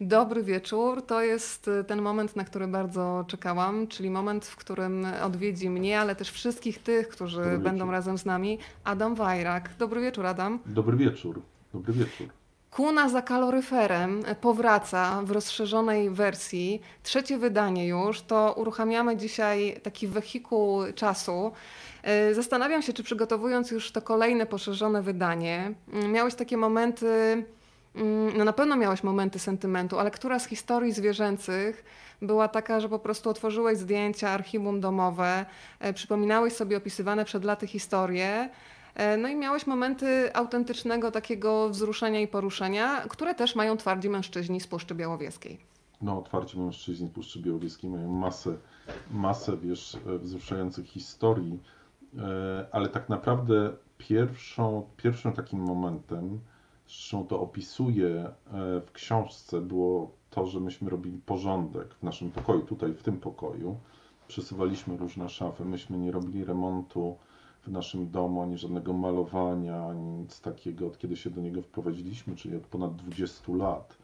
Dobry wieczór. To jest y, ten moment, na który bardzo czekałam, czyli moment, w którym odwiedzi mnie, ale też wszystkich tych, którzy Dobry będą wieczór. razem z nami. Adam Wajrak. Dobry wieczór, Adam. Dobry wieczór. Dobry wieczór. Kuna za kaloryferem powraca w rozszerzonej wersji. Trzecie wydanie już. To uruchamiamy dzisiaj taki wehikuł czasu. Y, Zastanawiam się, czy przygotowując już to kolejne poszerzone wydanie, mm, miałeś takie momenty, no na pewno miałeś momenty sentymentu, ale która z historii zwierzęcych była taka, że po prostu otworzyłeś zdjęcia, archiwum domowe, e, przypominałeś sobie opisywane przed laty historie, e, no i miałeś momenty autentycznego takiego wzruszenia i poruszenia, które też mają twardzi mężczyźni z Puszczy Białowieskiej. No, otwarci mężczyźni Puszczy Białowieskiej mają masę, masę, wiesz, e, wzruszających historii, ale tak naprawdę pierwszą, pierwszym takim momentem, zresztą to opisuję e, w książce, było to, że myśmy robili porządek w naszym pokoju, tutaj w tym pokoju. Przesuwaliśmy różne szafy, myśmy nie robili remontu w naszym domu, ani żadnego malowania, ani nic takiego, od kiedy się do niego wprowadziliśmy, czyli od ponad 20 lat.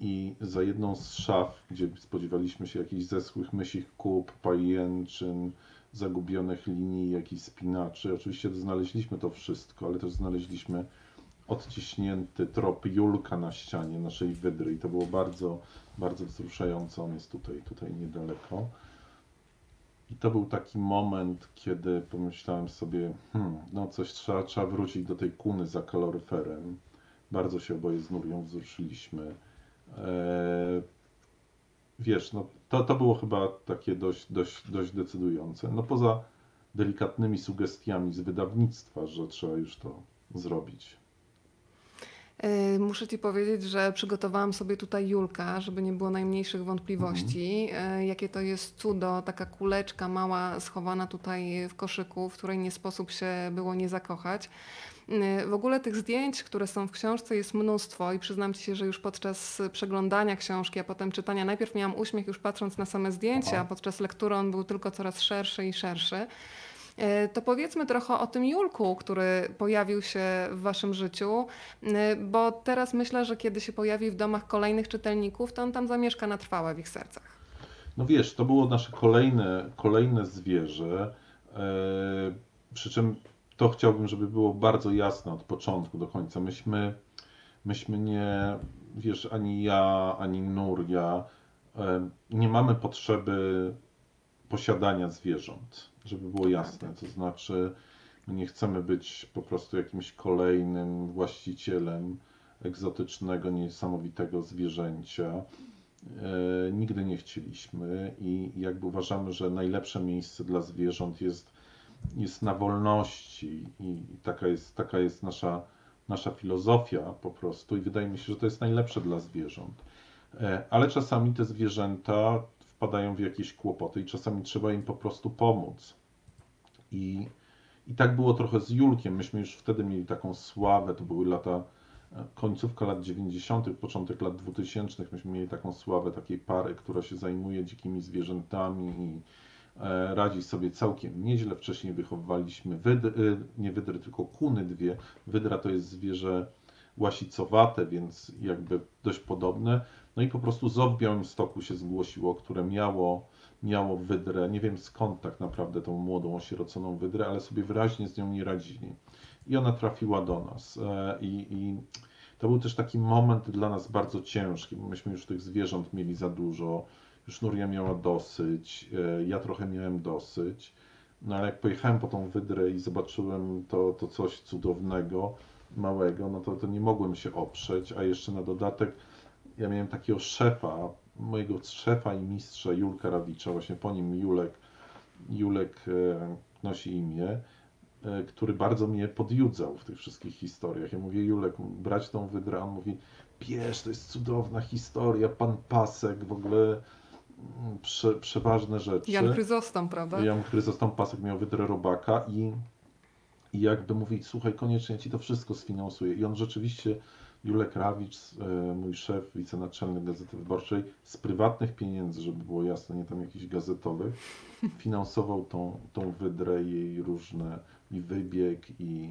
I za jedną z szaf, gdzie spodziewaliśmy się jakichś zeschłych mysich kup, pajęczyn, zagubionych linii, jakichś spinaczy, oczywiście znaleźliśmy to wszystko, ale też znaleźliśmy odciśnięty trop Julka na ścianie naszej wydry i to było bardzo, bardzo wzruszające. On jest tutaj, tutaj niedaleko. I to był taki moment, kiedy pomyślałem sobie, hmm, no coś trzeba, trzeba wrócić do tej kuny za kaloryferem. Bardzo się oboje z Nurią wzruszyliśmy. Eee, wiesz, no to, to było chyba takie dość, dość, dość decydujące. No poza delikatnymi sugestiami z wydawnictwa, że trzeba już to zrobić. Yy, Muszę Ci powiedzieć, że przygotowałam sobie tutaj Julka, żeby nie było najmniejszych wątpliwości, yy, jakie to jest cudo, taka kuleczka mała schowana tutaj w koszyku, w której nie sposób się było nie zakochać. Yy, W ogóle tych zdjęć, które są w książce jest mnóstwo i przyznam Ci się, że już podczas przeglądania książki, a potem czytania, najpierw miałam uśmiech już patrząc na same zdjęcia, a podczas lektury on był tylko coraz szerszy i szerszy. E, To powiedzmy trochę o tym Julku, który pojawił się w Waszym życiu, e, bo teraz myślę, że kiedy się pojawi w domach kolejnych czytelników, to on tam zamieszka na trwałe w ich sercach. No wiesz, to było nasze kolejne, kolejne zwierzę, e, przy czym to chciałbym, żeby było bardzo jasne od początku do końca. Myśmy, myśmy nie, wiesz, ani ja, ani Nuria, nie mamy potrzeby posiadania zwierząt, żeby było jasne. To znaczy, nie chcemy być po prostu jakimś kolejnym właścicielem egzotycznego, niesamowitego zwierzęcia. E, nigdy nie chcieliśmy i jakby uważamy, że najlepsze miejsce dla zwierząt jest, jest na wolności i, i taka jest, taka jest nasza, nasza filozofia po prostu i wydaje mi się, że to jest najlepsze dla zwierząt. E, ale czasami te zwierzęta wpadają w jakieś kłopoty i czasami trzeba im po prostu pomóc. I, i tak było trochę z Julkiem. Myśmy już wtedy mieli taką sławę, to były lata, e, końcówka lat 90., początek lat 2000. Myśmy mieli taką sławę takiej pary, która się zajmuje dzikimi zwierzętami i e, radzi sobie całkiem nieźle. Wcześniej wychowywaliśmy wydry, nie wydry, tylko kuny dwie. Wydra to jest zwierzę łasicowate, więc jakby dość podobne. No i po prostu ZOO w Białymstoku się zgłosiło, które miało, miało wydrę. Nie wiem skąd tak naprawdę tą młodą, osieroconą wydrę, ale sobie wyraźnie z nią nie radzili. I ona trafiła do nas. E, I, i to był też taki moment dla nas bardzo ciężki, bo myśmy już tych zwierząt mieli za dużo. Już Nuria miała dosyć, e, ja trochę miałem dosyć. No ale jak pojechałem po tą wydrę i zobaczyłem to, to coś cudownego, małego, no to, to nie mogłem się oprzeć, a jeszcze na dodatek ja miałem takiego szefa, mojego szefa i mistrza Julka Rawicza, właśnie po nim Julek, Julek e, nosi imię, e, który bardzo mnie podjudzał w tych wszystkich historiach. Ja mówię, Julek, brać tą wydrę, on mówi, bierz, to jest cudowna historia, pan Pasek, w ogóle mm, prze, przeważne rzeczy. Jan Chryzostom, prawda? Jan Chryzostom Pasek miał wydrę robaka i, i jakby mówić, słuchaj, koniecznie ci to wszystko sfinansuję. I on rzeczywiście, Julek Rawicz, e, mój szef, wicenaczelny Gazety Wyborczej, z prywatnych pieniędzy, żeby było jasne, nie tam jakichś gazetowych, finansował tą, tą wydrę, jej różne i wybieg, i,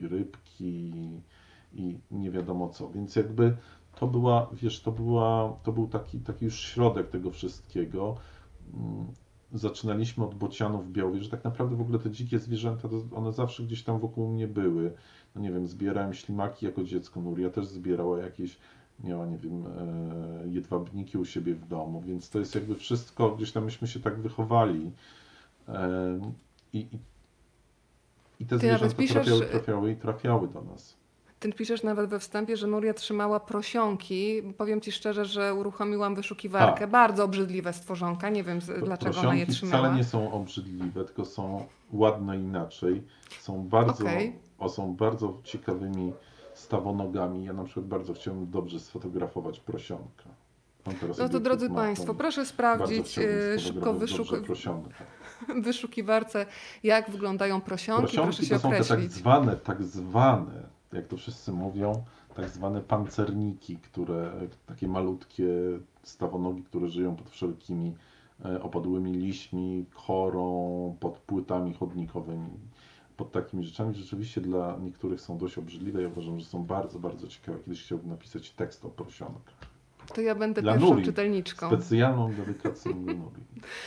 i rybki, i, i nie wiadomo co. Więc jakby to była, wiesz, to była, to był taki, taki już środek tego wszystkiego. Zaczynaliśmy od bocianów białych, że tak naprawdę w ogóle te dzikie zwierzęta, one zawsze gdzieś tam wokół mnie były. No nie wiem, zbierałem ślimaki jako dziecko, Nuria też zbierała jakieś, miała, nie wiem, e, jedwabniki u siebie w domu, więc to jest jakby wszystko, gdzieś tam myśmy się tak wychowali. E, I, i, i te Ty zwierzęta piszesz- trafiały, trafiały i trafiały do nas. Ty piszesz nawet we wstępie, że Nuria trzymała prosionki. Powiem ci szczerze, że uruchomiłam wyszukiwarkę. Tak. Bardzo obrzydliwe stworzonka. Nie wiem, z- dlaczego ona je trzymała. wcale nie są obrzydliwe, tylko są ładne inaczej. Są bardzo, Okej. o, są bardzo ciekawymi stawonogami. Ja na przykład bardzo chciałbym dobrze sfotografować prosionka. No to drodzy. Państwo, proszę sprawdzić e, szybko wyszuk wyszukiwarce, jak wyglądają prosionki. Proszę Prosionki się to są te tak określić. zwane, tak zwane, jak to wszyscy mówią, tak zwane pancerniki, które, takie malutkie stawonogi, które żyją pod wszelkimi e, opadłymi liśćmi, korą, pod płytami chodnikowymi, pod takimi rzeczami. Rzeczywiście dla niektórych są dość obrzydliwe. Ja uważam, że są bardzo, bardzo ciekawe. Kiedyś chciałbym napisać tekst o prosionkach. To ja będę Dla pierwszą Nuri. czytelniczką. Specjalną dedykację dla Nuri.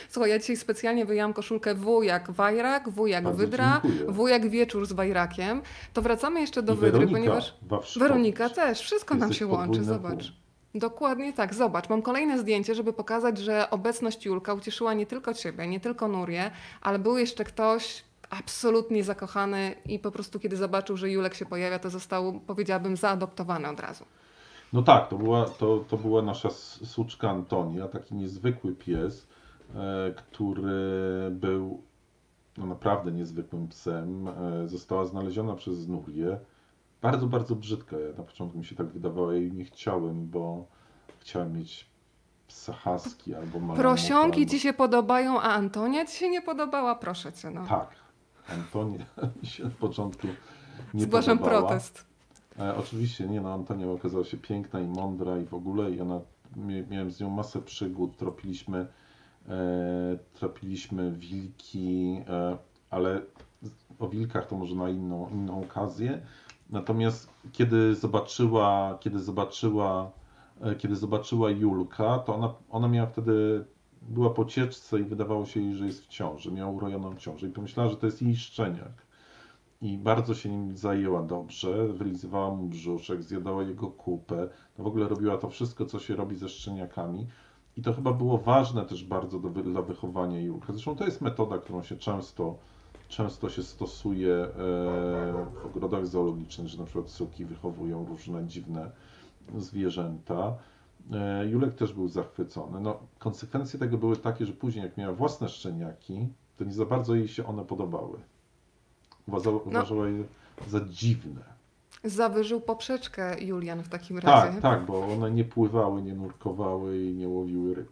Słuchaj, ja dzisiaj specjalnie wyjęłam koszulkę W jak Wajrak, W jak Bardzo Wydra, dziękuję. W jak Wieczór z Wajrakiem. To wracamy jeszcze do I Wydry, Weronika ponieważ. Weronika też, wszystko nam Jesteś się łączy, zobacz. Dokładnie tak, zobacz. Mam kolejne zdjęcie, żeby pokazać, że obecność Julka ucieszyła nie tylko Ciebie, nie tylko Nurię, ale był jeszcze ktoś absolutnie zakochany i po prostu kiedy zobaczył, że Julek się pojawia, to został, powiedziałabym, zaadoptowany od razu. No tak, to była, to, to była nasza suczka Antonia, taki niezwykły pies, e, który był no, naprawdę niezwykłym psem. E, została znaleziona przez Nurię. Bardzo, bardzo brzydka. Ja na początku mi się tak wydawało, ja jej nie chciałem, bo chciałem mieć psa husky albo malamuta, Prosionki albo... Ci się podobają, a Antonia Ci się nie podobała? Proszę Cię, no. Tak, Antonia mi się na początku nie Zgłaszam podobała. protest. E, oczywiście nie, no Antonia okazała się piękna i mądra i w ogóle i ona, miałem z nią masę przygód, tropiliśmy, e, tropiliśmy wilki, e, ale o wilkach to może na inną, inną okazję. Natomiast kiedy zobaczyła, kiedy zobaczyła, e, kiedy zobaczyła Julka, to ona, ona miała wtedy, była po cieczce i wydawało się jej, że jest w ciąży, miała urojoną ciążę i pomyślała, że to jest jej szczeniak i bardzo się nim zajęła dobrze, wylizywała mu brzuszek, zjadała jego kupę, no w ogóle robiła to wszystko, co się robi ze szczeniakami i to chyba było ważne też bardzo do, dla wychowania Julka. Zresztą to jest metoda, którą się często, często się stosuje e, w ogrodach zoologicznych, że na przykład suki wychowują różne dziwne zwierzęta. E, Julek też był zachwycony. No, konsekwencje tego były takie, że później jak miała własne szczeniaki, to nie za bardzo jej się one podobały. Uważała, uważała je za dziwne. Zawyżył poprzeczkę Julian w takim Tak, razie. tak, bo one nie pływały, nie nurkowały i nie łowiły ryb.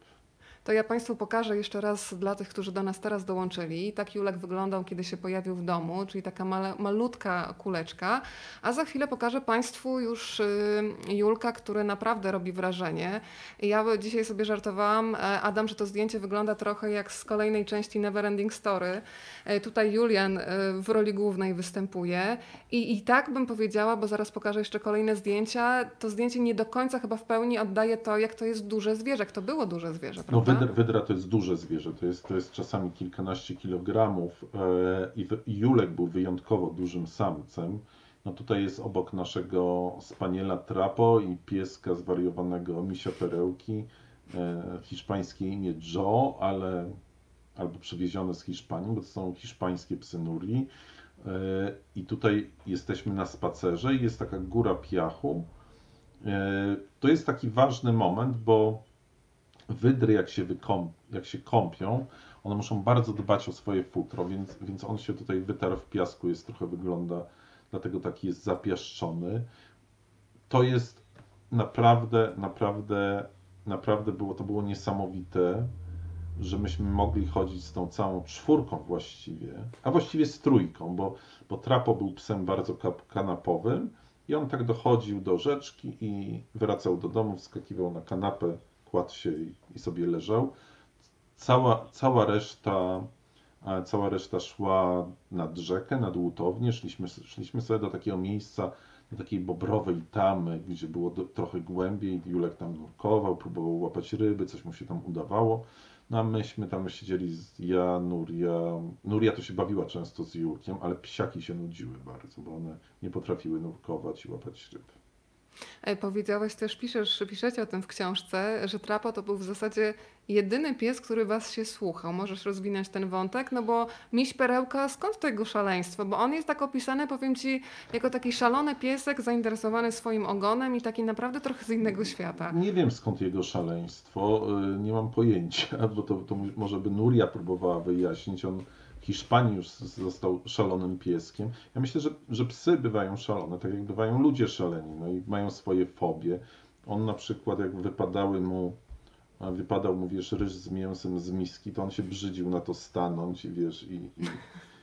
To ja Państwu pokażę jeszcze raz dla tych, którzy do nas teraz dołączyli. Tak Julek wyglądał, kiedy się pojawił w domu, czyli taka male, malutka kuleczka. A za chwilę pokażę Państwu już y, Julka, który naprawdę robi wrażenie. Ja dzisiaj sobie żartowałam, e, Adam, że to zdjęcie wygląda trochę jak z kolejnej części Neverending Story. E, Tutaj Julian e, w roli głównej występuje. I, I tak bym powiedziała, bo zaraz pokażę jeszcze kolejne zdjęcia, to zdjęcie nie do końca chyba w pełni oddaje to, jak to jest duże zwierzę, jak to było duże zwierzę, No prawda? Wydra, wydra to jest duże zwierzę, to jest, to jest czasami kilkanaście kilogramów e, i, Julek był wyjątkowo dużym samcem. No tutaj jest obok naszego spaniela Trapo i pieska zwariowanego misia perełki, e, hiszpańskie imię Joe, ale albo przywiezione z Hiszpanii, bo to są hiszpańskie psy Nuri. E, I tutaj jesteśmy na spacerze i jest taka góra piachu. To jest taki ważny moment, bo wydry jak się, wykąp, jak się kąpią, one muszą bardzo dbać o swoje futro, więc, więc on się tutaj wytarł w piasku, jest trochę wygląda, dlatego taki jest zapiaszczony. To jest naprawdę, naprawdę, naprawdę było, to było niesamowite, że myśmy mogli chodzić z tą całą czwórką właściwie, a właściwie z trójką, bo, bo Trapo był psem bardzo kanapowym i on tak dochodził do rzeczki i wracał do domu, wskakiwał na kanapę, kładł się i, sobie leżał. Cała, cała reszta cała reszta szła nad rzekę, nad łutownię, szliśmy, szliśmy sobie do takiego miejsca, do takiej bobrowej tamy, gdzie było do, trochę głębiej. Julek tam nurkował, próbował łapać ryby, coś mu się tam udawało. No a myśmy tam siedzieli, z, ja, Nuria. Nuria to się bawiła często z Julkiem, ale psiaki się nudziły bardzo, bo one nie potrafiły nurkować i łapać ryb. E, Powiedziałeś też, piszesz, piszecie o tym w książce, że Trapo to był w zasadzie jedyny pies, który was się słuchał. Możesz rozwinąć ten wątek? No bo miś perełka, skąd to jego szaleństwo? Bo on jest tak opisany, powiem ci, jako taki szalony piesek zainteresowany swoim ogonem i taki naprawdę trochę z innego świata. Nie wiem skąd jego szaleństwo, y, nie mam pojęcia, bo to, to może by Nuria próbowała wyjaśnić. On Hiszpanii już został szalonym pieskiem. Ja myślę, że, że psy bywają szalone, tak jak bywają ludzie szaleni, no i mają swoje fobie. On na przykład, jak wypadały mu, wypadał mu, wiesz, ryż z mięsem z miski, to on się brzydził na to stanąć i wiesz, i, i,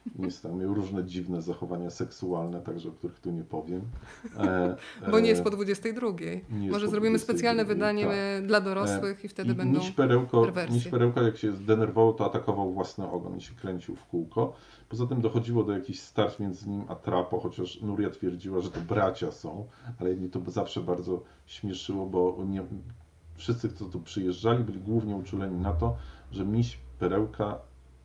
i nie stał. Miał różne dziwne zachowania seksualne, także o których tu nie powiem. E, Bo nie jest e, po 22. nie Może po zrobimy 22, specjalne wydanie tak. e, dla dorosłych i wtedy I będą. Miś perełko, perwersje. miś perełka, jak się zdenerwował, to atakował własny ogon i się kręcił w kółko. Poza tym dochodziło do jakichś starć między nim a Trapo, chociaż Nuria twierdziła, że to bracia są, ale mnie to zawsze bardzo śmieszyło, bo nie, wszyscy, którzy tu przyjeżdżali, byli głównie uczuleni na to, że miś perełka,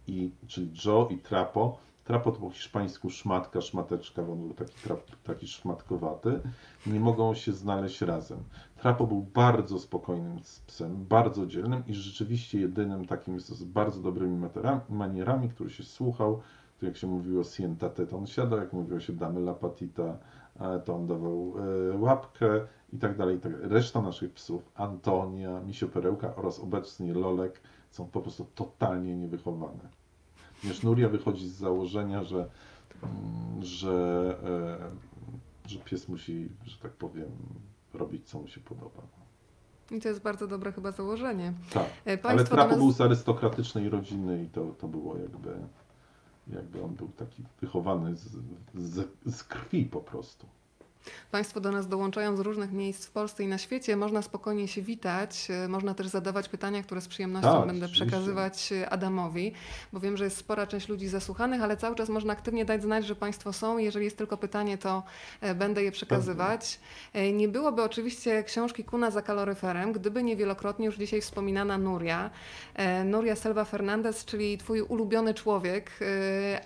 i, czyli Joe i Trapo, Trapo to po hiszpańsku szmatka, szmateczka, bo on był taki, trap, taki szmatkowaty, nie mogą się znaleźć razem. Trapo był bardzo spokojnym psem, bardzo dzielnym i rzeczywiście jedynym takim z, bardzo dobrymi manierami, który się słuchał. To jak się mówiło sientate, to on siadał, jak mówiło się damy la patita, to on dawał e, łapkę tak i tak dalej. Reszta naszych psów, Antonia, Misio Perełka oraz obecnie Lolek, są po prostu totalnie niewychowane. Ponieważ Nuria wychodzi z założenia, że, mm, że, e, że pies musi, że tak powiem, robić co mu się podoba. I to jest bardzo dobre chyba założenie. Tak. E, Ale Trapo nas... był z arystokratycznej rodziny i to, to było jakby, jakby on był taki wychowany z, z, z krwi po prostu. Państwo do nas dołączają z różnych miejsc w Polsce i na świecie. Można spokojnie się witać. e, Można też zadawać pytania, które z przyjemnością Tak, będę oczywiście. przekazywać e, Adamowi, bo wiem, że jest spora część ludzi zasłuchanych, ale cały czas można aktywnie dać znać, że Państwo są. Jeżeli jest tylko pytanie, to e, będę je przekazywać. Nie byłoby oczywiście książki Kuna za kaloryferem, gdyby nie wielokrotnie już dzisiaj wspominana Nuria. Nuria Selva Fernandez, czyli Twój ulubiony człowiek,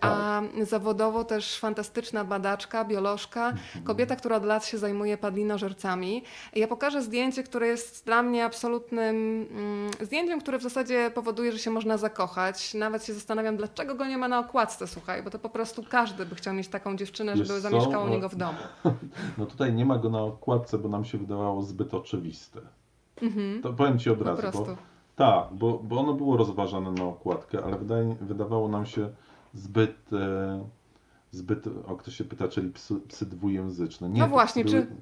a zawodowo też fantastyczna badaczka, biolożka, kobieta, która od lat się zajmuje padlinożercami. Ja pokażę zdjęcie, które jest dla mnie absolutnym mm, zdjęciem, które w zasadzie powoduje, że się można zakochać. Nawet się zastanawiam, dlaczego go nie ma na okładce, słuchaj, bo to po prostu każdy by chciał mieć taką dziewczynę, Wiesz żeby co? zamieszkała u No- niego w domu. No tutaj nie ma go na okładce, bo nam się wydawało zbyt oczywiste. Mhm. To powiem Ci od razu, bo tak, bo, bo ono było rozważane na okładkę, ale wydaje, wydawało nam się zbyt, e, zbyt, o kto się pyta, czyli psy, psy dwujęzyczne. Nie, No właśnie, psy czy- były,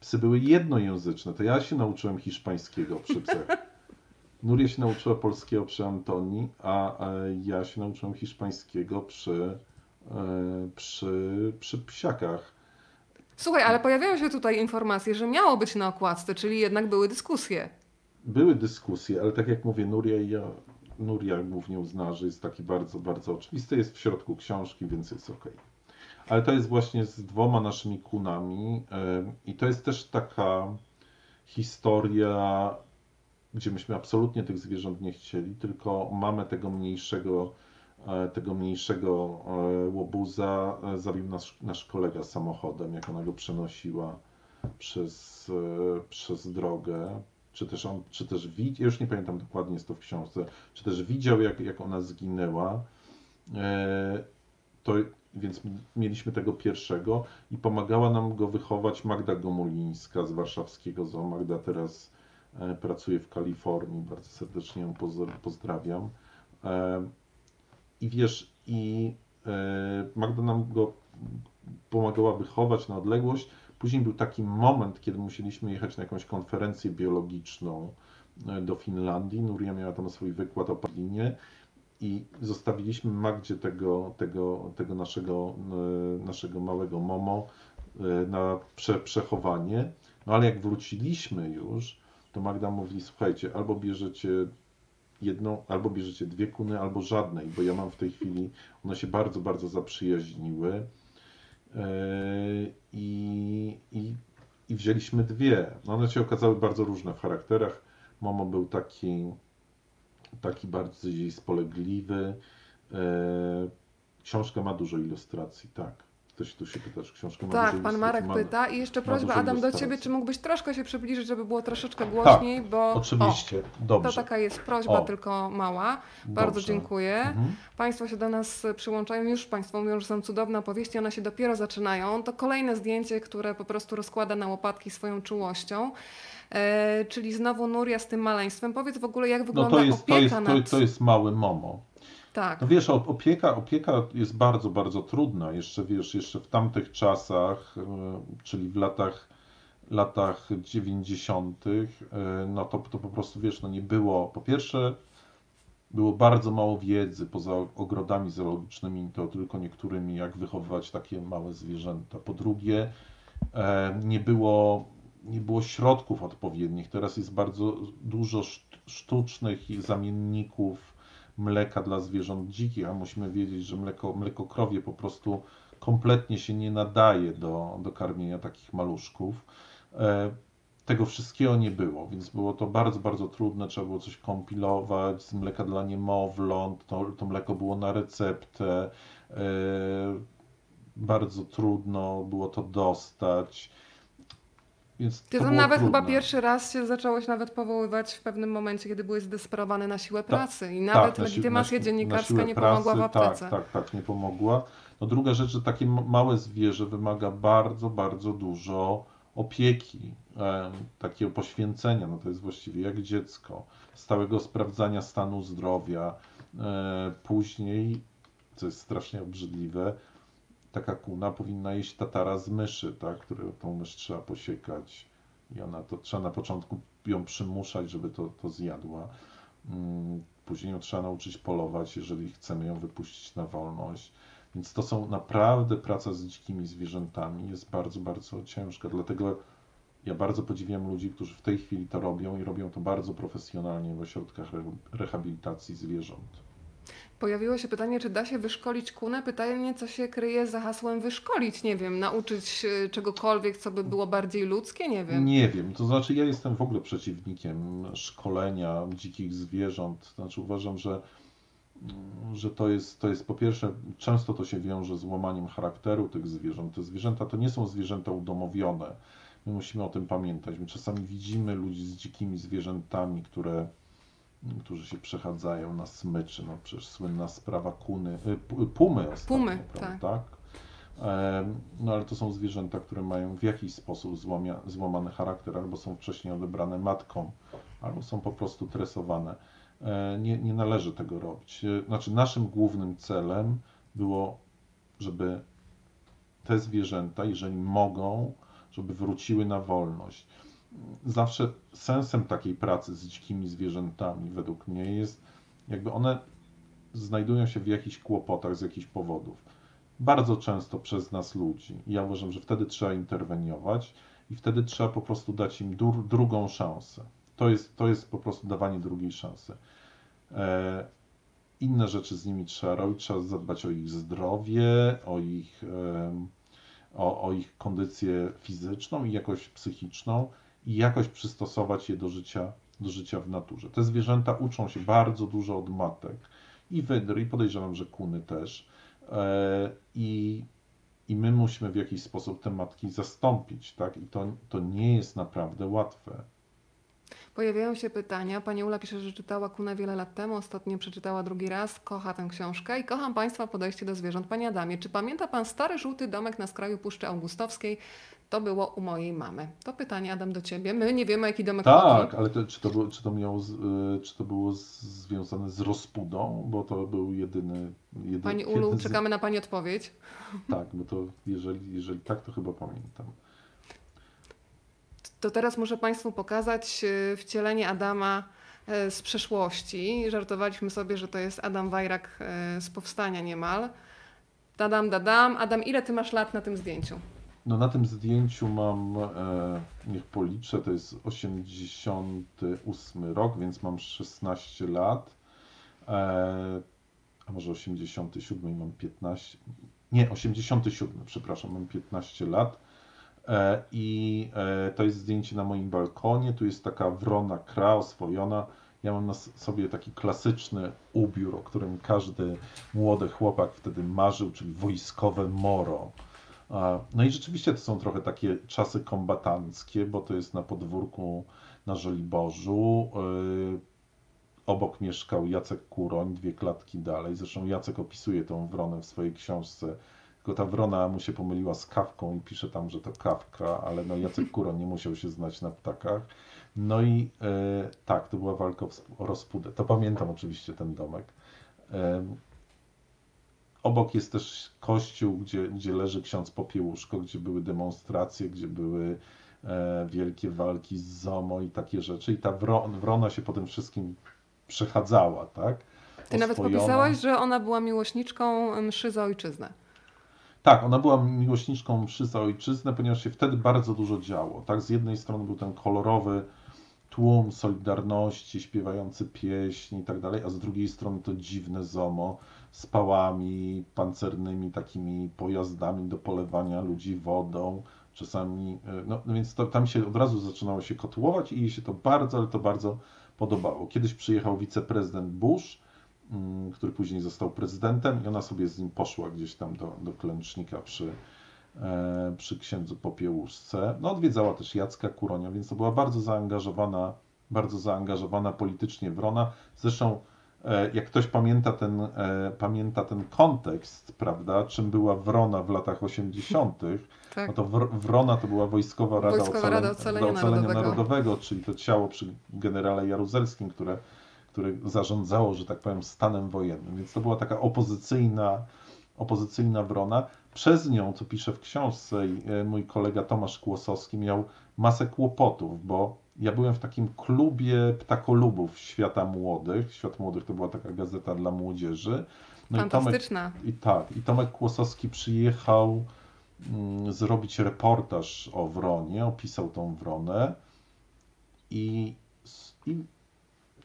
psy były jednojęzyczne, to ja się nauczyłem hiszpańskiego przy psach. Nuria się nauczyła polskiego przy Antonii, a ja się nauczyłem hiszpańskiego przy, e, przy, przy psiakach. Słuchaj, ale pojawiają się tutaj informacje, że miało być na okładce, czyli jednak były dyskusje. Były dyskusje, ale tak jak mówię, Nuria i ja, Nuria głównie uznała, że jest taki bardzo, bardzo oczywisty, jest w środku książki, więc jest ok. Ale to jest właśnie z dwoma naszymi kunami i to jest też taka historia, gdzie myśmy absolutnie tych zwierząt nie chcieli, tylko mamy tego mniejszego, e, tego mniejszego e, łobuza e, zabił nasz, nasz kolega samochodem, jak ona go przenosiła przez, przez drogę, czy też on, czy też widział, już nie pamiętam dokładnie, jest to w książce, czy też widział, jak, jak ona zginęła. To, więc mieliśmy tego pierwszego i pomagała nam go wychować Magda Gomulińska z warszawskiego zoo. Magda teraz e, pracuje w Kalifornii, bardzo serdecznie ją poz- pozdrawiam. E, I wiesz, i e, Magda nam go pomagała wychować na odległość. Później był taki moment, kiedy musieliśmy jechać na jakąś konferencję biologiczną do Finlandii. Nuria miała tam swój wykład o padlinie i zostawiliśmy Magdzie tego, tego, tego naszego, e, naszego małego Momo e, na prze, przechowanie. No ale jak wróciliśmy już, to Magda mówi, słuchajcie, albo bierzecie jedną, albo bierzecie dwie kuny, albo żadnej, bo ja mam w tej chwili, one się bardzo, bardzo zaprzyjaźniły I, i, i wzięliśmy dwie. No one się okazały bardzo różne w charakterach. Momo był taki, taki bardziej spolegliwy. Książka ma dużo ilustracji, tak. Ktoś tu się pyta, czy książkę ma Tak, pan? Marek Ma- pyta. I jeszcze prośba, Adam, do ciebie, czy mógłbyś troszkę się przybliżyć, żeby było troszeczkę Tak, głośniej, bo... Oczywiście, O, dobrze. to taka jest prośba, O. tylko mała. Bardzo Dobrze. dziękuję. Mhm. Państwo się do nas przyłączają, już Państwo mówią, że są cudowne opowieści, one się dopiero zaczynają. To kolejne zdjęcie, które po prostu rozkłada na łopatki swoją czułością. E, czyli znowu Nuria z tym maleństwem. Powiedz w ogóle, jak No wygląda to jest, to, opieka jest, to, nad... to jest mały Momo. Tak, No wiesz, op- opieka, opieka jest bardzo, bardzo trudna. Jeszcze wiesz, jeszcze w tamtych czasach, e, czyli w latach, latach 90., e, no to, to po prostu wiesz, no nie było. Po pierwsze, było bardzo mało wiedzy poza ogrodami zoologicznymi, to tylko niektórymi, jak wychowywać takie małe zwierzęta. Po drugie, e, nie było, nie było środków odpowiednich. Teraz jest bardzo dużo szt- sztucznych zamienników mleka dla zwierząt dzikich, a musimy wiedzieć, że mleko, mleko krowie po prostu kompletnie się nie nadaje do, do karmienia takich maluszków. E, Tego wszystkiego nie było, więc było to bardzo, bardzo trudne. Trzeba było coś kompilować z mleka dla niemowląt. To, to mleko było na receptę. E, Bardzo trudno było to dostać. Więc Ty to tam nawet chyba trudne. pierwszy raz się zacząłeś nawet powoływać w pewnym momencie, kiedy byłeś zdesperowany na siłę pracy i Tak, nawet na si- legitymacja na si- dziennikarska na nie pomogła w pracy, aptece. Tak, tak, tak, nie pomogła. No druga rzecz, że takie małe zwierzę wymaga bardzo, bardzo dużo opieki, em, takiego poświęcenia, no to jest właściwie jak dziecko, stałego sprawdzania stanu zdrowia. E, Później, co jest strasznie obrzydliwe, taka kuna powinna jeść tatara z myszy, tak, które tą mysz trzeba posiekać i ona to trzeba na początku ją przymuszać, żeby to, to zjadła. Mm, Później ją trzeba nauczyć polować, jeżeli chcemy ją wypuścić na wolność. Więc to są naprawdę praca z dzikimi zwierzętami jest bardzo, bardzo ciężka. Dlatego ja bardzo podziwiam ludzi, którzy w tej chwili to robią i robią to bardzo profesjonalnie w ośrodkach re- rehabilitacji zwierząt. Pojawiło się pytanie, czy da się wyszkolić kunę? Pytanie, co się kryje za hasłem wyszkolić? Nie wiem, nauczyć e, czegokolwiek, co by było bardziej ludzkie? Nie wiem. Nie wiem, to znaczy ja jestem w ogóle przeciwnikiem szkolenia dzikich zwierząt. Znaczy uważam, że, mm, że to jest, to jest po pierwsze, często to się wiąże z łamaniem charakteru tych zwierząt. Te zwierzęta to nie są zwierzęta udomowione. My musimy o tym pamiętać. My czasami widzimy ludzi z dzikimi zwierzętami, które, którzy się przechadzają na smyczy. No przecież słynna sprawa kuny, y, pu- pumy ostatnio, Pumy, prawda? tak? Em, No ale to są zwierzęta, które mają w jakiś sposób złamia, złamany charakter, albo są wcześniej odebrane matką, albo są po prostu tresowane. E, Nie, nie należy tego robić. E, Znaczy, naszym głównym celem było, żeby te zwierzęta, jeżeli mogą, żeby wróciły na wolność. Zawsze sensem takiej pracy z dzikimi zwierzętami, według mnie, jest, jakby one znajdują się w jakichś kłopotach z jakichś powodów bardzo często przez nas ludzi. Ja uważam, że wtedy trzeba interweniować i wtedy trzeba po prostu dać im drugą szansę. To jest, to jest po prostu dawanie drugiej szansy. E, inne rzeczy z nimi trzeba robić, trzeba zadbać o ich zdrowie, o ich, em, o, o ich kondycję fizyczną i jakoś psychiczną i jakoś przystosować je do życia, do życia w naturze. Te zwierzęta uczą się bardzo dużo od matek i wydry, i podejrzewam, że kuny też. E, I, I my musimy w jakiś sposób te matki zastąpić, tak? I to, to nie jest naprawdę łatwe. Pojawiają się pytania. Pani Ula pisze, że czytała Kunę wiele lat temu, ostatnio przeczytała drugi raz, kocha tę książkę i kocham Państwa podejście do zwierząt. Panie Adamie, czy pamięta Pan stary żółty domek na skraju Puszczy Augustowskiej? To było u mojej mamy. To pytanie, Adam, do Ciebie. My nie wiemy, jaki domek Tak, ale to, czy, to było, czy, to y, czy to było związane z rozpudą? Bo to był jedyny. jedyny Pani Ulu, z- czekamy na Pani odpowiedź. Tak, bo to jeżeli, jeżeli tak, to chyba pamiętam. To teraz muszę Państwu pokazać e, wcielenie Adama e, z przeszłości. Żartowaliśmy sobie, że to jest Adam Wajrak e, z powstania niemal. Dadam, dadam. Adam, ile Ty masz lat na tym zdjęciu? No na tym zdjęciu mam, e, niech policzę, to jest 88 rok, więc mam 16 lat. E, a może 87 i mam 15. nie, 87, przepraszam, mam 15 lat. E, I e, to jest zdjęcie na moim balkonie. Tu jest taka wrona kra oswojona. Ja mam na sobie taki klasyczny ubiór, o którym każdy młody chłopak wtedy marzył, czyli wojskowe moro. No i rzeczywiście to są trochę takie czasy kombatanckie, bo to jest na podwórku na Żoliborzu. E, obok mieszkał Jacek Kuroń, dwie klatki dalej. Zresztą Jacek opisuje tą wronę w swojej książce tylko ta wrona mu się pomyliła z kawką i pisze tam, że to kawka, ale no Jacek Kuron nie musiał się znać na ptakach. No i e, tak, to była walka o rozpudę. To pamiętam oczywiście ten domek. E, obok jest też kościół, gdzie, gdzie leży ksiądz Popiełuszko, gdzie były demonstracje, gdzie były e, wielkie walki z ZOMO i takie rzeczy. I ta wrona się po tym wszystkim przechadzała, tak? Ty nawet popisałaś, że ona była miłośniczką mszy za ojczyznę. Tak, ona była miłośniczką mszy za ojczyznę, ponieważ się wtedy bardzo dużo działo. Tak, z jednej strony był ten kolorowy tłum Solidarności, śpiewający pieśń i tak dalej, a z drugiej strony to dziwne ZOMO z pałami pancernymi, takimi pojazdami do polewania ludzi wodą, czasami, e, no, no więc to, tam się od razu zaczynało się kotłować i jej się to bardzo, ale to bardzo podobało. Kiedyś przyjechał wiceprezydent Bush, który później został prezydentem i ona sobie z nim poszła gdzieś tam do, do klęcznika przy, e, przy księdzu Popiełuszce. No odwiedzała też Jacka Kuronia, więc to była bardzo zaangażowana, bardzo zaangażowana politycznie Wrona. Zresztą e, jak ktoś pamięta ten, e, pamięta ten kontekst, prawda, czym była Wrona w latach 80., tak. no to Wrona to była Wojskowa Rada, Wojskowa Ocalenia, Rada Ocalenia, Ocalenia Narodowego. Narodowego, czyli to ciało przy generale Jaruzelskim, które które zarządzało, że tak powiem, stanem wojennym. Więc to była taka opozycyjna, opozycyjna wrona. Przez nią, co pisze w książce, e, mój kolega Tomasz Kłosowski miał masę kłopotów, bo ja byłem w takim klubie ptakolubów Świata Młodych. Świat Młodych to była taka gazeta dla młodzieży. No Fantastyczna. I, Tomek, I tak, i Tomek Kłosowski przyjechał mm, zrobić reportaż o Wronie, opisał tą Wronę i, i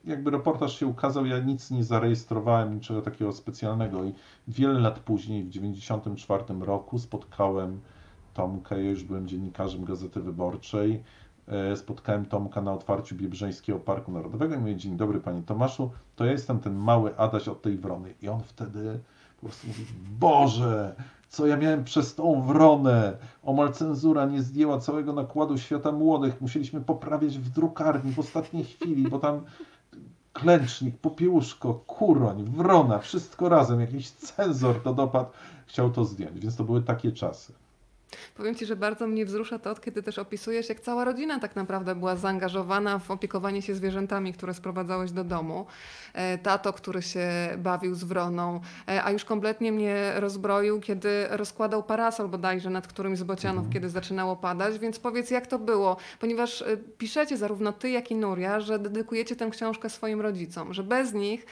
jakby reportaż się ukazał, ja nic nie zarejestrowałem, niczego takiego specjalnego i wiele lat później, w 1994 roku spotkałem Tomka, ja już byłem dziennikarzem Gazety Wyborczej, e, spotkałem Tomka na otwarciu Biebrzeńskiego Parku Narodowego i mówię, dzień dobry Panie Tomaszu, to ja jestem ten mały Adaś od tej wrony. I on wtedy po prostu mówi, Boże, co ja miałem przez tą wronę. Omal cenzura nie zdjęła całego nakładu Świata Młodych. Musieliśmy poprawiać w drukarni w ostatniej chwili, bo tam klęcznik, popiełuszko, kuroń, wrona, wszystko razem, jakiś cenzor to dopadł, chciał to zdjąć, więc to były takie czasy. Powiem Ci, że bardzo mnie wzrusza to, kiedy też opisujesz, jak cała rodzina tak naprawdę była zaangażowana w opiekowanie się zwierzętami, które sprowadzałeś do domu. E, tato, który się bawił z wroną, e, a już kompletnie mnie rozbroił, kiedy rozkładał parasol bodajże nad którymś z bocianów, mhm. kiedy zaczynało padać. Więc powiedz, jak to było? Ponieważ e, piszecie zarówno Ty, jak i Nuria, że dedykujecie tę książkę swoim rodzicom, że bez nich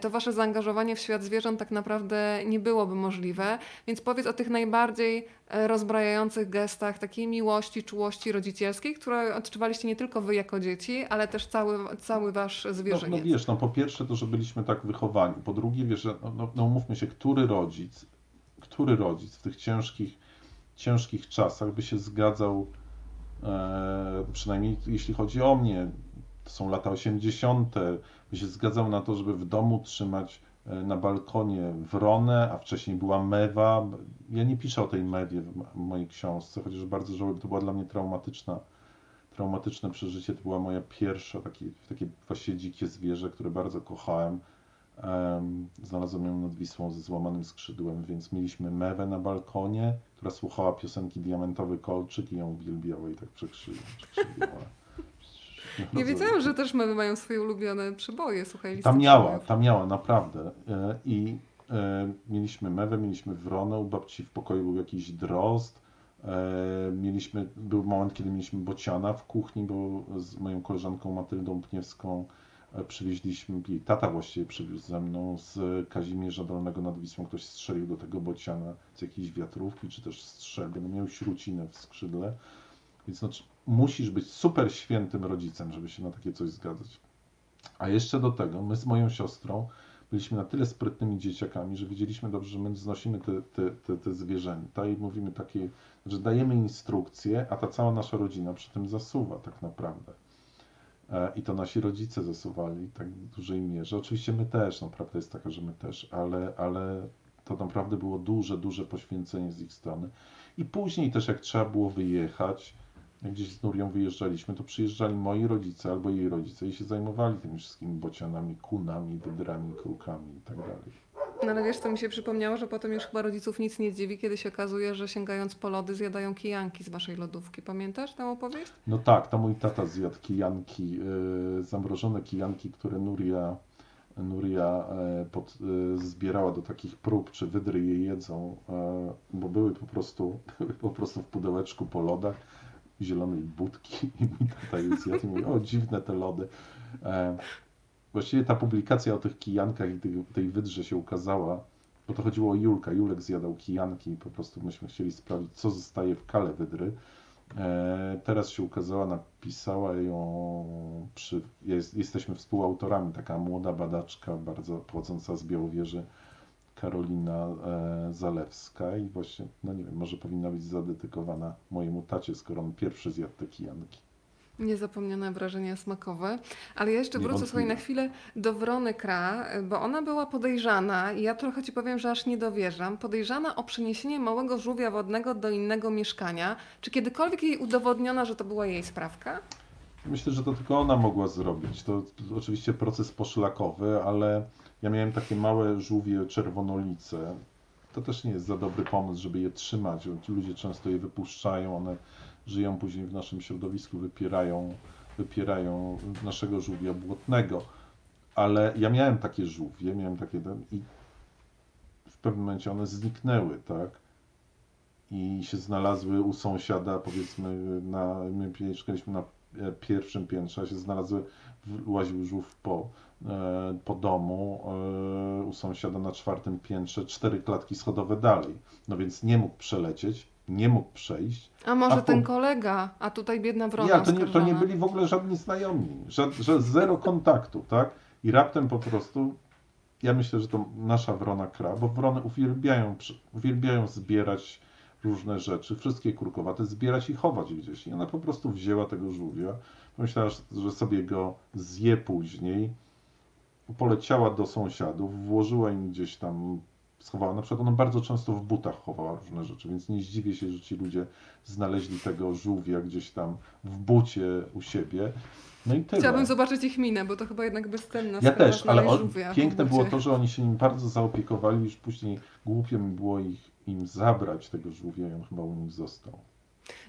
to Wasze zaangażowanie w świat zwierząt tak naprawdę nie byłoby możliwe. Więc powiedz o tych najbardziej rozbrajających gestach takiej miłości, czułości rodzicielskiej, które odczuwaliście nie tylko wy jako dzieci, ale też cały, cały wasz zwierzyniec. No, no wiesz, no po pierwsze to, że byliśmy tak wychowani, po drugie wiesz, że, no, no, no mówmy się, który rodzic, który rodzic w tych ciężkich, ciężkich czasach by się zgadzał, e, przynajmniej jeśli chodzi o mnie, to są lata 80., by się zgadzał na to, żeby w domu trzymać na balkonie wronę, a wcześniej była mewa. Ja nie piszę o tej mewie w mojej książce, chociaż bardzo żałuję, to była dla mnie traumatyczna, traumatyczne przeżycie. To była moja pierwsza takie, takie właściwie dzikie zwierzę, które bardzo kochałem. Znalazłem ją nad Wisłą ze złamanym skrzydłem, więc mieliśmy mewę na balkonie, która słuchała piosenki Diamentowy Kolczyk i ją uwielbiała i tak przekrzywiła. Nie wiedziałam, że też mamy mają swoje ulubione przyboje, słuchaj, Tam miała, tam miała, naprawdę. E, I e, mieliśmy mewę, mieliśmy wronę, u babci w pokoju był jakiś drozd, e, mieliśmy, był moment, kiedy mieliśmy bociana w kuchni, bo z moją koleżanką Matyldą Pniewską przywieźliśmy, jej tata właściwie przywiózł ze mną z Kazimierza Dolnego nad Wisłą, ktoś strzelił do tego bociana z jakiejś wiatrówki, czy też strzelby, no miał śrucinę w skrzydle, więc znaczy, musisz być super świętym rodzicem, żeby się na takie coś zgadzać. A jeszcze do tego, my z moją siostrą byliśmy na tyle sprytnymi dzieciakami, że wiedzieliśmy dobrze, że my znosimy te, te, te, te zwierzęta i mówimy takie, że dajemy instrukcje, a ta cała nasza rodzina przy tym zasuwa tak naprawdę. E, I to nasi rodzice zasuwali tak w dużej mierze. Oczywiście my też, no prawda jest taka, że my też, ale, ale to naprawdę było duże, duże poświęcenie z ich strony. I później też jak trzeba było wyjechać, gdzieś z Nurią wyjeżdżaliśmy, to przyjeżdżali moi rodzice albo jej rodzice i się zajmowali tymi wszystkimi bocianami, kunami, wydrami, krukami i tak dalej. No ale wiesz, to mi się przypomniało, że potem już chyba rodziców nic nie dziwi, kiedy się okazuje, że sięgając po lody zjadają kijanki z waszej lodówki. Pamiętasz tę opowieść? No tak, to mój tata zjadł kijanki, yy, zamrożone kijanki, które Nuria, Nuria yy, pod, yy, zbierała do takich prób, czy wydry je jedzą, bo były po prostu, były po prostu w pudełeczku po lodach zielonej budki i mój tata je zjadł i mówi, o dziwne te lody. Właściwie ta publikacja o tych kijankach i tej, tej wydrze się ukazała, bo to chodziło o Julka. Julek zjadał kijanki i po prostu myśmy chcieli sprawdzić, co zostaje w kale wydry. E, teraz się ukazała, napisała ją, przy, jest, jesteśmy współautorami, taka młoda badaczka, bardzo pochodząca z Białowieży, Karolina e, Zalewska i właśnie, no nie wiem, może powinna być zadedykowana mojemu tacie, skoro on pierwszy zjadł te kijanki. Niezapomniane wrażenia smakowe. Ale ja jeszcze wrócę sobie na chwilę do Wrony Kra, bo ona była podejrzana i ja trochę Ci powiem, że aż nie dowierzam. Podejrzana o przeniesienie małego żółwia wodnego do innego mieszkania. Czy kiedykolwiek jej udowodniono, że to była jej sprawka? Myślę, że to tylko ona mogła zrobić. To, to oczywiście proces poszlakowy, ale ja miałem takie małe żółwie czerwonolice. To też nie jest za dobry pomysł, żeby je trzymać. Ludzie często je wypuszczają, one żyją później w naszym środowisku, wypierają, wypierają naszego żółwia błotnego. Ale ja miałem takie żółwie, miałem takie i w pewnym momencie one zniknęły, tak? I się znalazły u sąsiada, powiedzmy, na, my mieszkaliśmy na e, pierwszym piętrze, się znalazły, łaził żółw po, e, po domu e, u sąsiada na czwartym piętrze, cztery klatki schodowe dalej. No więc nie mógł przelecieć, nie mógł przejść. A może a ten kolega, a tutaj biedna wrona Nie, to nie, to nie byli w ogóle żadni znajomi, że, że zero kontaktu, tak? I raptem po prostu, ja myślę, że to nasza wrona kra, bo wrony uwielbiają, uwielbiają zbierać różne rzeczy, wszystkie kurkowate, zbierać i chować gdzieś. I ona po prostu wzięła tego żółwia, pomyślała, że sobie go zje później, poleciała do sąsiadów, włożyła im gdzieś tam schowała. Na przykład ona bardzo często w butach chowała różne rzeczy, więc nie zdziwię się, że ci ludzie znaleźli tego żółwia gdzieś tam w bucie u siebie. No i tyle. Chciałabym zobaczyć ich minę, bo to chyba jednak bezcenna Ja też, ale on, piękne było to, że oni się nim bardzo zaopiekowali, już później głupio mi było ich, im zabrać tego żółwia i on chyba u nich został.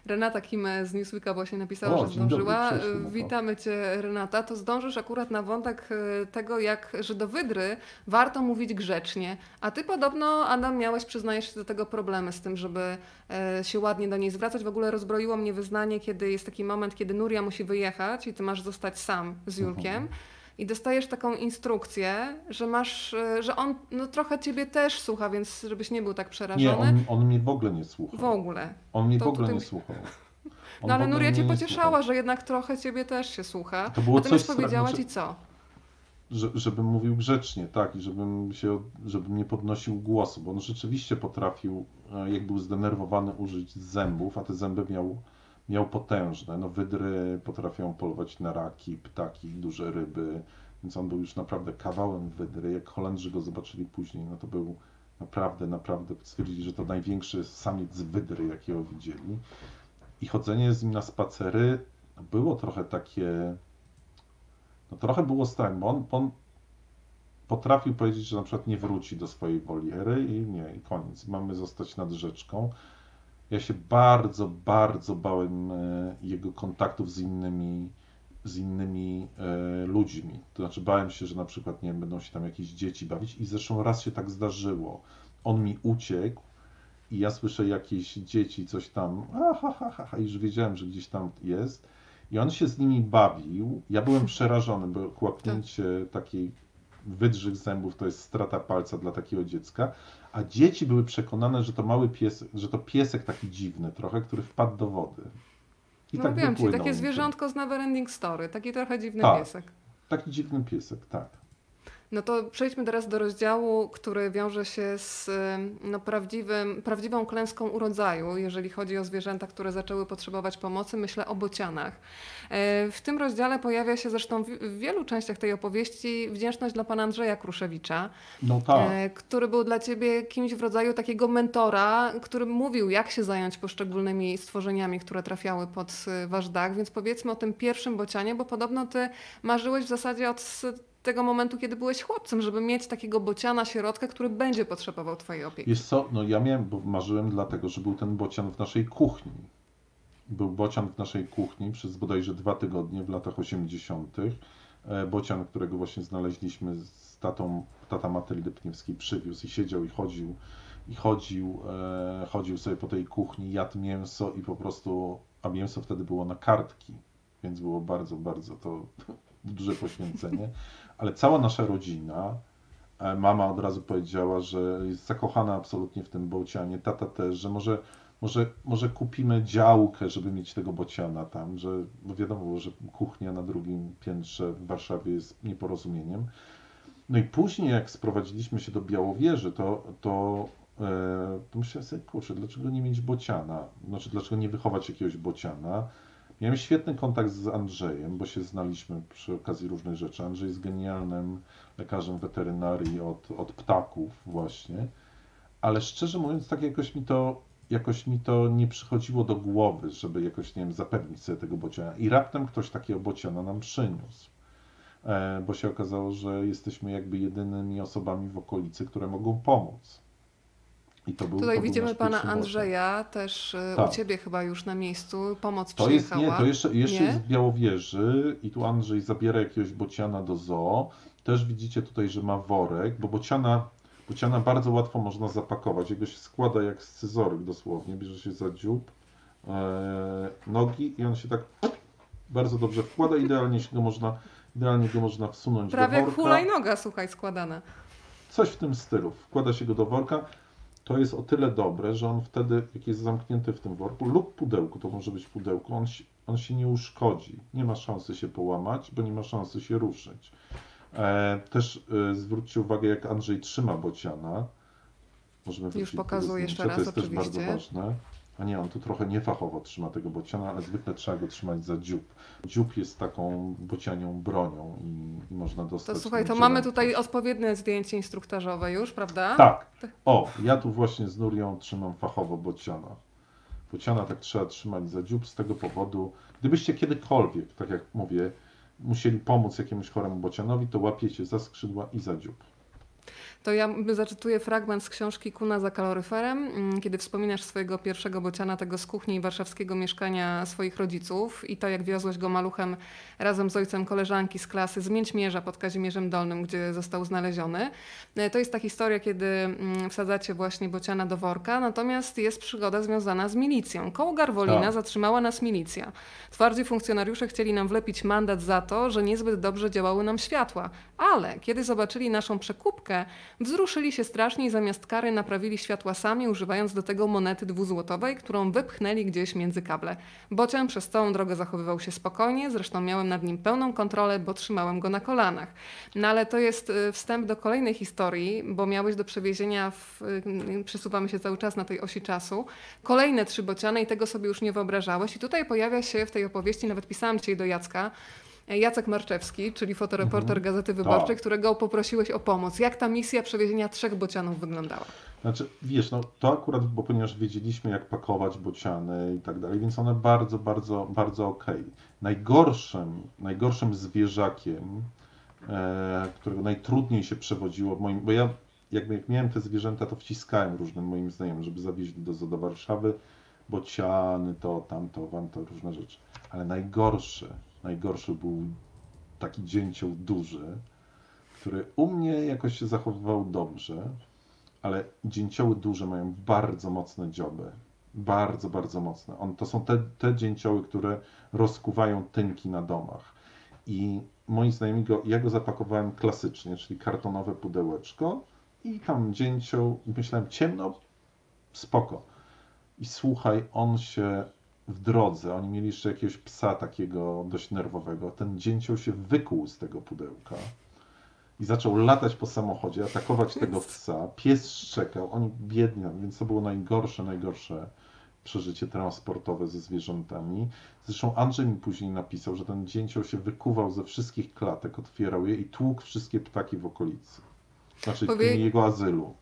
Renata Kime z Newsweeka właśnie napisała, o, że zdążyła. Dobry, Witamy Cię Renata. To zdążysz akurat na wątek e, tego, jak, że do wydry warto mówić grzecznie. A Ty podobno, Adam, miałeś, przyznajesz się do tego problemy z tym, żeby e, się ładnie do niej zwracać. W ogóle rozbroiło mnie wyznanie, kiedy jest taki moment, kiedy Nuria musi wyjechać i Ty masz zostać sam z Julkiem. Mhm i dostajesz taką instrukcję, że masz, e, że on no, trochę ciebie też słucha, więc żebyś nie był tak przerażony. Nie, on, on mnie w ogóle nie słuchał. W ogóle. On mnie to, w ogóle nie słuchał. On no ale Nuria cię pocieszała, że jednak trochę ciebie też się słucha. To było Natomiast coś powiedziała ci co? Że, żebym mówił grzecznie, tak, i żebym, się, żebym nie podnosił głosu, bo on rzeczywiście potrafił, e, jak był zdenerwowany, użyć zębów, a te zęby miał miał potężne. No, wydry potrafią polować na raki, ptaki, duże ryby, więc on był już naprawdę kawałem wydry. Jak Holendrzy go zobaczyli później, no to był naprawdę, naprawdę, stwierdzili, że to największy samiec wydry, jakiego widzieli. I chodzenie z nim na spacery było trochę takie, no trochę było strach, bo on, on potrafił powiedzieć, że na przykład nie wróci do swojej woliery i nie, i koniec. Mamy zostać nad rzeczką. Ja się bardzo, bardzo bałem e, jego kontaktów z innymi, z innymi e, ludźmi. To znaczy bałem się, że na przykład nie będą się tam jakieś dzieci bawić i zresztą raz się tak zdarzyło. On mi uciekł i ja słyszę jakieś dzieci coś tam, ha, ha, ha, ha, i już wiedziałem, że gdzieś tam jest. I on się z nimi bawił. Ja byłem przerażony, bo kłapnięcie takiej wydrzych zębów to jest strata palca dla takiego dziecka a dzieci były przekonane, że to mały piesek, że to piesek taki dziwny trochę, który wpadł do wody. I no tak wiem, czyli takie zwierzątko z Neverending Story, taki trochę dziwny tak, piesek. Taki dziwny piesek, tak. No to przejdźmy teraz do rozdziału, który wiąże się z no, prawdziwym, prawdziwą klęską urodzaju, jeżeli chodzi o zwierzęta, które zaczęły potrzebować pomocy. Myślę o bocianach. E, w tym rozdziale pojawia się zresztą w wielu częściach tej opowieści wdzięczność dla pana Andrzeja Kruszewicza, no tak. E, który był dla ciebie kimś w rodzaju takiego mentora, który mówił, jak się zająć poszczególnymi stworzeniami, które trafiały pod e, wasz dach. Więc powiedzmy o tym pierwszym bocianie, bo podobno ty marzyłeś w zasadzie od tego momentu, kiedy byłeś chłopcem, żeby mieć takiego bociana, środka, który będzie potrzebował twojej opieki. Jest co, no ja miałem, bo marzyłem dlatego, że był ten bocian w naszej kuchni. Był bocian w naszej kuchni przez bodajże dwa tygodnie w latach 80. E, bocian, którego właśnie znaleźliśmy z tatą, tata Matyldy Pniewskiej przywiózł i siedział i chodził i chodził, e, chodził sobie po tej kuchni, jadł mięso i po prostu, a mięso wtedy było na kartki, więc było bardzo, bardzo to duże poświęcenie ale cała nasza rodzina, e, mama od razu powiedziała, że jest zakochana absolutnie w tym bocianie, tata też, że może, może, może kupimy działkę, żeby mieć tego bociana tam, że bo wiadomo że kuchnia na drugim piętrze w Warszawie jest nieporozumieniem. No i później jak sprowadziliśmy się do Białowieży, to, to, e, to myślałem sobie, kurczę, dlaczego nie mieć bociana? Znaczy, dlaczego nie wychować jakiegoś bociana? Miałem świetny kontakt z Andrzejem, bo się znaliśmy przy okazji różnych rzeczy. Andrzej jest genialnym lekarzem weterynarii od, od ptaków właśnie, ale szczerze mówiąc, tak jakoś mi to jakoś mi to nie przychodziło do głowy, żeby jakoś, nie wiem, zapewnić sobie tego bociana. I raptem ktoś takiego bociana nam przyniósł. E, bo się okazało, że jesteśmy jakby jedynymi osobami w okolicy, które mogą pomóc. Był, Tutaj widzimy pana Andrzeja, też e, tak. u ciebie chyba już na miejscu, pomoc to przyjechała. Jest, nie, to jeszcze, jeszcze nie? jest w Białowieży i tu Andrzej zabiera jakiegoś bociana do zoo. Też widzicie tutaj, że ma worek, bo bociana, bociana bardzo łatwo można zapakować. Jego się składa jak scyzoryk dosłownie, bierze się za dziób, e, nogi i on się tak bardzo dobrze wkłada, idealnie się go można, idealnie go można wsunąć Prawie do worka. Prawie jak hulajnoga, słuchaj, składana. Coś w tym stylu. Wkłada się go do worka to jest o tyle dobre, że on wtedy, jak jest zamknięty w tym worku lub pudełku, to może być pudełku, on, on się nie uszkodzi. Nie ma szansy się połamać, bo nie ma szansy się ruszyć. E, też e, zwróćcie uwagę, jak Andrzej trzyma bociana. Możemy Już pokazuję jeszcze raz, To jest oczywiście. też bardzo ważne. A nie, on tu trochę niefachowo trzyma tego bociana, ale zwykle trzeba go trzymać za dziób. Dziób jest taką bocianią bronią i, i można dostać... To słuchaj, to mamy tutaj odpowiednie zdjęcie instruktażowe już, prawda? Tak. O, ja tu właśnie z Nurią trzymam fachowo bociana. Bociana tak trzeba trzymać za dziób z tego powodu, gdybyście kiedykolwiek, tak jak mówię, musieli pomóc jakiemuś choremu bocianowi, to łapiecie za skrzydła i za dziób. To ja zacytuję fragment z książki Kuna za kaloryferem, mm, kiedy wspominasz swojego pierwszego bociana, tego z kuchni warszawskiego mieszkania swoich rodziców i to, jak wiozłeś go maluchem razem z ojcem koleżanki z klasy z Mięćmierza pod Kazimierzem Dolnym, gdzie został znaleziony. E, to jest ta historia, kiedy mm, wsadzacie właśnie bociana do worka, natomiast jest przygoda związana z milicją. Koło Garwolina tak. zatrzymała nas milicja. Twardzi funkcjonariusze chcieli nam wlepić mandat za to, że niezbyt dobrze działały nam światła, ale kiedy zobaczyli naszą przekupkę, Wzruszyli się strasznie i zamiast kary naprawili światła sami, używając do tego monety dwuzłotowej, którą wypchnęli gdzieś między kable. Bocian przez całą drogę zachowywał się spokojnie, zresztą miałem nad nim pełną kontrolę, bo trzymałem go na kolanach. No ale to jest y, wstęp do kolejnej historii, bo miałeś do przewiezienia, w, y, przesuwamy się cały czas na tej osi czasu, kolejne trzy bociany i tego sobie już nie wyobrażałeś. I tutaj pojawia się w tej opowieści, nawet pisałam dzisiaj do Jacka, Jacek Marczewski, czyli fotoreporter mhm. Gazety Wyborczej, którego poprosiłeś o pomoc. Jak ta misja przewiezienia trzech bocianów wyglądała? Znaczy, wiesz, no to akurat, bo ponieważ wiedzieliśmy, jak pakować bociany i tak dalej, więc one bardzo, bardzo, bardzo okej. Okay. Najgorszym, najgorszym zwierzakiem, e, którego najtrudniej się przewodziło, moim, bo ja jakby jak miałem te zwierzęta, to wciskałem różnym moim znajomym, żeby zawieźli do, do Warszawy, bociany, to, tamto, wam to, różne rzeczy. Ale najgorsze, Najgorszy był taki dzięcioł duży, który u mnie jakoś się zachowywał dobrze, ale dzięcioły duże mają bardzo mocne dzioby. Bardzo, bardzo mocne. On, to są te, te dzięcioły, które rozkuwają tynki na domach. I moi znajomi go, ja go zapakowałem klasycznie, czyli kartonowe pudełeczko i tam dzięcioł, myślałem ciemno, spoko. I słuchaj, on się w drodze, oni mieli jeszcze jakiegoś psa takiego dość nerwowego, ten dzięcioł się wykuł z tego pudełka i zaczął latać po samochodzie, atakować tego psa. Pies szczekał, oni biedni, więc to było najgorsze, najgorsze przeżycie transportowe ze zwierzętami. Zresztą Andrzej mi później napisał, że ten dzięcioł się wykuwał ze wszystkich klatek, otwierał je i tłukł wszystkie ptaki w okolicy. Znaczy Powie- jego azylu.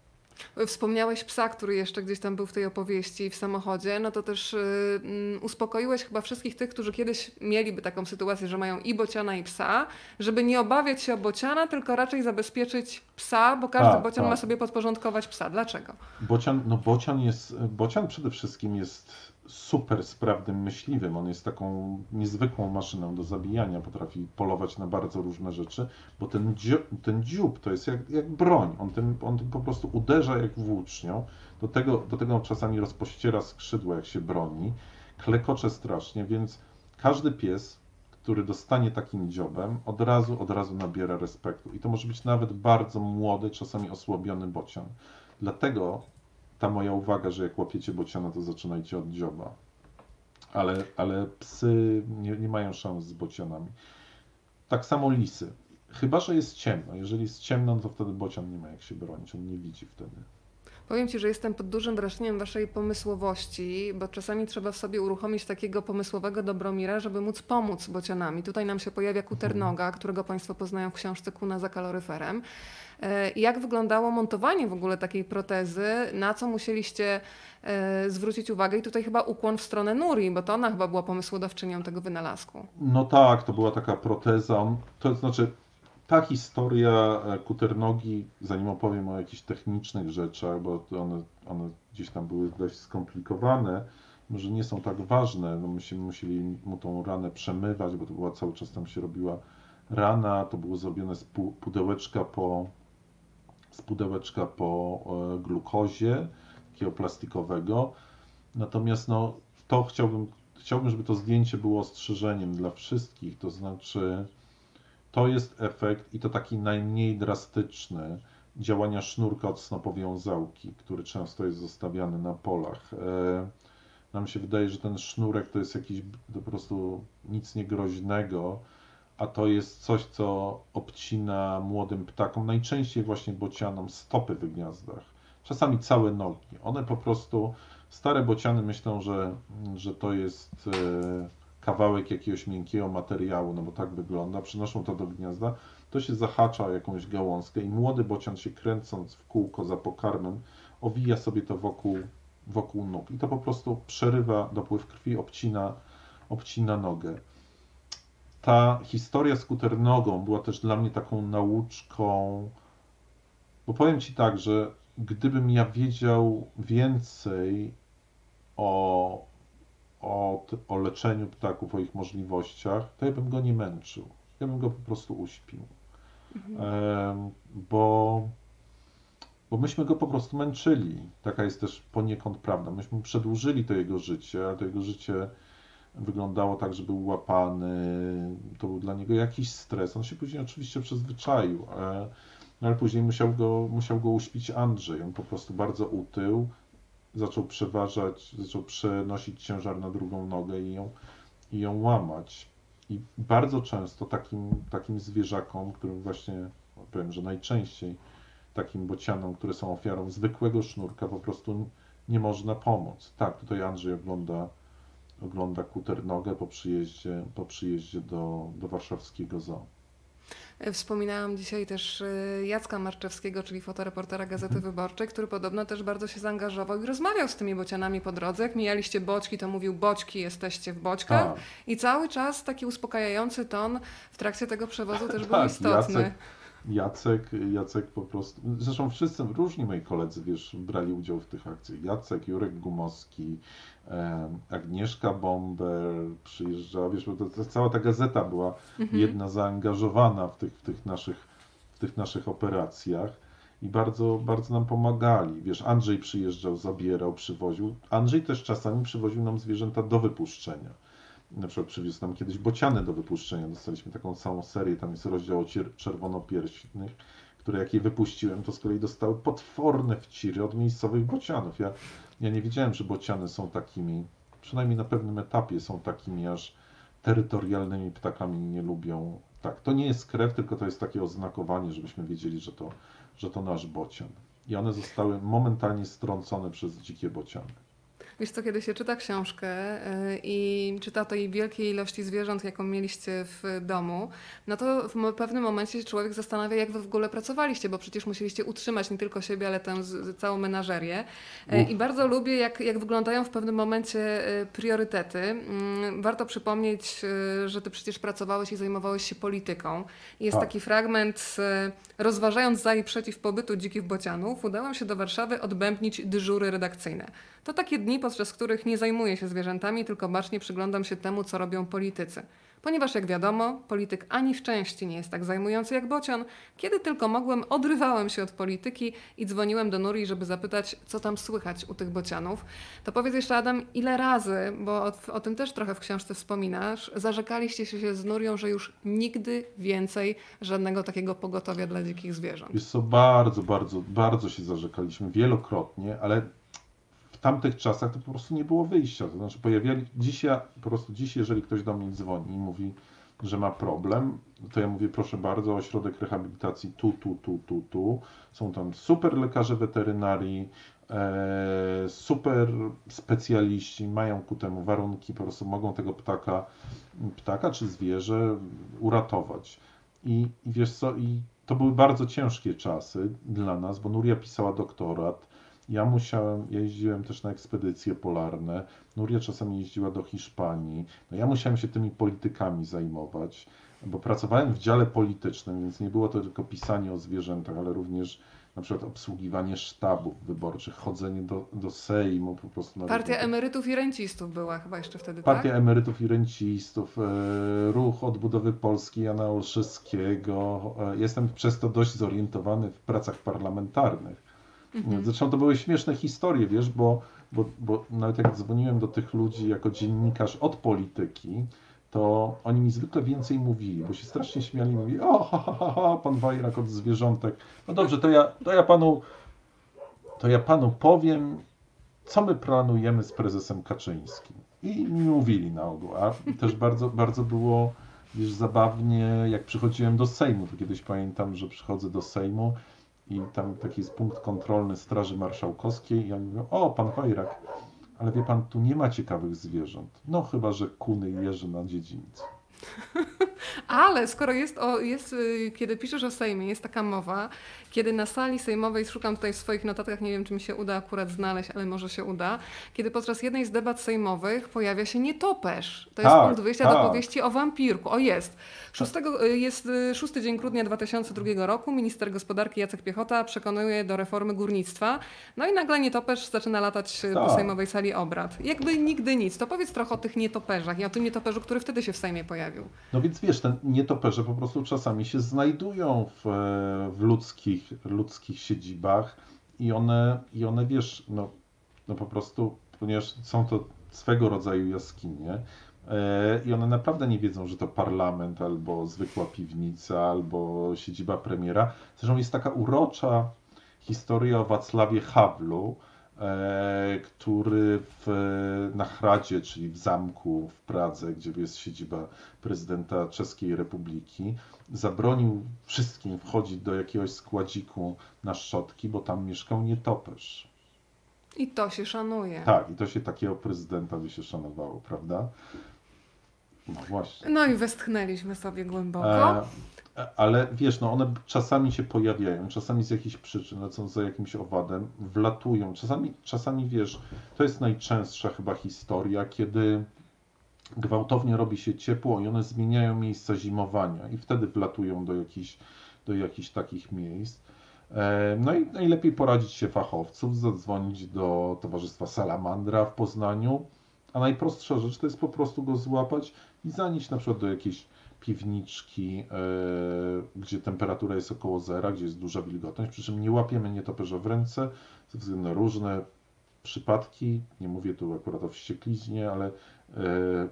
Wspomniałeś psa, który jeszcze gdzieś tam był w tej opowieści w samochodzie, no to też y, mm, uspokoiłeś chyba wszystkich tych, którzy kiedyś mieliby taką sytuację, że mają i bociana i psa, żeby nie obawiać się o bociana, tylko raczej zabezpieczyć psa, bo każdy Tak, bocian tak. ma sobie podporządkować psa. Dlaczego? Bocian, no bocian jest, bocian przede wszystkim jest super sprawnym myśliwym. On jest taką niezwykłą maszyną do zabijania, potrafi polować na bardzo różne rzeczy, bo ten, dzio- ten dziób to jest jak, jak broń. On tym, on tym po prostu uderza jak włócznią. Do tego, do tego czasami rozpościera skrzydła, jak się broni. Klekocze strasznie, więc każdy pies, który dostanie takim dziobem, od razu, od razu nabiera respektu. I to może być nawet bardzo młody, czasami osłabiony bocian. Dlatego ta moja uwaga, że jak łapiecie bociana, to zaczynajcie od dzioba. Ale, ale psy nie, nie mają szans z bocianami. Tak samo lisy. Chyba, że jest ciemno. Jeżeli jest ciemno, to wtedy bocian nie ma jak się bronić. On nie widzi wtedy. Powiem Ci, że jestem pod dużym wrażeniem Waszej pomysłowości, bo czasami trzeba w sobie uruchomić takiego pomysłowego Dobromira, żeby móc pomóc bocianami. Tutaj nam się pojawia kuternoga, którego Państwo poznają w książce Kuna za kaloryferem. E, Jak wyglądało montowanie w ogóle takiej protezy? Na co musieliście e, zwrócić uwagę? I tutaj chyba ukłon w stronę Nuri, bo to ona chyba była pomysłodawczynią tego wynalazku. No tak, to była taka proteza. To znaczy, ta historia e, kuternogi, zanim opowiem o jakichś technicznych rzeczach, bo one, one gdzieś tam były dość skomplikowane, może nie są tak ważne. No myśmy musieli mu tą ranę przemywać, bo to była cały czas tam się robiła rana. To było zrobione z pu- pudełeczka po, z pudełeczka po e, glukozie, takiego plastikowego. Natomiast no, to chciałbym, chciałbym, żeby to zdjęcie było ostrzeżeniem dla wszystkich, to znaczy to jest efekt i to taki najmniej drastyczny działania sznurka od snopowiązałki, który często jest zostawiany na polach. E, Nam się wydaje, że ten sznurek to jest jakiś po prostu nic niegroźnego, a to jest coś, co obcina młodym ptakom, najczęściej właśnie bocianom, stopy w gniazdach. Czasami całe nogi. One po prostu, stare bociany myślą, że, że to jest e, kawałek jakiegoś miękkiego materiału, no bo tak wygląda, przynoszą to do gniazda, to się zahacza o jakąś gałązkę i młody bocian się kręcąc w kółko za pokarmem, owija sobie to wokół, wokół nóg i to po prostu przerywa dopływ krwi, obcina, obcina nogę. Ta historia z kuternogą była też dla mnie taką nauczką, bo powiem Ci tak, że gdybym ja wiedział więcej o, o, t- o leczeniu ptaków, o ich możliwościach, to ja bym go nie męczył. Ja bym go po prostu uśpił. Em, bo, bo myśmy go po prostu męczyli. Taka jest też poniekąd prawda. Myśmy przedłużyli to jego życie, ale to jego życie wyglądało tak, że był łapany, to był dla niego jakiś stres. On się później oczywiście przyzwyczaił, e, no ale później musiał go, musiał go uśpić Andrzej. On po prostu bardzo utył, zaczął przeważać, zaczął przenosić ciężar na drugą nogę i ją, i ją łamać. I bardzo często takim, takim zwierzakom, którym właśnie, powiem, że najczęściej takim bocianom, które są ofiarą zwykłego sznurka, po prostu nie można pomóc. Tak, tutaj Andrzej ogląda, ogląda kuternogę po przyjeździe, po przyjeździe do, do warszawskiego zoo. Wspominałam dzisiaj też e, Jacka Marczewskiego, czyli fotoreportera Gazety Wyborczej, który podobno też bardzo się zaangażował i rozmawiał z tymi bocianami po drodze. Jak mijaliście boczki, to mówił boczki, jesteście w boczkach. Tak. I cały czas taki uspokajający ton w trakcie tego przewozu też był Tak, istotny. Jacek, Jacek, Jacek po prostu, zresztą wszyscy, różni moi koledzy, wiesz, brali udział w tych akcjach. Jacek, Jurek Gumowski, Agnieszka Bomber przyjeżdżała, wiesz, bo to, to cała ta gazeta była Mhm. jedna zaangażowana w tych, w tych, naszych, w tych naszych operacjach i bardzo, bardzo nam pomagali. Wiesz, Andrzej przyjeżdżał, zabierał, przywoził. Andrzej też czasami przywoził nam zwierzęta do wypuszczenia. Na przykład przywiózł nam kiedyś bociany do wypuszczenia. Dostaliśmy taką całą serię, tam jest rozdział o czerwonopierśnych, które jak je wypuściłem, to z kolei dostały potworne wciry od miejscowych bocianów. Ja, ja nie wiedziałem, że bociany są takimi, przynajmniej na pewnym etapie są takimi aż terytorialnymi ptakami nie lubią. Tak, to nie jest krew, tylko to jest takie oznakowanie, żebyśmy wiedzieli, że to, że to nasz bocian. I one zostały momentalnie strącone przez dzikie bociany. Wiesz co, kiedy się czyta książkę y, i czyta tej wielkiej ilości zwierząt, jaką mieliście w domu, no to w pewnym momencie człowiek zastanawia, jak wy w ogóle pracowaliście, bo przecież musieliście utrzymać nie tylko siebie, ale tę całą menażerię. Y, I bardzo lubię, jak, jak wyglądają w pewnym momencie y, priorytety. Mm, warto przypomnieć, że ty przecież pracowałeś i zajmowałeś się polityką. Jest tak. taki fragment, rozważając za i przeciw pobytu dzikich bocianów, udałem się do Warszawy odbębnić dyżury redakcyjne. To takie dni, podczas których nie zajmuję się zwierzętami, tylko bacznie przyglądam się temu, co robią politycy. Ponieważ, jak wiadomo, polityk ani w części nie jest tak zajmujący jak bocian, kiedy tylko mogłem, odrywałem się od polityki i dzwoniłem do Nuri, żeby zapytać, co tam słychać u tych bocianów. To powiedz jeszcze, Adam, ile razy, bo o, o tym też trochę w książce wspominasz, zarzekaliście się z Nurią, że już nigdy więcej żadnego takiego pogotowia dla dzikich zwierząt? Jest to bardzo, bardzo, bardzo się zarzekaliśmy wielokrotnie, ale tamtych czasach to po prostu nie było wyjścia. To znaczy pojawiali, dzisiaj, po prostu dziś, jeżeli ktoś do mnie dzwoni i mówi, że ma problem, to ja mówię, proszę bardzo, ośrodek rehabilitacji tu, tu, tu, tu, tu. Są tam super lekarze weterynarii, e, super specjaliści, mają ku temu warunki, po prostu mogą tego ptaka, ptaka czy zwierzę uratować. I, i wiesz co, i to były bardzo ciężkie czasy dla nas, bo Nuria pisała doktorat, ja musiałem, ja jeździłem też na ekspedycje polarne, Nuria czasami jeździła do Hiszpanii, no ja musiałem się tymi politykami zajmować, bo pracowałem w dziale politycznym, więc nie było to tylko pisanie o zwierzętach, ale również na przykład obsługiwanie sztabów wyborczych, chodzenie do, do Sejmu po prostu. Partia emerytów i rencistów była chyba jeszcze wtedy, Partia tak? emerytów i rencistów, e, ruch odbudowy Polski Jana Olszewskiego. E, jestem przez to dość zorientowany w pracach parlamentarnych. Mhm. Zresztą to były śmieszne historie, wiesz, bo, bo, bo nawet jak dzwoniłem do tych ludzi jako dziennikarz od polityki, to oni mi zwykle więcej mówili, bo się strasznie śmiali, mówili, o, ha, ha, ha, pan Wajrak od zwierzątek. No dobrze, to ja, to ja panu, to ja panu powiem, co my planujemy z prezesem Kaczyńskim. I mi mówili na ogół, a też bardzo, bardzo było, wiesz, zabawnie, jak przychodziłem do Sejmu, to kiedyś pamiętam, że przychodzę do Sejmu i tam taki jest punkt kontrolny Straży Marszałkowskiej i oni mówią, o, pan Chojrak, ale wie pan, tu nie ma ciekawych zwierząt. No chyba, że kuny jeży na dziedzińcu. Ale skoro jest, o, jest, y, kiedy piszesz o Sejmie, jest taka mowa, kiedy na sali sejmowej, szukam tutaj w swoich notatkach, nie wiem czy mi się uda akurat znaleźć, ale może się uda, kiedy podczas jednej z debat sejmowych pojawia się nietoperz. To jest tak, punkt wyjścia tak. do powieści o wampirku. O jest. Szóstego, y, jest y, szósty dzień grudnia 2002 roku. Minister gospodarki Jacek Piechota przekonuje do reformy górnictwa. No i nagle nietoperz zaczyna latać tak. po sejmowej sali obrad. Jakby nigdy nic. To powiedz trochę o tych nietoperzach i o tym nietoperzu, który wtedy się w Sejmie pojawił. No więc wiesz, te nietoperze po prostu czasami się znajdują w, w ludzkich, ludzkich siedzibach i one, i one wiesz, no, no po prostu, ponieważ są to swego rodzaju jaskinie, e, i one naprawdę nie wiedzą, że to parlament, albo zwykła piwnica, albo siedziba premiera. Zresztą jest taka urocza historia o Wacławie Hawlu, E, który w, na Hradzie, czyli w zamku w Pradze, gdzie jest siedziba prezydenta Czeskiej Republiki, zabronił wszystkim wchodzić do jakiegoś składziku na szczotki, bo tam mieszkał nietoperz. I to się szanuje. Tak, i to się takiego prezydenta by się szanowało, prawda? No właśnie. No i westchnęliśmy sobie głęboko. E, ale wiesz, no one czasami się pojawiają, czasami z jakichś przyczyn, lecą za jakimś owadem, wlatują. Czasami, czasami wiesz, to jest najczęstsza chyba historia, kiedy gwałtownie robi się ciepło i one zmieniają miejsca zimowania i wtedy wlatują do jakichś, do jakichś takich miejsc. E, no i najlepiej poradzić się fachowców, zadzwonić do Towarzystwa Salamandra w Poznaniu, a najprostsza rzecz to jest po prostu go złapać i zanieść na przykład do jakiejś piwniczki, e, gdzie temperatura jest około zera, gdzie jest duża wilgotność, przy czym nie łapiemy nietoperza w ręce ze względu na różne przypadki, nie mówię tu akurat o wściekliźnie, ale e,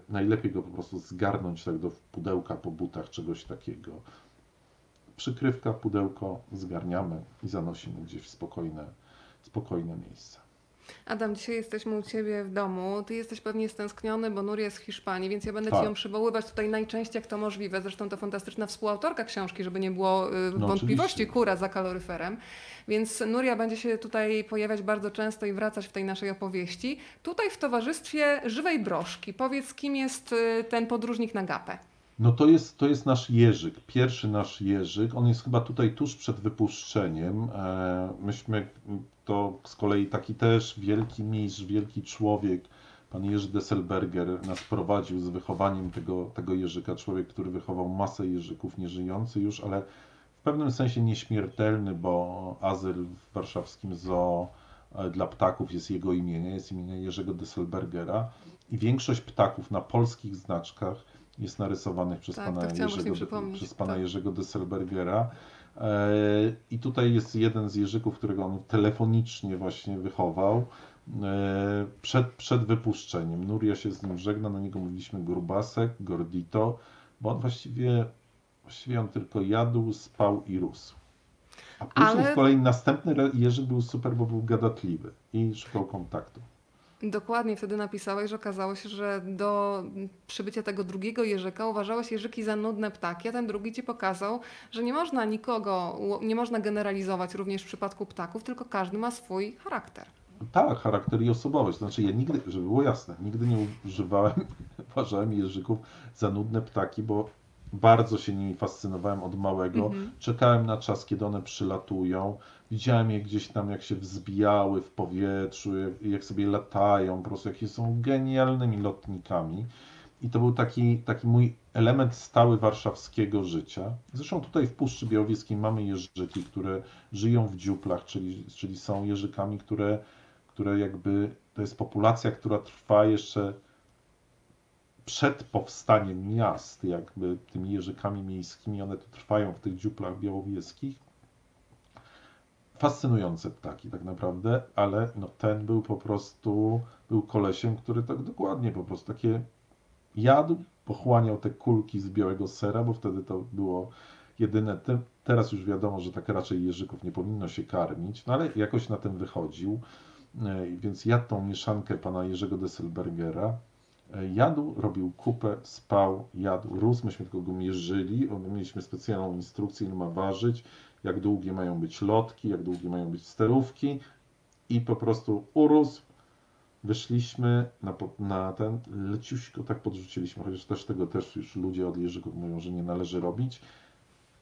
najlepiej go po prostu zgarnąć tak do pudełka po butach, czegoś takiego. Przykrywka, pudełko, zgarniamy i zanosimy gdzieś w spokojne, spokojne miejsce. Adam, dzisiaj jesteśmy u Ciebie w domu. Ty jesteś pewnie stęskniony, bo Nuria jest w Hiszpanii, więc ja będę Tak. Ci ją przywoływać tutaj najczęściej, jak to możliwe. Zresztą to fantastyczna współautorka książki, żeby nie było y, No, wątpliwości, oczywiście. kura za kaloryferem. Więc Nuria będzie się tutaj pojawiać bardzo często i wracać w tej naszej opowieści. Tutaj w towarzystwie żywej broszki. Powiedz, kim jest y, ten podróżnik na gapę? No to jest, to jest nasz Jerzyk, pierwszy nasz Jerzyk. On jest chyba tutaj tuż przed wypuszczeniem. E, Myśmy, to z kolei taki też wielki mistrz, wielki człowiek, pan Jerzy Desselberger nas prowadził z wychowaniem tego, tego Jerzyka. Człowiek, który wychował masę Jerzyków, nieżyjący już, ale w pewnym sensie nieśmiertelny, bo azyl w warszawskim zoo e, dla ptaków jest jego imienie, jest imię Jerzego Desselbergera i większość ptaków na polskich znaczkach jest narysowanych przez Tak, pana, chciałam Jerzego, przez pana tak. Jerzego Desselbergera. E, I tutaj jest jeden z Jerzyków, którego on telefonicznie właśnie wychował e, przed, przed wypuszczeniem. Nuria się z nim żegna, na niego mówiliśmy grubasek, gordito, bo on właściwie, właściwie on tylko jadł, spał i rósł. A później Ale- z kolei następny Jerzy był super, bo był gadatliwy i szukał kontaktu. Dokładnie wtedy napisałeś, że okazało się, że do przybycia tego drugiego jeżyka uważałeś jeżyki za nudne ptaki, a ten drugi ci pokazał, że nie można nikogo, nie można generalizować również w przypadku ptaków, tylko każdy ma swój charakter. Tak, charakter i osobowość. Znaczy ja nigdy, żeby było jasne, nigdy nie używałem, uważałem jeżyków za nudne ptaki, bo bardzo się nimi fascynowałem od małego. Mhm. Czekałem na czas, kiedy one przylatują. Widziałem je gdzieś tam, jak się wzbijały w powietrzu, jak, sobie latają, po prostu jakie są genialnymi lotnikami. I to był taki, taki mój element stały warszawskiego życia. Zresztą tutaj w Puszczy Białowieskiej mamy jeżyki, które żyją w dziuplach, czyli, czyli są jeżykami, które, które jakby, to jest populacja, która trwa jeszcze przed powstaniem miast, jakby tymi jeżykami miejskimi, one tu trwają w tych dziuplach białowieskich. Fascynujące ptaki tak naprawdę, ale no, ten był po prostu, był kolesiem, który tak dokładnie po prostu takie jadł, pochłaniał te kulki z białego sera, bo wtedy to było jedyne. Te, teraz już wiadomo, że tak raczej jeżyków nie powinno się karmić, no ale jakoś na tym wychodził. E, Więc jadł tą mieszankę pana Jerzego Desselbergera. Jadł, robił kupę, spał, jadł, rósł. Myśmy tylko go mierzyli. Mieliśmy specjalną instrukcję, ile ma ważyć, jak długie mają być lotki, jak długie mają być sterówki. I po prostu urósł. Wyszliśmy na, na ten, leciuśko tak podrzuciliśmy, chociaż też tego też już ludzie od Jerzyków mówią, że nie należy robić.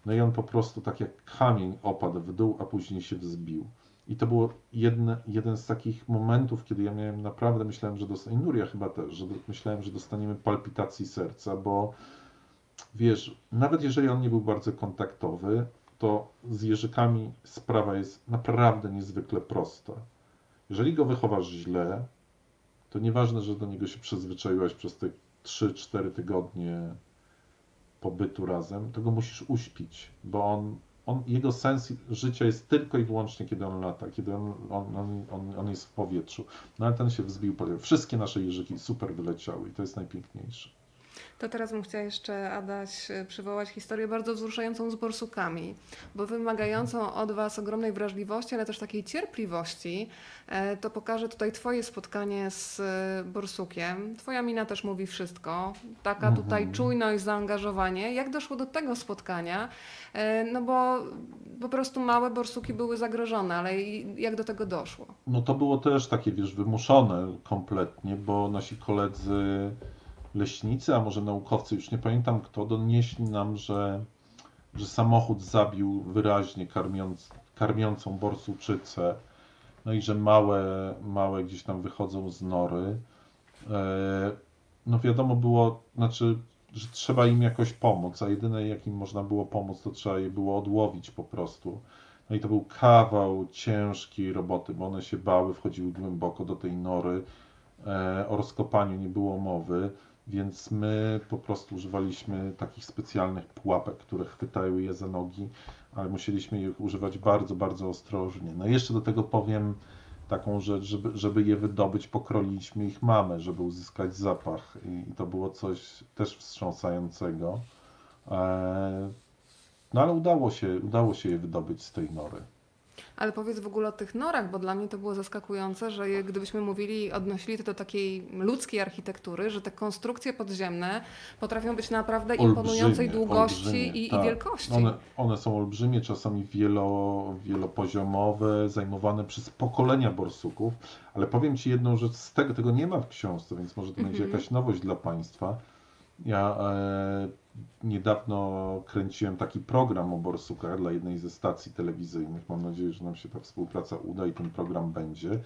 No i on po prostu tak jak kamień opadł w dół, a później się wzbił. I to było jeden z takich momentów, kiedy ja miałem naprawdę, myślałem, że dostaniemy, Nuria chyba też, że myślałem, że dostaniemy palpitacji serca, bo wiesz, nawet jeżeli on nie był bardzo kontaktowy, to z jeżykami sprawa jest naprawdę niezwykle prosta. Jeżeli go wychowasz źle, to nieważne, że do niego się przyzwyczaiłeś przez te 3-4 tygodnie pobytu razem, to go musisz uśpić, bo on, on, jego sens życia jest tylko i wyłącznie, kiedy on lata, kiedy on, on, on, on, jest w powietrzu. No ale ten się wzbił, powiem, wszystkie nasze jeżyki super wyleciały i to jest najpiękniejsze. To teraz bym chciała jeszcze, Adaś, y, przywołać historię bardzo wzruszającą z borsukami, bo wymagającą od Was ogromnej wrażliwości, ale też takiej cierpliwości. E, To pokażę tutaj Twoje spotkanie z y, borsukiem. Twoja mina też mówi wszystko. Taka Mhm. tutaj czujność, zaangażowanie. Jak doszło do tego spotkania? E, No bo po prostu małe borsuki były zagrożone, ale jak do tego doszło? No to było też takie, wiesz, wymuszone kompletnie, bo nasi koledzy leśnicy, a może naukowcy, już nie pamiętam kto, donieśli nam, że, że samochód zabił wyraźnie karmiąc, karmiącą borsuczycę, no i że małe, małe gdzieś tam wychodzą z nory. E, No wiadomo było, znaczy, że trzeba im jakoś pomóc, a jedyne jak im można było pomóc, to trzeba je było odłowić po prostu. No i to był kawał ciężkiej roboty, bo one się bały, wchodziły głęboko do tej nory. E, O rozkopaniu nie było mowy, więc my po prostu używaliśmy takich specjalnych pułapek, które chwytają je za nogi, ale musieliśmy ich używać bardzo, bardzo ostrożnie. No jeszcze do tego powiem taką rzecz, żeby, żeby je wydobyć, pokroliliśmy ich mamę, żeby uzyskać zapach i to było coś też wstrząsającego. E, No ale udało się, udało się je wydobyć z tej nory. Ale powiedz w ogóle o tych norach, bo dla mnie to było zaskakujące, że je- gdybyśmy mówili, odnosili to do takiej ludzkiej architektury, że te konstrukcje podziemne potrafią być naprawdę imponującej długości olbrzymie, i, tak. i wielkości. One, one są olbrzymie, czasami wielo, wielopoziomowe, zajmowane przez pokolenia borsuków, ale powiem Ci jedną rzecz, z tego, tego nie ma w książce, więc może to będzie Mhm. jakaś nowość dla Państwa. Ja e, niedawno kręciłem taki program o borsukach dla jednej ze stacji telewizyjnych. Mam nadzieję, że nam się ta współpraca uda i ten program będzie.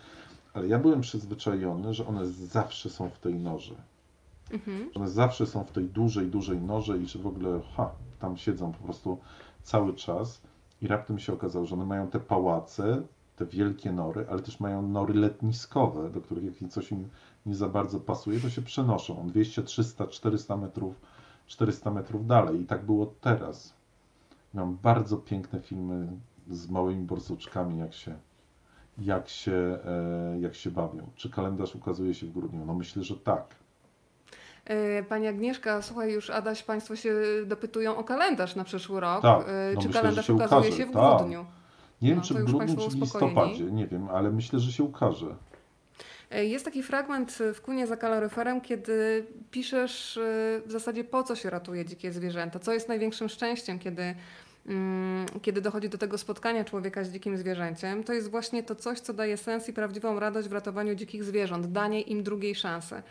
Ale ja byłem przyzwyczajony, że one zawsze są w tej norze. Mhm. One zawsze są w tej dużej, dużej norze i że w ogóle, ha, tam siedzą po prostu cały czas. I raptem się okazało, że one mają te pałace, te wielkie nory, ale też mają nory letniskowe, do których jak coś im nie za bardzo pasuje, to się przenoszą 200, 300, 400 metrów, 400 metrów dalej. I tak było teraz. Mam bardzo piękne filmy z małymi borsuczkami, jak się, jak się, e, jak się bawią. Czy kalendarz ukazuje się w grudniu? No myślę, że tak. E, Pani Agnieszka, słuchaj, już Adaś, Państwo się dopytują o kalendarz na przyszły rok. Tak, E, no Czy myślę, kalendarz się ukazuje ukaże, się w tak. grudniu? Nie wiem, No, czy to w grudniu, czy w listopadzie, nie wiem, ale myślę, że się ukaże. E, Jest taki fragment w Kunie za kaloryferem, kiedy piszesz e, w zasadzie po co się ratuje dzikie zwierzęta, co jest największym szczęściem, kiedy, mm, kiedy dochodzi do tego spotkania człowieka z dzikim zwierzęciem. To jest właśnie to coś, co daje sens i prawdziwą radość w ratowaniu dzikich zwierząt, danie im drugiej szansy.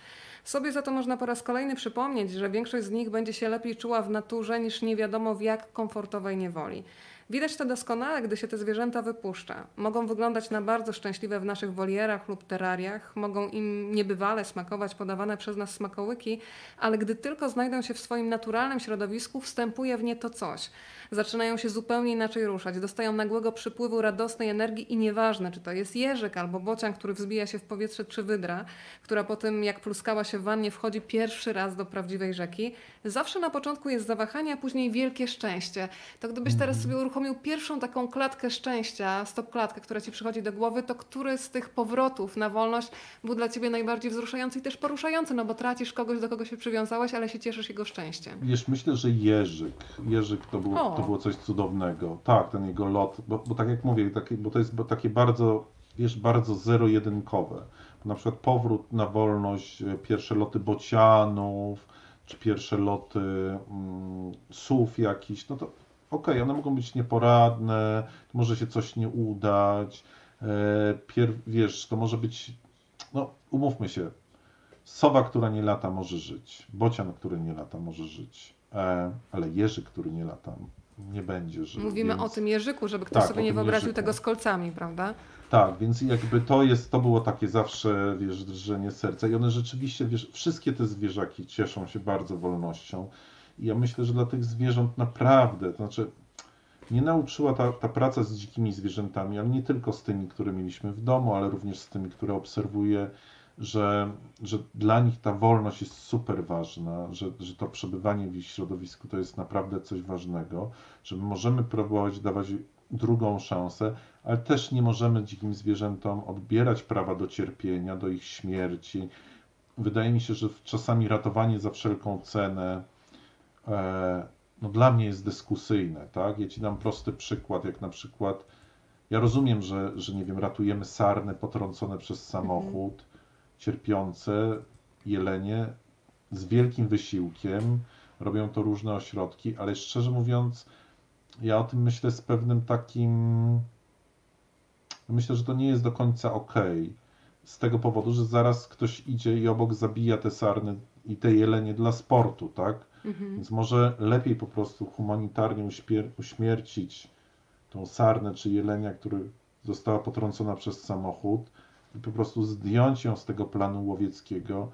Sobie za to można po raz kolejny przypomnieć, że większość z nich będzie się lepiej czuła w naturze niż nie wiadomo w jak komfortowej niewoli. Widać to doskonale, gdy się te zwierzęta wypuszcza. Mogą wyglądać na bardzo szczęśliwe w naszych wolierach lub terariach, mogą im niebywale smakować podawane przez nas smakołyki, ale gdy tylko znajdą się w swoim naturalnym środowisku, wstępuje w nie to coś. Zaczynają się zupełnie inaczej ruszać, dostają nagłego przypływu radosnej energii i nieważne, czy to jest jeżyk albo bocian, który wzbija się w powietrze, czy wydra, która po tym, jak pluskała się w wannie, wchodzi pierwszy raz do prawdziwej rzeki, zawsze na początku jest zawahanie, a później wielkie szczęście. To gdybyś teraz sobie uruchomił pierwszą taką klatkę szczęścia, stop klatkę, która ci przychodzi do głowy, to który z tych powrotów na wolność był dla ciebie najbardziej wzruszający i też poruszający, no bo tracisz kogoś, do kogo się przywiązałeś, ale się cieszysz jego szczęściem. Wiesz, myślę, że Jerzyk. Jerzyk to było, O. to było coś cudownego. Tak, ten jego lot, bo, bo tak jak mówię, takie, bo to jest takie bardzo, wiesz, bardzo zero-jedynkowe. Na przykład powrót na wolność, e, pierwsze loty bocianów, czy pierwsze loty mm, jakichś, no to okej, one mogą być nieporadne, może się coś nie udać, e, pier, wiesz, to może być, no umówmy się, Sowa, która nie lata, może żyć. Bocian, który nie lata, może żyć. E, ale jeży, który nie lata, nie będzie żył. Mówimy więc... o tym jeżyku, żeby ktoś Tak, sobie nie wyobraził tego z kolcami, prawda? Tak, więc jakby to jest, to było takie zawsze, wiesz, drżenie serca i one rzeczywiście, wiesz, wszystkie te zwierzaki cieszą się bardzo wolnością i ja myślę, że dla tych zwierząt naprawdę, to znaczy nie nauczyła ta, ta praca z dzikimi zwierzętami, ale nie tylko z tymi, które mieliśmy w domu, ale również z tymi, które obserwuję, że, że dla nich ta wolność jest super ważna, że, że to przebywanie w ich środowisku to jest naprawdę coś ważnego, że my możemy próbować dawać drugą szansę, ale też nie możemy dzikim zwierzętom odbierać prawa do cierpienia, do ich śmierci. Wydaje mi się, że czasami ratowanie za wszelką cenę e, no dla mnie jest dyskusyjne, tak? Ja ci dam prosty przykład, jak na przykład ja rozumiem, że, że nie wiem, ratujemy sarny potrącone przez samochód, cierpiące jelenie z wielkim wysiłkiem, robią to różne ośrodki, ale szczerze mówiąc, ja o tym myślę z pewnym takim. Myślę, że to nie jest do końca ok. Z tego powodu, że zaraz ktoś idzie i obok zabija te sarny i te jelenie dla sportu, tak? Mhm. Więc może lepiej po prostu humanitarnie uśpier- uśmiercić tą sarnę czy jelenia, który została potrącona przez samochód po prostu zdjąć ją z tego planu łowieckiego,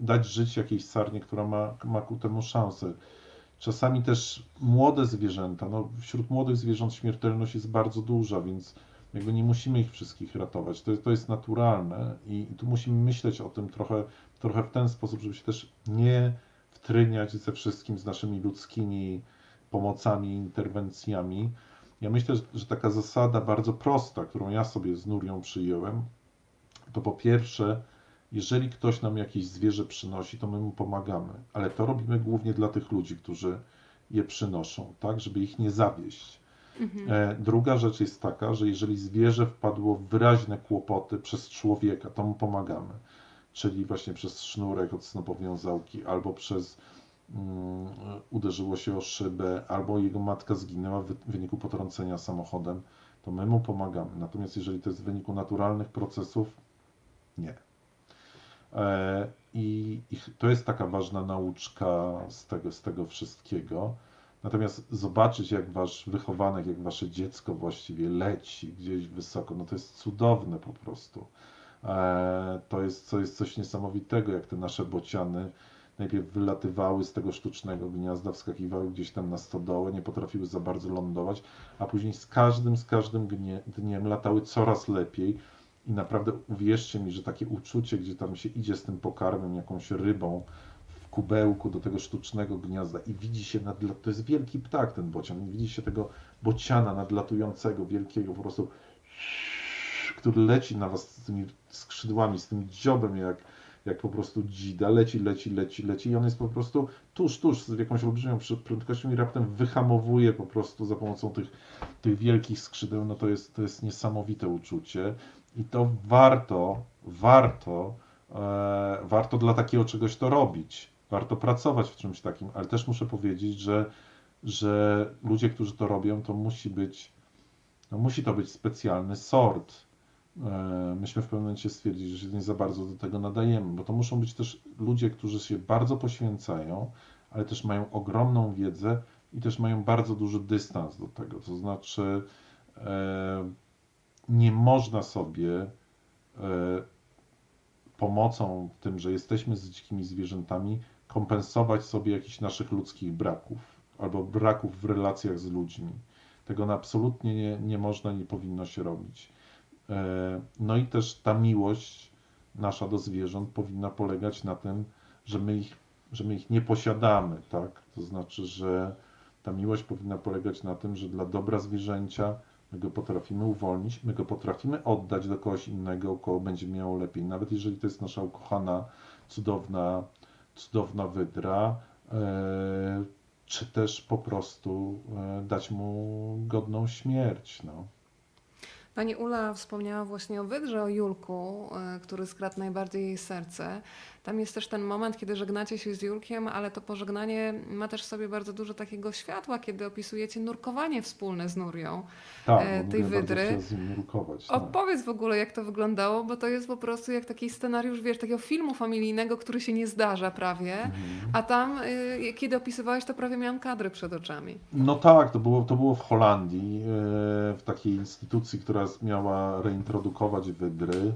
dać żyć jakiejś sarnie, która ma, ma ku temu szansę. Czasami też młode zwierzęta, no wśród młodych zwierząt śmiertelność jest bardzo duża, więc jakby nie musimy ich wszystkich ratować. To, to jest naturalne i, i tu musimy myśleć o tym trochę, trochę w ten sposób, żeby się też nie wtryniać ze wszystkim z naszymi ludzkimi pomocami, interwencjami. Ja myślę, że, taka zasada bardzo prosta, którą ja sobie z Nurią przyjąłem, to po pierwsze, jeżeli ktoś nam jakieś zwierzę przynosi, to my mu pomagamy, ale to robimy głównie dla tych ludzi, którzy je przynoszą, tak, żeby ich nie zawieść. Mhm. E, druga rzecz jest taka, że jeżeli zwierzę wpadło w wyraźne kłopoty przez człowieka, to mu pomagamy. Czyli właśnie przez sznurek od snopowiązałki, albo przez uderzyło się o szybę, albo jego matka zginęła w wyniku potrącenia samochodem, to my mu pomagamy. Natomiast jeżeli to jest w wyniku naturalnych procesów, nie. E, I, I, to jest taka ważna nauczka z tego, z tego wszystkiego. Natomiast zobaczyć, jak wasz wychowanek, jak wasze dziecko właściwie leci gdzieś wysoko, no to jest cudowne po prostu. E, to jest, to jest coś niesamowitego, jak te nasze bociany najpierw wylatywały z tego sztucznego gniazda, wskakiwały gdzieś tam na stodołę, nie potrafiły za bardzo lądować, a później z każdym, z każdym dniem latały coraz lepiej. I naprawdę uwierzcie mi, że takie uczucie, gdzie tam się idzie z tym pokarmem, jakąś rybą w kubełku do tego sztucznego gniazda i widzi się to jest wielki ptak ten bocian, widzi się tego bociana nadlatującego, wielkiego po prostu, który leci na was z tymi skrzydłami, z tym dziobem jak, jak po prostu dzida, leci, leci, leci, leci i on jest po prostu tuż, tuż z jakąś olbrzymią prędkością i raptem wyhamowuje po prostu za pomocą tych, tych wielkich skrzydeł, no to jest, to jest niesamowite uczucie. I to warto, warto, e, warto dla takiego czegoś to robić. Warto pracować w czymś takim, ale też muszę powiedzieć, że, że ludzie, którzy to robią, to musi być, no musi to być specjalny sort. E, myśmy w pewnym momencie stwierdzili, że nie za bardzo do tego nadajemy, bo to muszą być też ludzie, którzy się bardzo poświęcają, ale też mają ogromną wiedzę i też mają bardzo duży dystans do tego. To znaczy, e, nie można sobie e, pomocą tym, że jesteśmy z dzikimi zwierzętami, kompensować sobie jakichś naszych ludzkich braków albo braków w relacjach z ludźmi. Tego absolutnie nie, nie można, nie powinno się robić. E, no i też ta miłość nasza do zwierząt powinna polegać na tym, że my ich, że my ich nie posiadamy, tak? To znaczy, że ta miłość powinna polegać na tym, że dla dobra zwierzęcia My go potrafimy uwolnić, my go potrafimy oddać do kogoś innego, kogo będzie miało lepiej. Nawet jeżeli to jest nasza ukochana, cudowna, cudowna wydra, e, czy też po prostu e, dać mu godną śmierć. No. Pani Ula wspomniała właśnie o Wydrze, o Julku, e, który skradł najbardziej jej serce. Tam jest też ten moment, kiedy żegnacie się z Julkiem, ale to pożegnanie ma też w sobie bardzo dużo takiego światła, kiedy opisujecie nurkowanie wspólne z Nurią tak, e, tej Wydry. Z nim nurkować, tak. Opowiedz w ogóle, jak to wyglądało, bo to jest po prostu jak taki scenariusz, wiesz, takiego filmu familijnego, który się nie zdarza prawie, mhm. a tam, y, kiedy opisywałeś, to prawie miałam kadry przed oczami. No tak, to było, to było w Holandii, y, w takiej instytucji, która miała reintrodukować Wydry.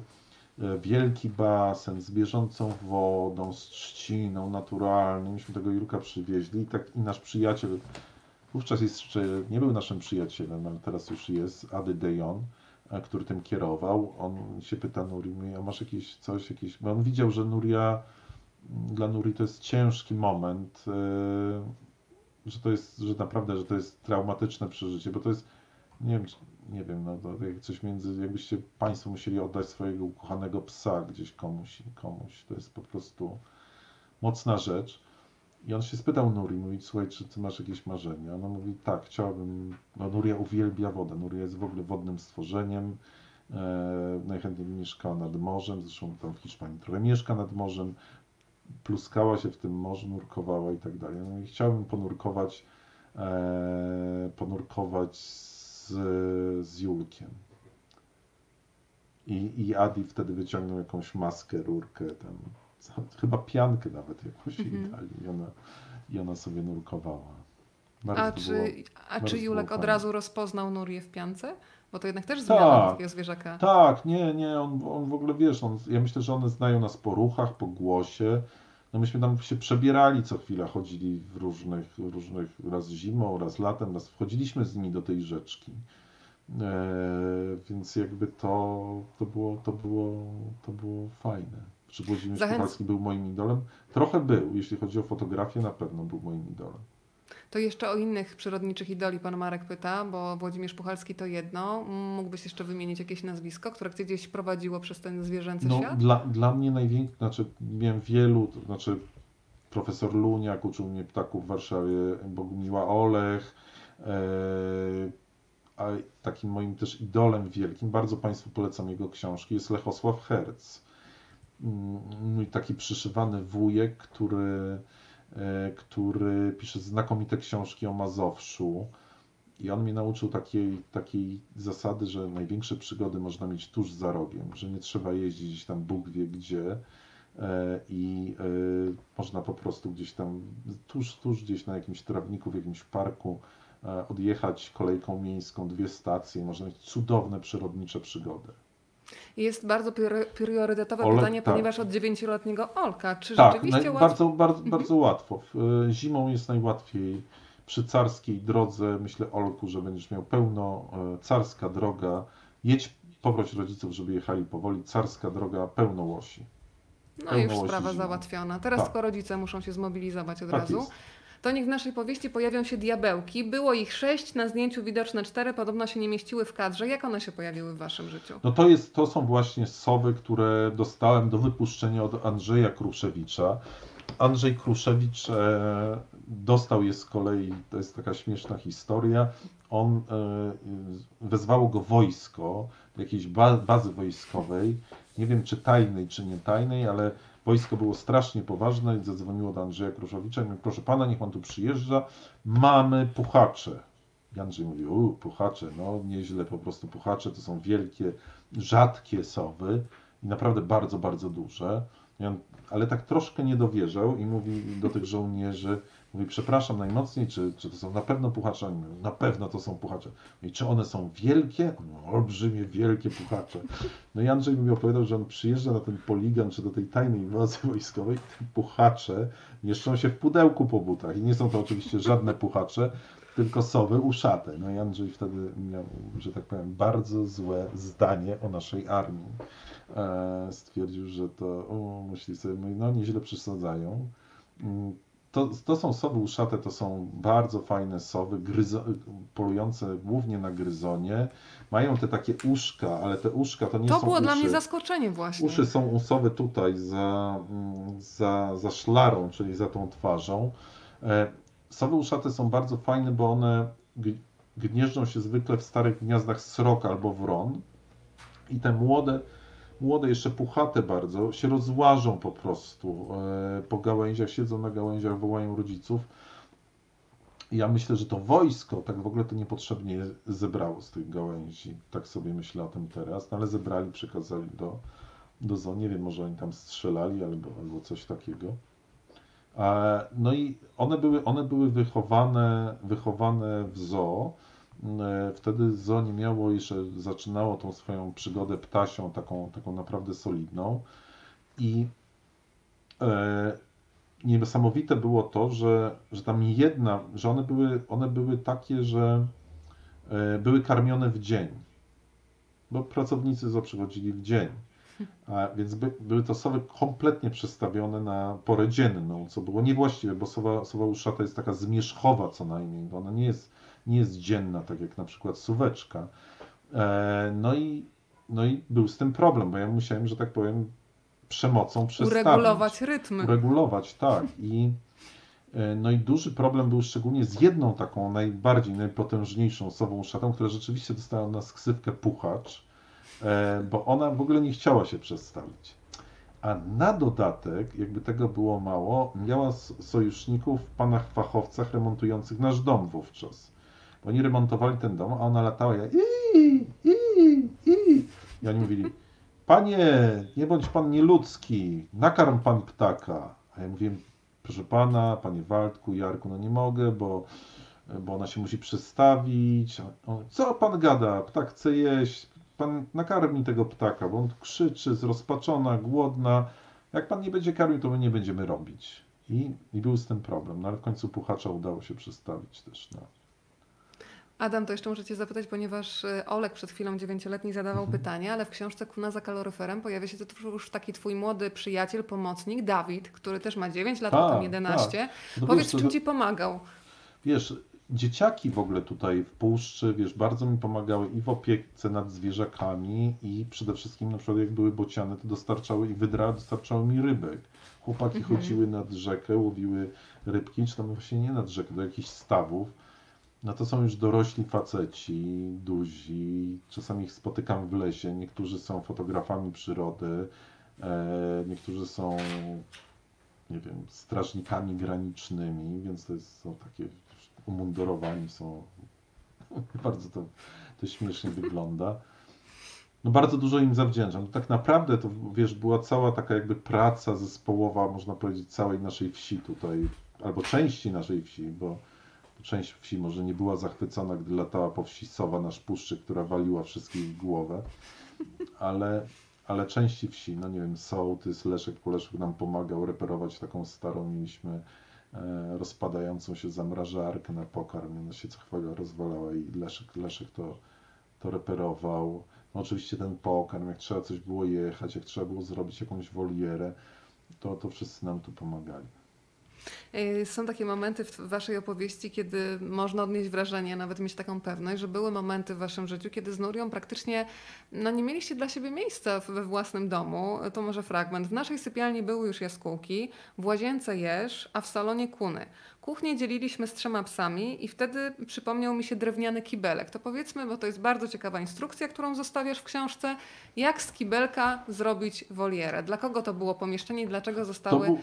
E, wielki basen z bieżącą wodą, z trzciną naturalną. Myśmy tego Jurka przywieźli i, tak, i nasz przyjaciel, wówczas jeszcze nie był naszym przyjacielem, ale teraz już jest, Ady Dejon, e, który tym kierował. On się pyta Nuri, a masz jakieś coś, jakieś... Bo on widział, że Nuria, dla Nuri to jest ciężki moment, e, że to jest, że naprawdę, że to jest traumatyczne przeżycie, bo to jest, nie wiem, nie wiem, no to jak coś między, jakbyście Państwo musieli oddać swojego ukochanego psa gdzieś komuś, komuś, to jest po prostu mocna rzecz. I on się spytał Nuri, mówi, słuchaj, czy ty masz jakieś marzenia? Ona mówi, tak, chciałabym, no Nuria uwielbia wodę, Nuria jest w ogóle wodnym stworzeniem, e, najchętniej mieszka nad morzem, zresztą tam w Hiszpanii trochę mieszka nad morzem, pluskała się w tym morzu, nurkowała i tak dalej. No i chciałbym ponurkować, e, ponurkować z, z Julkiem. I, I Adi wtedy wyciągnął jakąś maskę, rurkę, tam, chyba piankę nawet jakąś -hmm. dali i ona, i ona sobie nurkowała. Bardzo a czy, było, a czy Julek od razu rozpoznał Nurię w piance? Bo to jednak też zmiana tak, takiego zwierzaka. Tak, nie, nie, on, on w ogóle, wiesz, on, ja myślę, że one znają nas po ruchach, po głosie, no myśmy tam się przebierali co chwila, chodzili w różnych, różnych raz zimą, raz latem, raz wchodziliśmy z nimi do tej rzeczki. E, więc jakby to, to, było, to, było, to było fajne. Czy Włodzimierz Zachęc... Puchalski był moim idolem? Trochę był, jeśli chodzi o fotografię, na pewno był moim idolem. To jeszcze o innych przyrodniczych idoli pan Marek pyta, bo Włodzimierz Puchalski to jedno. Mógłbyś jeszcze wymienić jakieś nazwisko, które gdzieś prowadziło przez ten zwierzęcy no, świat? Dla, dla mnie największy, znaczy miałem wielu, to znaczy profesor Luniak uczył mnie ptaków w Warszawie, Bogumiła Olech, e, a takim moim też idolem wielkim, bardzo Państwu polecam jego książki, jest Lechosław Herz. Mm, mój taki przyszywany wujek, który, który pisze znakomite książki o Mazowszu. I on mnie nauczył takiej, takiej zasady, że największe przygody można mieć tuż za rogiem, że nie trzeba jeździć gdzieś tam Bóg wie gdzie e, i e, można po prostu gdzieś tam tuż, tuż gdzieś na jakimś trawniku, w jakimś parku e, odjechać kolejką miejską, dwie stacje, można mieć cudowne przyrodnicze przygody. Jest bardzo priorytetowe Olek, pytanie, tak. ponieważ od dziewięcioletniego Olka, czy Tak, rzeczywiście łatwo... bardzo, bardzo, bardzo łatwo. W- Zimą jest najłatwiej. Przy carskiej drodze, myślę, Olku, że będziesz miał pełno e, carska droga. Jedź, poproś rodziców, żeby jechali powoli. Carska droga, pełno łosi. No i już sprawa załatwiona. Teraz Tak. tylko rodzice muszą się zmobilizować od Tak razu. jest. To niech w naszej powieści pojawią się diabełki. Było ich sześć, na zdjęciu widoczne cztery, podobno się nie mieściły w kadrze. Jak one się pojawiły w waszym życiu? No to, jest, to są właśnie sowy, które dostałem do wypuszczenia od Andrzeja Kruszewicza. Andrzej Kruszewicz e, dostał je z kolei, to jest taka śmieszna historia. On e, wezwało go wojsko jakiejś ba bazy wojskowej, nie wiem czy tajnej, czy nie tajnej, ale wojsko było strasznie poważne i zadzwoniło do Andrzeja Kruszewicza i mówi, proszę pana, niech pan tu przyjeżdża, mamy puchacze. I Andrzej mówi, u, puchacze, no nieźle po prostu puchacze, to są wielkie, rzadkie sowy i naprawdę bardzo, bardzo duże. On, ale tak troszkę nie dowierzał i mówi do tych żołnierzy, mówi, przepraszam najmocniej, czy, czy to są na pewno puchacze? Na pewno to są puchacze. Mówi, czy one są wielkie? No, olbrzymie, wielkie puchacze. No i Andrzej mi opowiadał, że on przyjeżdża na ten poligon, czy do tej tajnej bazy wojskowej, te puchacze mieszczą się w pudełku po butach. I nie są to oczywiście żadne puchacze, tylko sowy uszate. No i Andrzej wtedy miał, że tak powiem, bardzo złe zdanie o naszej armii. E, stwierdził, że to, o, myśli sobie, mówi, no nieźle przesadzają. To, to są sowy uszate, to są bardzo fajne sowy, gryzo, polujące głównie na gryzonie. Mają te takie uszka, ale te uszka to nie To są było uszy. dla mnie zaskoczenie właśnie. Uszy są u sowy tutaj za, mm, za, za szlarą, czyli za tą twarzą. E, Sowy uszate są bardzo fajne, bo one gnieżdżą się zwykle w starych gniazdach sroka albo wron i te młode, młode jeszcze puchate bardzo, się rozłażą po prostu e, po gałęziach, siedzą na gałęziach, wołają rodziców. Ja myślę, że to wojsko tak w ogóle to niepotrzebnie zebrało z tych gałęzi. Tak sobie myślę o tym teraz, no ale zebrali, przekazali do, do zoo. Nie wiem, może oni tam strzelali albo, albo coś takiego. E, No i one były, one były wychowane, wychowane w zoo. E, Wtedy zoo nie miało jeszcze, zaczynało tą swoją przygodę ptasią, taką, taką naprawdę solidną. I e, niesamowite było to, że, że tam jedna, że one były, one były takie, że e, były karmione w dzień. Bo pracownicy zoo przychodzili w dzień. A więc by, były to sowy kompletnie przestawione na porę dzienną, co było niewłaściwe, bo sowa, sowa uszata jest taka zmierzchowa co najmniej, bo ona nie jest, nie jest dzienna, tak jak na przykład suweczka. E, no, i, no i był z tym problem, bo ja musiałem, że tak powiem, przemocą przestawić. Uregulować rytmy. Uregulować, tak. I, e, no i duży problem był szczególnie z jedną taką najbardziej, najpotężniejszą sową uszatą, która rzeczywiście dostała na ksywkę puchacz, e, bo ona w ogóle nie chciała się przestawić. A na dodatek, jakby tego było mało, miała sojuszników w panach fachowcach remontujących nasz dom wówczas. Oni remontowali ten dom, a ona latała jak i, i, i. I oni mówili, Panie, nie bądź pan nieludzki, nakarm pan ptaka. A ja mówiłem, proszę pana, panie Waldku, Jarku, no nie mogę, bo, bo ona się musi przestawić. Co pan gada? Ptak chce jeść. Pan nakarmi tego ptaka, bo on krzyczy, zrozpaczona, głodna. Jak pan nie będzie karmił, to my nie będziemy robić. I, I był z tym problem, no ale w końcu puchacza udało się przestawić też na, Adam, to jeszcze muszę Cię zapytać, ponieważ y, Olek przed chwilą dziewięcioletni zadawał Mhm. pytanie, ale w książce Kuna za kaloryferem pojawia się to już taki Twój młody przyjaciel, pomocnik, Dawid, który też ma 9 lat, a Tak, tam 11. No Powiedz, wiesz, czym Ci pomagał? Wiesz, dzieciaki w ogóle tutaj w puszczy, wiesz, bardzo mi pomagały i w opiece nad zwierzakami i przede wszystkim na przykład jak były bociany, to dostarczały i wydra dostarczały mi rybek. Chłopaki Mhm. chodziły nad rzekę, łowiły rybki, czy tam właśnie nie nad rzekę, do jakichś stawów. No to są już dorośli faceci, duzi, czasami ich spotykam w lesie, niektórzy są fotografami przyrody, e, niektórzy są, nie wiem, strażnikami granicznymi, więc to jest, są takie umundurowani, są, bardzo to, to śmiesznie wygląda. No bardzo dużo im zawdzięczam. Tak naprawdę to, wiesz, była cała taka jakby praca zespołowa, można powiedzieć, całej naszej wsi tutaj, albo części naszej wsi, bo część wsi może nie była zachwycona, gdy latała po wsi sowa na szpuszczy, która waliła wszystkich w głowę, ale, ale części wsi, no nie wiem, sołtys, Leszek Kuleszek nam pomagał reperować taką starą, mieliśmy e, rozpadającą się zamrażarkę na pokarm, ona się co chwilę rozwalała i Leszek, Leszek to, to reperował. No oczywiście ten pokarm, jak trzeba coś było jechać, jak trzeba było zrobić jakąś wolierę, to, to wszyscy nam tu pomagali. Y, są takie momenty w Waszej opowieści, kiedy można odnieść wrażenie, nawet mieć taką pewność, że były momenty w Waszym życiu, kiedy z Nurią praktycznie no, nie mieliście dla siebie miejsca we własnym domu. To może fragment. W naszej sypialni były już jaskółki, w łazience jeż, a w salonie kuny. Kuchnię dzieliliśmy z trzema psami i wtedy przypomniał mi się drewniany kibelek. To powiedzmy, bo to jest bardzo ciekawa instrukcja, którą zostawiasz w książce, jak z kibelka zrobić wolierę. Dla kogo to było pomieszczenie i dlaczego zostały był,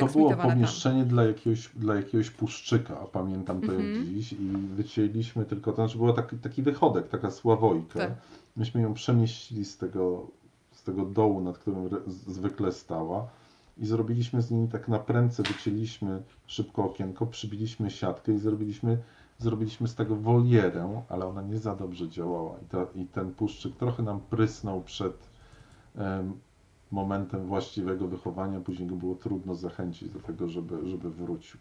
to było pomieszczenie dla jakiegoś, dla jakiegoś puszczyka, pamiętam to mm -hmm. dziś, i wycięliśmy tylko, to znaczy był taki, taki wychodek, taka sławojka. Tak. Myśmy ją przemieścili z tego, z tego dołu, nad którym zwykle stała i zrobiliśmy z niej tak na prędce, wycięliśmy szybko okienko, przybiliśmy siatkę i zrobiliśmy, zrobiliśmy z tego wolierę, ale ona nie za dobrze działała i, ta, i ten puszczyk trochę nam prysnął przed um, momentem właściwego wychowania, później go było trudno zachęcić do tego, żeby, żeby wrócił.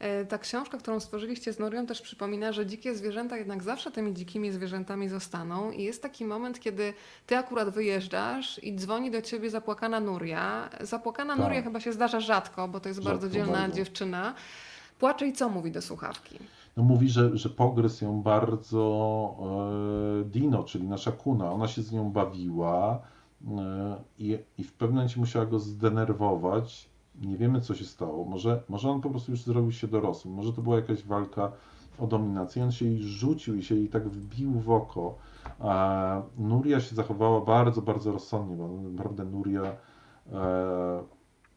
E, ta książka, którą stworzyliście z Norią, też przypomina, że dzikie zwierzęta jednak zawsze tymi dzikimi zwierzętami zostaną. I jest taki moment, kiedy ty akurat wyjeżdżasz i dzwoni do ciebie zapłakana Nuria. Zapłakana tak. Nuria chyba się zdarza rzadko, bo to jest rzadko bardzo dzielna bardzo. dziewczyna. Płacze i co mówi do słuchawki? No mówi, że, że pogryzł ją bardzo e, Dino, czyli nasza kuna. Ona się z nią bawiła i, i w pewnym momencie musiała go zdenerwować. Nie wiemy, co się stało. Może, może on po prostu już zrobił się dorosły. Może to była jakaś walka o dominację. On się jej rzucił i się jej tak wbił w oko. A Nuria się zachowała bardzo, bardzo rozsądnie, bo naprawdę Nuria e,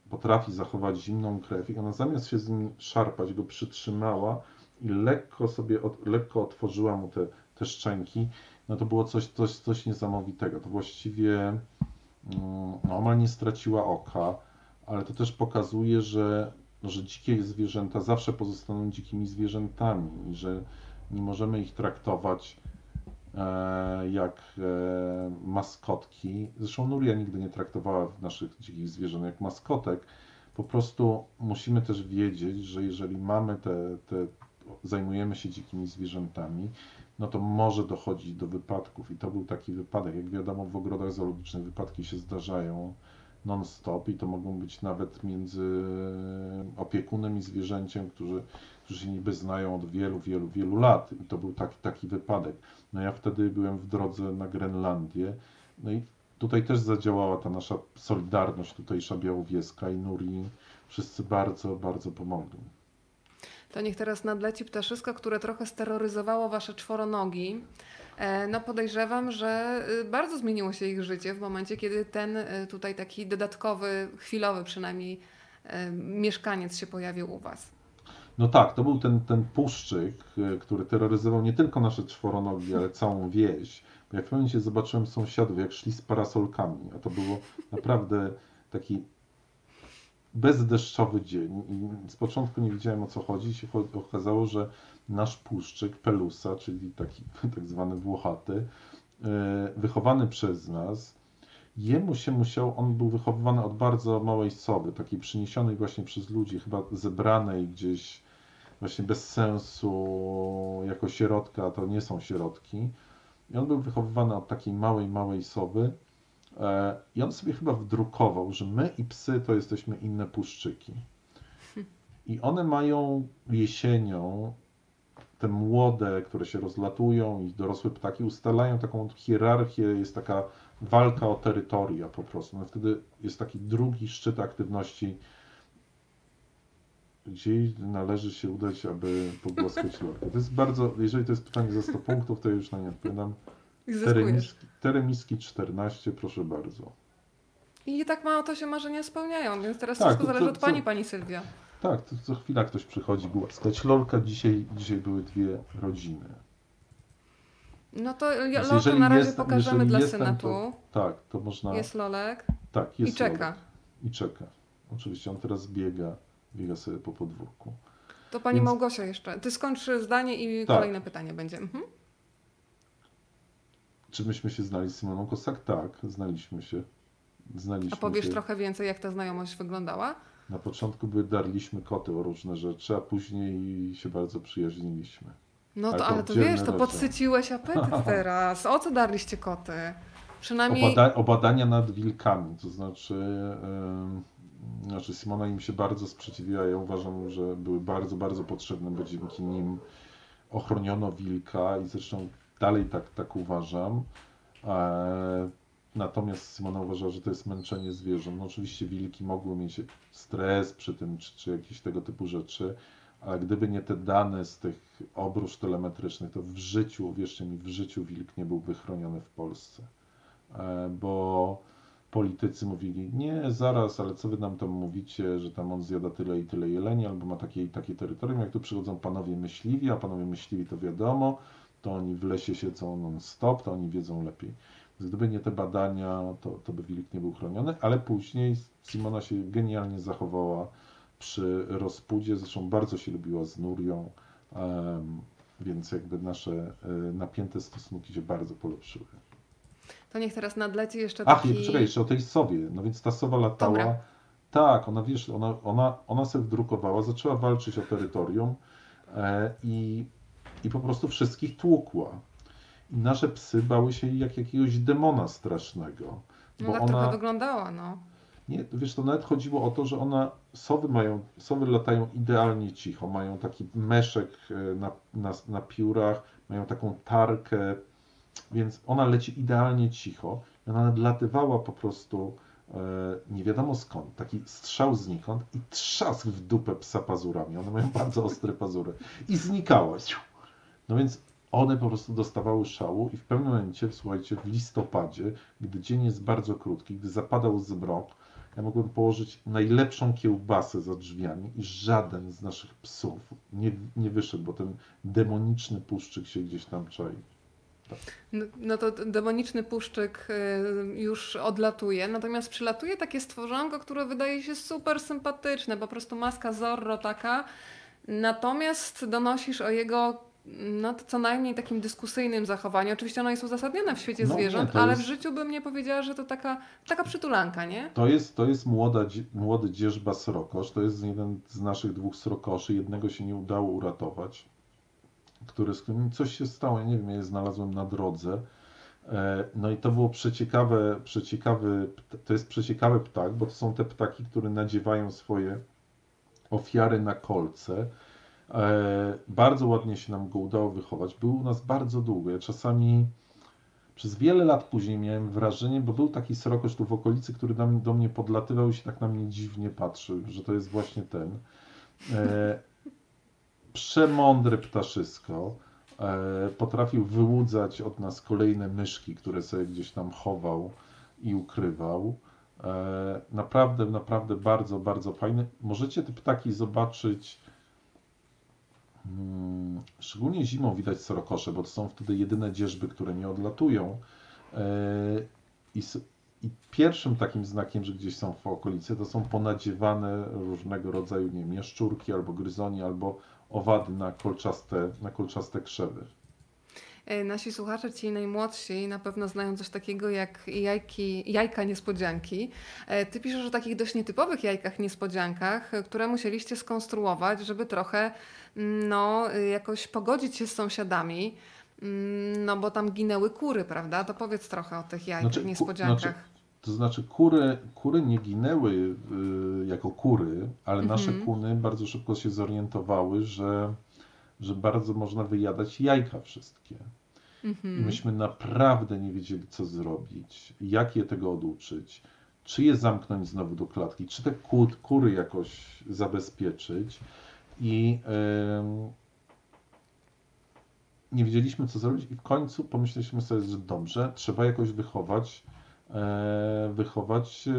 potrafi zachować zimną krew i ona zamiast się z nim szarpać, go przytrzymała i lekko sobie, od, lekko otworzyła mu te, te szczęki no to było coś, coś, coś niesamowitego. To właściwie mm, no, omal nie straciła oka, ale to też pokazuje, że, że dzikie zwierzęta zawsze pozostaną dzikimi zwierzętami i że nie możemy ich traktować e, jak e, maskotki. Zresztą Nuria nigdy nie traktowała naszych dzikich zwierząt jak maskotek. Po prostu musimy też wiedzieć, że jeżeli mamy te, te zajmujemy się dzikimi zwierzętami, no to może dochodzić do wypadków. I to był taki wypadek. Jak wiadomo, w ogrodach zoologicznych wypadki się zdarzają non-stop i to mogą być nawet między opiekunem i zwierzęciem, którzy, którzy się niby znają od wielu, wielu, wielu lat. I to był taki, taki wypadek. No ja wtedy byłem w drodze na Grenlandię. No i tutaj też zadziałała ta nasza solidarność tutejsza białowieska i Nuri. Wszyscy bardzo, bardzo pomogli. To niech teraz nadleci ptaszysko, które trochę steroryzowało wasze czworonogi. E, no podejrzewam, że y, bardzo zmieniło się ich życie w momencie, kiedy ten y, tutaj taki dodatkowy, chwilowy przynajmniej e, mieszkaniec się pojawił u was. No tak, to był ten, ten puszczyk, y, który terroryzował nie tylko nasze czworonogi, ale całą wieś. Jak w pewnym momencie zobaczyłem sąsiadów, jak szli z parasolkami, a to było naprawdę taki bezdeszczowy dzień. I z początku nie wiedziałem o co chodzi. Się okazało, że nasz puszczyk Pelusa, czyli taki tak zwany Włochaty, e, wychowany przez nas, jemu się musiał, on był wychowywany od bardzo małej soby, takiej przyniesionej właśnie przez ludzi, chyba zebranej gdzieś właśnie bez sensu jako sierotka, to nie są sierotki. I on był wychowywany od takiej małej, małej soby. E, I on sobie chyba wdrukował, że my i psy to jesteśmy inne puszczyki. I one mają jesienią, te młode, które się rozlatują i dorosłe ptaki ustalają taką hierarchię, jest taka walka o terytoria po prostu. No wtedy jest taki drugi szczyt aktywności gdzie należy się udać, aby pogłaskać lorkę? To jest bardzo, jeżeli to jest pytanie za 100 punktów, to ja już na nie odpowiadam. I zyskujesz. Teremiski, Teremiski 14, proszę bardzo. I tak mało to się marzenia spełniają, więc teraz Tak, wszystko zależy to- od pani, pani Sylwia. Tak, to co chwila ktoś przychodzi głaskać lorka. Dzisiaj, dzisiaj były dwie rodziny. No to Lolkę na razie jest- pokażemy dla jestem, Senatu. To, tak, to można. Jest Lolek tak, jest i czeka. lorek. I czeka. Oczywiście on teraz biega, biega sobie po podwórku. To pani Więc- Małgosia jeszcze. Ty skończ zdanie i Tak. kolejne pytanie będzie. Mhm. Czy myśmy się znali z Simoną Kosak? Tak, znaliśmy się. Znaliśmy A powiesz się. trochę więcej, jak ta znajomość wyglądała? Na początku by darliśmy koty o różne rzeczy, a później się bardzo przyjaźniliśmy. No Ale to, to ale to wiesz, to podsyciłeś apetyt teraz. O co darliście koty? Przynajmniej... Obada o badania nad wilkami, to znaczy, ym, znaczy Simona im się bardzo sprzeciwiła. Ja uważam, że były bardzo, bardzo potrzebne, bo dzięki nim ochroniono wilka i zresztą dalej tak, tak uważam. E, natomiast Simona uważa, że to jest męczenie zwierząt. No oczywiście wilki mogły mieć stres przy tym, czy, czy jakieś tego typu rzeczy, ale gdyby nie te dane z tych obróż telemetrycznych, to w życiu, wierzcie mi, w życiu wilk nie byłby chroniony w Polsce. E, Bo politycy mówili, nie, zaraz, ale co wy nam tam mówicie, że tam on zjada tyle i tyle jeleni, albo ma takie i takie terytorium. Jak tu przychodzą panowie myśliwi, a panowie myśliwi to wiadomo, to oni w lesie siedzą non-stop, to oni wiedzą lepiej. Więc gdyby nie te badania, to, to by wilk nie był chroniony, ale później Simona się genialnie zachowała przy rozpudzie, zresztą bardzo się lubiła z Nurią, więc jakby nasze e, napięte stosunki się bardzo polepszyły. To niech teraz nadleci jeszcze Ach, taki... i czekaj, jeszcze o tej sowie. No więc ta sowa latała. Dobra. Tak, ona wiesz, ona, ona, ona sobie wdrukowała, zaczęła walczyć o terytorium e, i, i po prostu wszystkich tłukła. I nasze psy bały się jak jakiegoś demona strasznego. No Bo tak ona, trochę wyglądała, no. nie, wiesz, to nawet chodziło o to, że ona, sowy mają, sowy latają idealnie cicho, mają taki meszek e, na, na, na piórach, mają taką tarkę, więc ona leci idealnie cicho. I Ona nadlatywała po prostu e, nie wiadomo skąd, taki strzał znikąd i trzask w dupę psa pazurami. One mają bardzo ostre pazury. I znikała. No więc one po prostu dostawały szału i w pewnym momencie, słuchajcie, w listopadzie, gdy dzień jest bardzo krótki, gdy zapadał zmrok, ja mogłem położyć najlepszą kiełbasę za drzwiami i żaden z naszych psów nie, nie wyszedł, bo ten demoniczny puszczyk się gdzieś tam czai. No, no to demoniczny puszczyk y, już odlatuje, natomiast przylatuje takie stworzonko, które wydaje się super sympatyczne, po prostu maska Zorro taka, natomiast donosisz o jego no to co najmniej takim dyskusyjnym zachowaniu. Oczywiście ono jest uzasadnione w świecie No nie, zwierząt, to ale jest- w życiu bym nie powiedziała, że to taka, taka przytulanka, nie? To jest, to jest młoda, młody dzierżba srokosz, to jest jeden z naszych dwóch srokoszy, jednego się nie udało uratować, który, z którym coś się stało, ja nie wiem, ja je znalazłem na drodze. E, No i to było przeciekawe, przeciekawy, to jest przeciekawy ptak, bo to są te ptaki, które nadziewają swoje ofiary na kolce. E, Bardzo ładnie się nam go udało wychować. Był u nas bardzo długo. Ja czasami przez wiele lat później miałem wrażenie, bo był taki srokosz tu w okolicy, który do, mnie podlatywał i się tak na mnie dziwnie patrzył, że to jest właśnie ten. E, przemądry ptaszysko. E, potrafił wyłudzać od nas kolejne myszki, które sobie gdzieś tam chował i ukrywał. E, naprawdę, naprawdę bardzo, bardzo fajny. Możecie te ptaki zobaczyć. Mm, Szczególnie zimą widać srokosze, bo to są wtedy jedyne dzierżby, które nie odlatują. E, I, pierwszym takim znakiem, że gdzieś są w okolicy, to są ponadziewane różnego rodzaju, nie albo gryzoni, albo owady na kolczaste, na kolczaste krzewy. E, Nasi słuchacze, ci najmłodsi, na pewno znają coś takiego jak jajki, jajka niespodzianki. E, Ty piszesz o takich dość nietypowych jajkach niespodziankach, które musieliście skonstruować, żeby trochę no, e, jakoś pogodzić się z sąsiadami. Mm, No bo tam ginęły kury, prawda? To powiedz trochę o tych jajkach Znaczy, niespodziankach. znaczy, To znaczy kury, kury nie ginęły y, jako kury, ale nasze Mhm. kuny bardzo szybko się zorientowały, że, że bardzo można wyjadać jajka wszystkie. I Mhm. myśmy naprawdę nie wiedzieli, co zrobić, jak je tego oduczyć. czy je zamknąć znowu do klatki, czy te kury jakoś zabezpieczyć. I nie wiedzieliśmy, co zrobić, i w końcu pomyśleliśmy sobie, że dobrze, trzeba jakoś wychować, e, wychować e,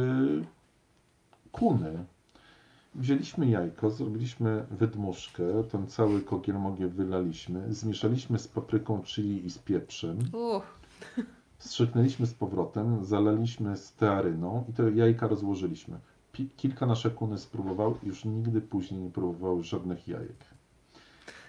kuny. Wzięliśmy jajko, zrobiliśmy wydmuszkę, ten cały kogiel mogieł wylaliśmy, zmieszaliśmy z papryką chili i z pieprzem. Uch. Strzyknęliśmy z powrotem, zalaliśmy stearyną i te jajka rozłożyliśmy. Kilka nasze kuny spróbowały i już nigdy później nie próbowały żadnych jajek.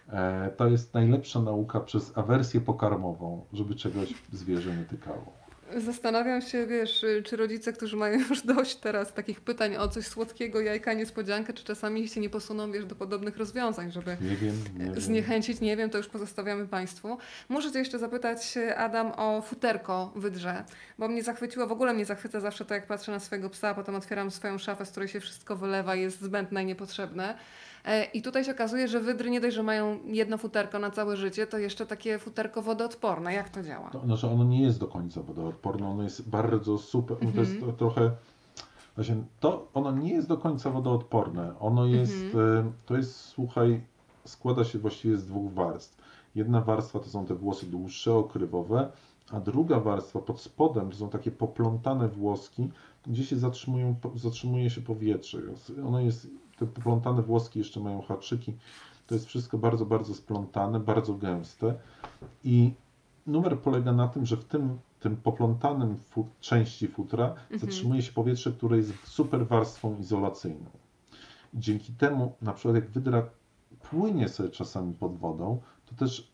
E, to jest najlepsza nauka przez awersję pokarmową, żeby czegoś zwierzę nie tykało. Zastanawiam się, wiesz, czy rodzice, którzy mają już dość teraz takich pytań o coś słodkiego, jajka, niespodziankę, czy czasami się nie posuną, wiesz, do podobnych rozwiązań, żeby nie wiem, nie zniechęcić, nie wiem, to już pozostawiamy Państwu. Muszę Cię jeszcze zapytać, Adam, o futerko wydrze, bo mnie zachwyciło, w ogóle mnie zachwyca zawsze to, jak patrzę na swojego psa, a potem otwieram swoją szafę, z której się wszystko wylewa, jest zbędne i niepotrzebne. E, I tutaj się okazuje, że wydry nie dość, że mają jedno futerko na całe życie, to jeszcze takie futerko wodoodporne. Jak to działa? To znaczy ono nie jest do końca wodoodporne, ono jest bardzo super, to jest mhm. trochę Właśnie to ono nie jest do końca wodoodporne. Ono jest, mhm. to jest, słuchaj, składa się właściwie z dwóch warstw. Jedna warstwa to są te włosy dłuższe, okrywowe, a druga warstwa pod spodem to są takie poplątane włoski, gdzie się zatrzymują, zatrzymuje się powietrze. Ono jest te poplątane włoski jeszcze mają haczyki. To jest wszystko bardzo, bardzo splątane, bardzo gęste. I numer polega na tym, że w tym, tym poplątanym fut, części futra mhm. zatrzymuje się powietrze, które jest super warstwą izolacyjną. I dzięki temu, na przykład jak wydra płynie sobie czasami pod wodą, to też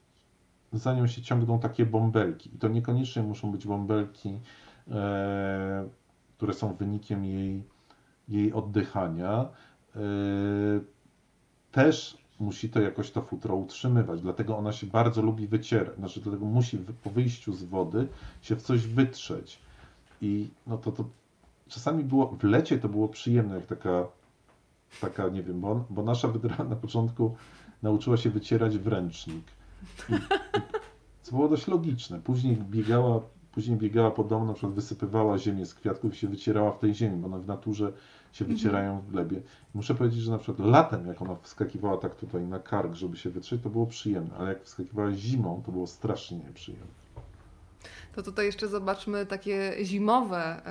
za nią się ciągną takie bąbelki. I to niekoniecznie muszą być bąbelki, e, które są wynikiem jej, jej oddychania, też musi to jakoś to futro utrzymywać, dlatego ona się bardzo lubi wycierać, znaczy dlatego musi po wyjściu z wody się w coś wytrzeć. I no to, to czasami było, w lecie to było przyjemne, jak taka, taka nie wiem, bo, bo nasza wydra na początku nauczyła się wycierać w ręcznik. I, co było dość logiczne. Później biegała, później biegała po domu, na przykład wysypywała ziemię z kwiatków i się wycierała w tej ziemi, bo ona w naturze się mhm. wycierają w glebie. Muszę powiedzieć, że na przykład latem, jak ona wskakiwała tak tutaj na kark, żeby się wytrzeć, to było przyjemne, ale jak wskakiwała zimą, to było strasznie nieprzyjemne. To tutaj jeszcze zobaczmy takie zimowe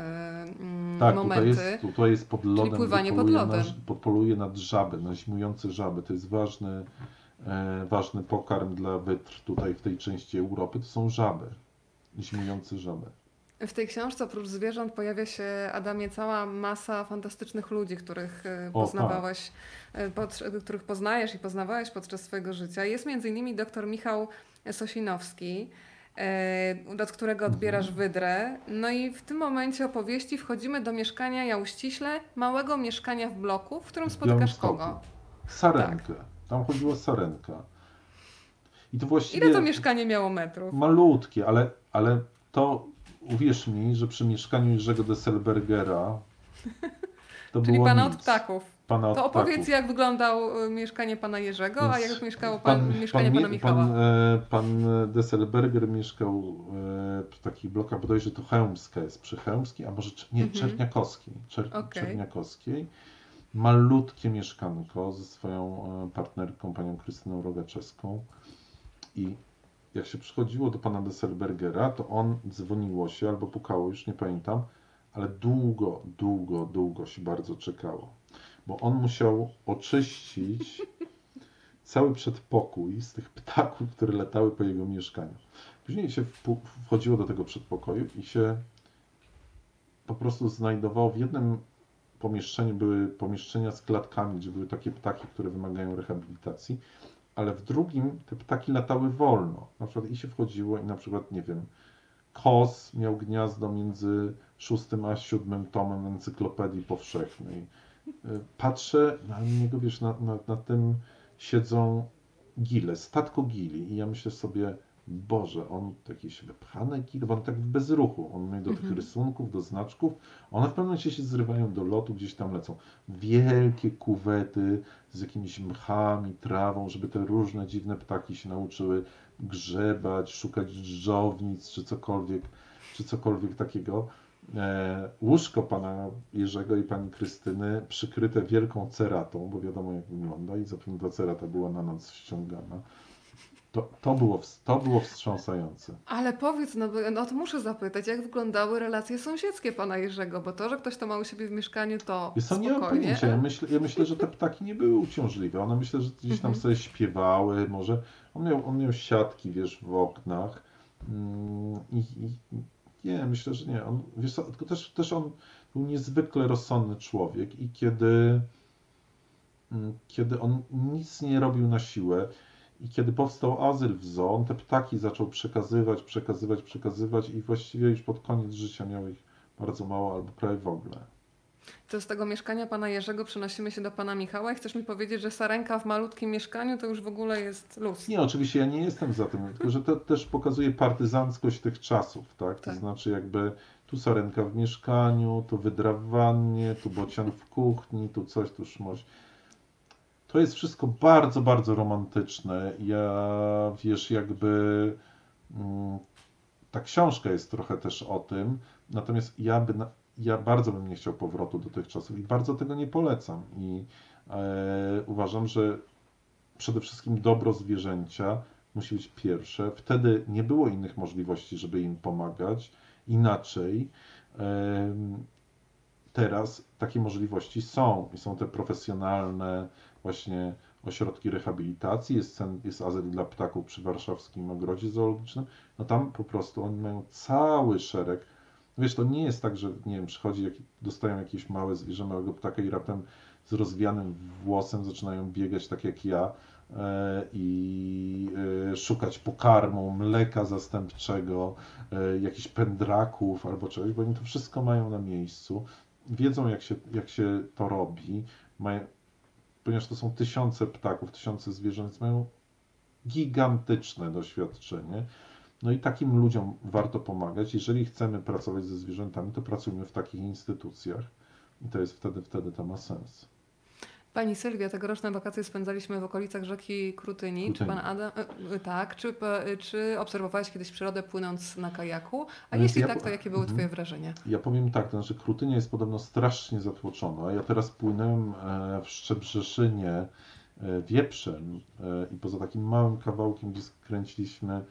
yy, tak, momenty. Tak, tutaj jest, tutaj jest pod lodem. Czyli pływanie pod lodem. Na, podpoluje nad żaby, na zimujące żaby. To jest ważny, e, ważny pokarm dla wytr tutaj w tej części Europy. To są żaby, zimujące żaby. W tej książce oprócz zwierząt pojawia się, Adamie, cała masa fantastycznych ludzi, których e, poznawałeś, e, pod, których poznajesz i poznawałeś podczas swojego życia. Jest między innymi dr Michał Sosinowski, e, od którego odbierasz mhm. wydrę. No i w tym momencie opowieści wchodzimy do mieszkania, ja uściśle, małego mieszkania w bloku, w którym spotykasz kogo? Sarenkę. Tak. Tam chodziło Sarenka. I to właściwie... Ile to mieszkanie miało metrów? Malutkie, ale, ale to uwierz mi, że przy mieszkaniu Jerzego Desselbergera to Czyli było pana nic. od ptaków. Pana od to opowiedz, ptaków. jak wyglądał y, mieszkanie pana Jerzego, Więc a jak mieszkało pan, pan mieszkanie pan, pana Michała. Pan, e, pan Desselberger mieszkał e, w takich blokach, bodajże to Chełmska jest przy Chełmskiej, a może nie, mhm. Czerniakowskiej. Czer, okay. Czerniakowskiej. Malutkie mieszkanko ze swoją e, partnerką, panią Krystyną Rogaczewską. I jak się przychodziło do pana Desselbergera, to on dzwoniło się albo pukało, już nie pamiętam, ale długo, długo, długo się bardzo czekało, bo on musiał oczyścić cały przedpokój z tych ptaków, które latały po jego mieszkaniu. Później się wchodziło do tego przedpokoju i się po prostu znajdowało w jednym pomieszczeniu były pomieszczenia z klatkami, gdzie były takie ptaki, które wymagają rehabilitacji, ale w drugim te ptaki latały wolno. Na przykład i się wchodziło i na przykład, nie wiem, kos miał gniazdo między szóstym a siódmym tomem encyklopedii powszechnej. Y, patrzę na niego, wiesz, na, na, na tym siedzą gile, statko gili i ja myślę sobie, Boże, on jakieś wypchane gile, bo on tak w bezruchu, on do tych mhm. rysunków, do znaczków, one w pewnym momencie się zrywają do lotu, gdzieś tam lecą. Wielkie kuwety z jakimiś mchami, trawą, żeby te różne dziwne ptaki się nauczyły grzebać, szukać drżownic, czy cokolwiek, czy cokolwiek takiego. e, łóżko pana Jerzego i pani Krystyny przykryte wielką ceratą, bo wiadomo jak wygląda i zapewne ta cerata była na noc ściągana. To, to, było, to było wstrząsające. Ale powiedz, no, no to muszę zapytać, jak wyglądały relacje sąsiedzkie pana Jerzego, bo to, że ktoś to ma u siebie w mieszkaniu, to Wiesz co, nie mam spokojnie. pojęcia. Ja myślę, ja myślę, że te ptaki nie były uciążliwe. One myślę, że gdzieś tam Mhm. sobie śpiewały. Może on miał, on miał siatki, wiesz, w oknach. Mm, I, i nie, myślę, że nie. On, wiesz tylko też, też on był niezwykle rozsądny człowiek i kiedy, mm, kiedy on nic nie robił na siłę i kiedy powstał azyl w zoo, on te ptaki zaczął przekazywać, przekazywać, przekazywać i właściwie już pod koniec życia miał ich bardzo mało albo prawie w ogóle. To z tego mieszkania pana Jerzego przenosimy się do pana Michała i chcesz mi powiedzieć, że sarenka w malutkim mieszkaniu to już w ogóle jest luz. Nie, oczywiście ja nie jestem za tym, tylko że to też pokazuje partyzanckość tych czasów, tak? To Tak. znaczy jakby tu sarenka w mieszkaniu, tu wydra w wannie, tu bocian w kuchni, tu coś, tu szmoś. To jest wszystko bardzo, bardzo romantyczne. Ja, wiesz, jakby mm, ta książka jest trochę też o tym, natomiast ja, by, ja bardzo bym nie chciał powrotu do tych czasów i bardzo tego nie polecam. I e, uważam, że przede wszystkim dobro zwierzęcia musi być pierwsze. Wtedy nie było innych możliwości, żeby im pomagać. Inaczej em, teraz takie możliwości są i są te profesjonalne właśnie ośrodki rehabilitacji, jest, jest azyl dla ptaków przy warszawskim ogrodzie zoologicznym, no tam po prostu oni mają cały szereg. Wiesz, to nie jest tak, że nie wiem, przychodzi, dostają jakieś małe zwierzę, małego ptaka i raptem z rozwianym włosem zaczynają biegać tak jak ja e, i e, szukać pokarmu, mleka zastępczego, e, jakichś pędraków albo czegoś, bo oni to wszystko mają na miejscu, wiedzą jak się, jak się to robi, mają, ponieważ to są tysiące ptaków, tysiące zwierząt, więc mają gigantyczne doświadczenie. No i takim ludziom warto pomagać. Jeżeli chcemy pracować ze zwierzętami, to pracujmy w takich instytucjach i to jest wtedy, wtedy to ma sens. Pani Sylwia, tegoroczne wakacje spędzaliśmy w okolicach rzeki Krutyni. Czy pan Adam, e, e, tak, czy, e, czy obserwowałeś kiedyś przyrodę płynąc na kajaku? A No jeśli ja tak, to jakie były Mhm. twoje wrażenia? Ja powiem tak, to znaczy Krutynia jest podobno strasznie zatłoczona. Ja teraz płynąłem e, w Szczebrzeszynie e, Wieprzem e, i poza takim małym kawałkiem, gdzie skręciliśmy e,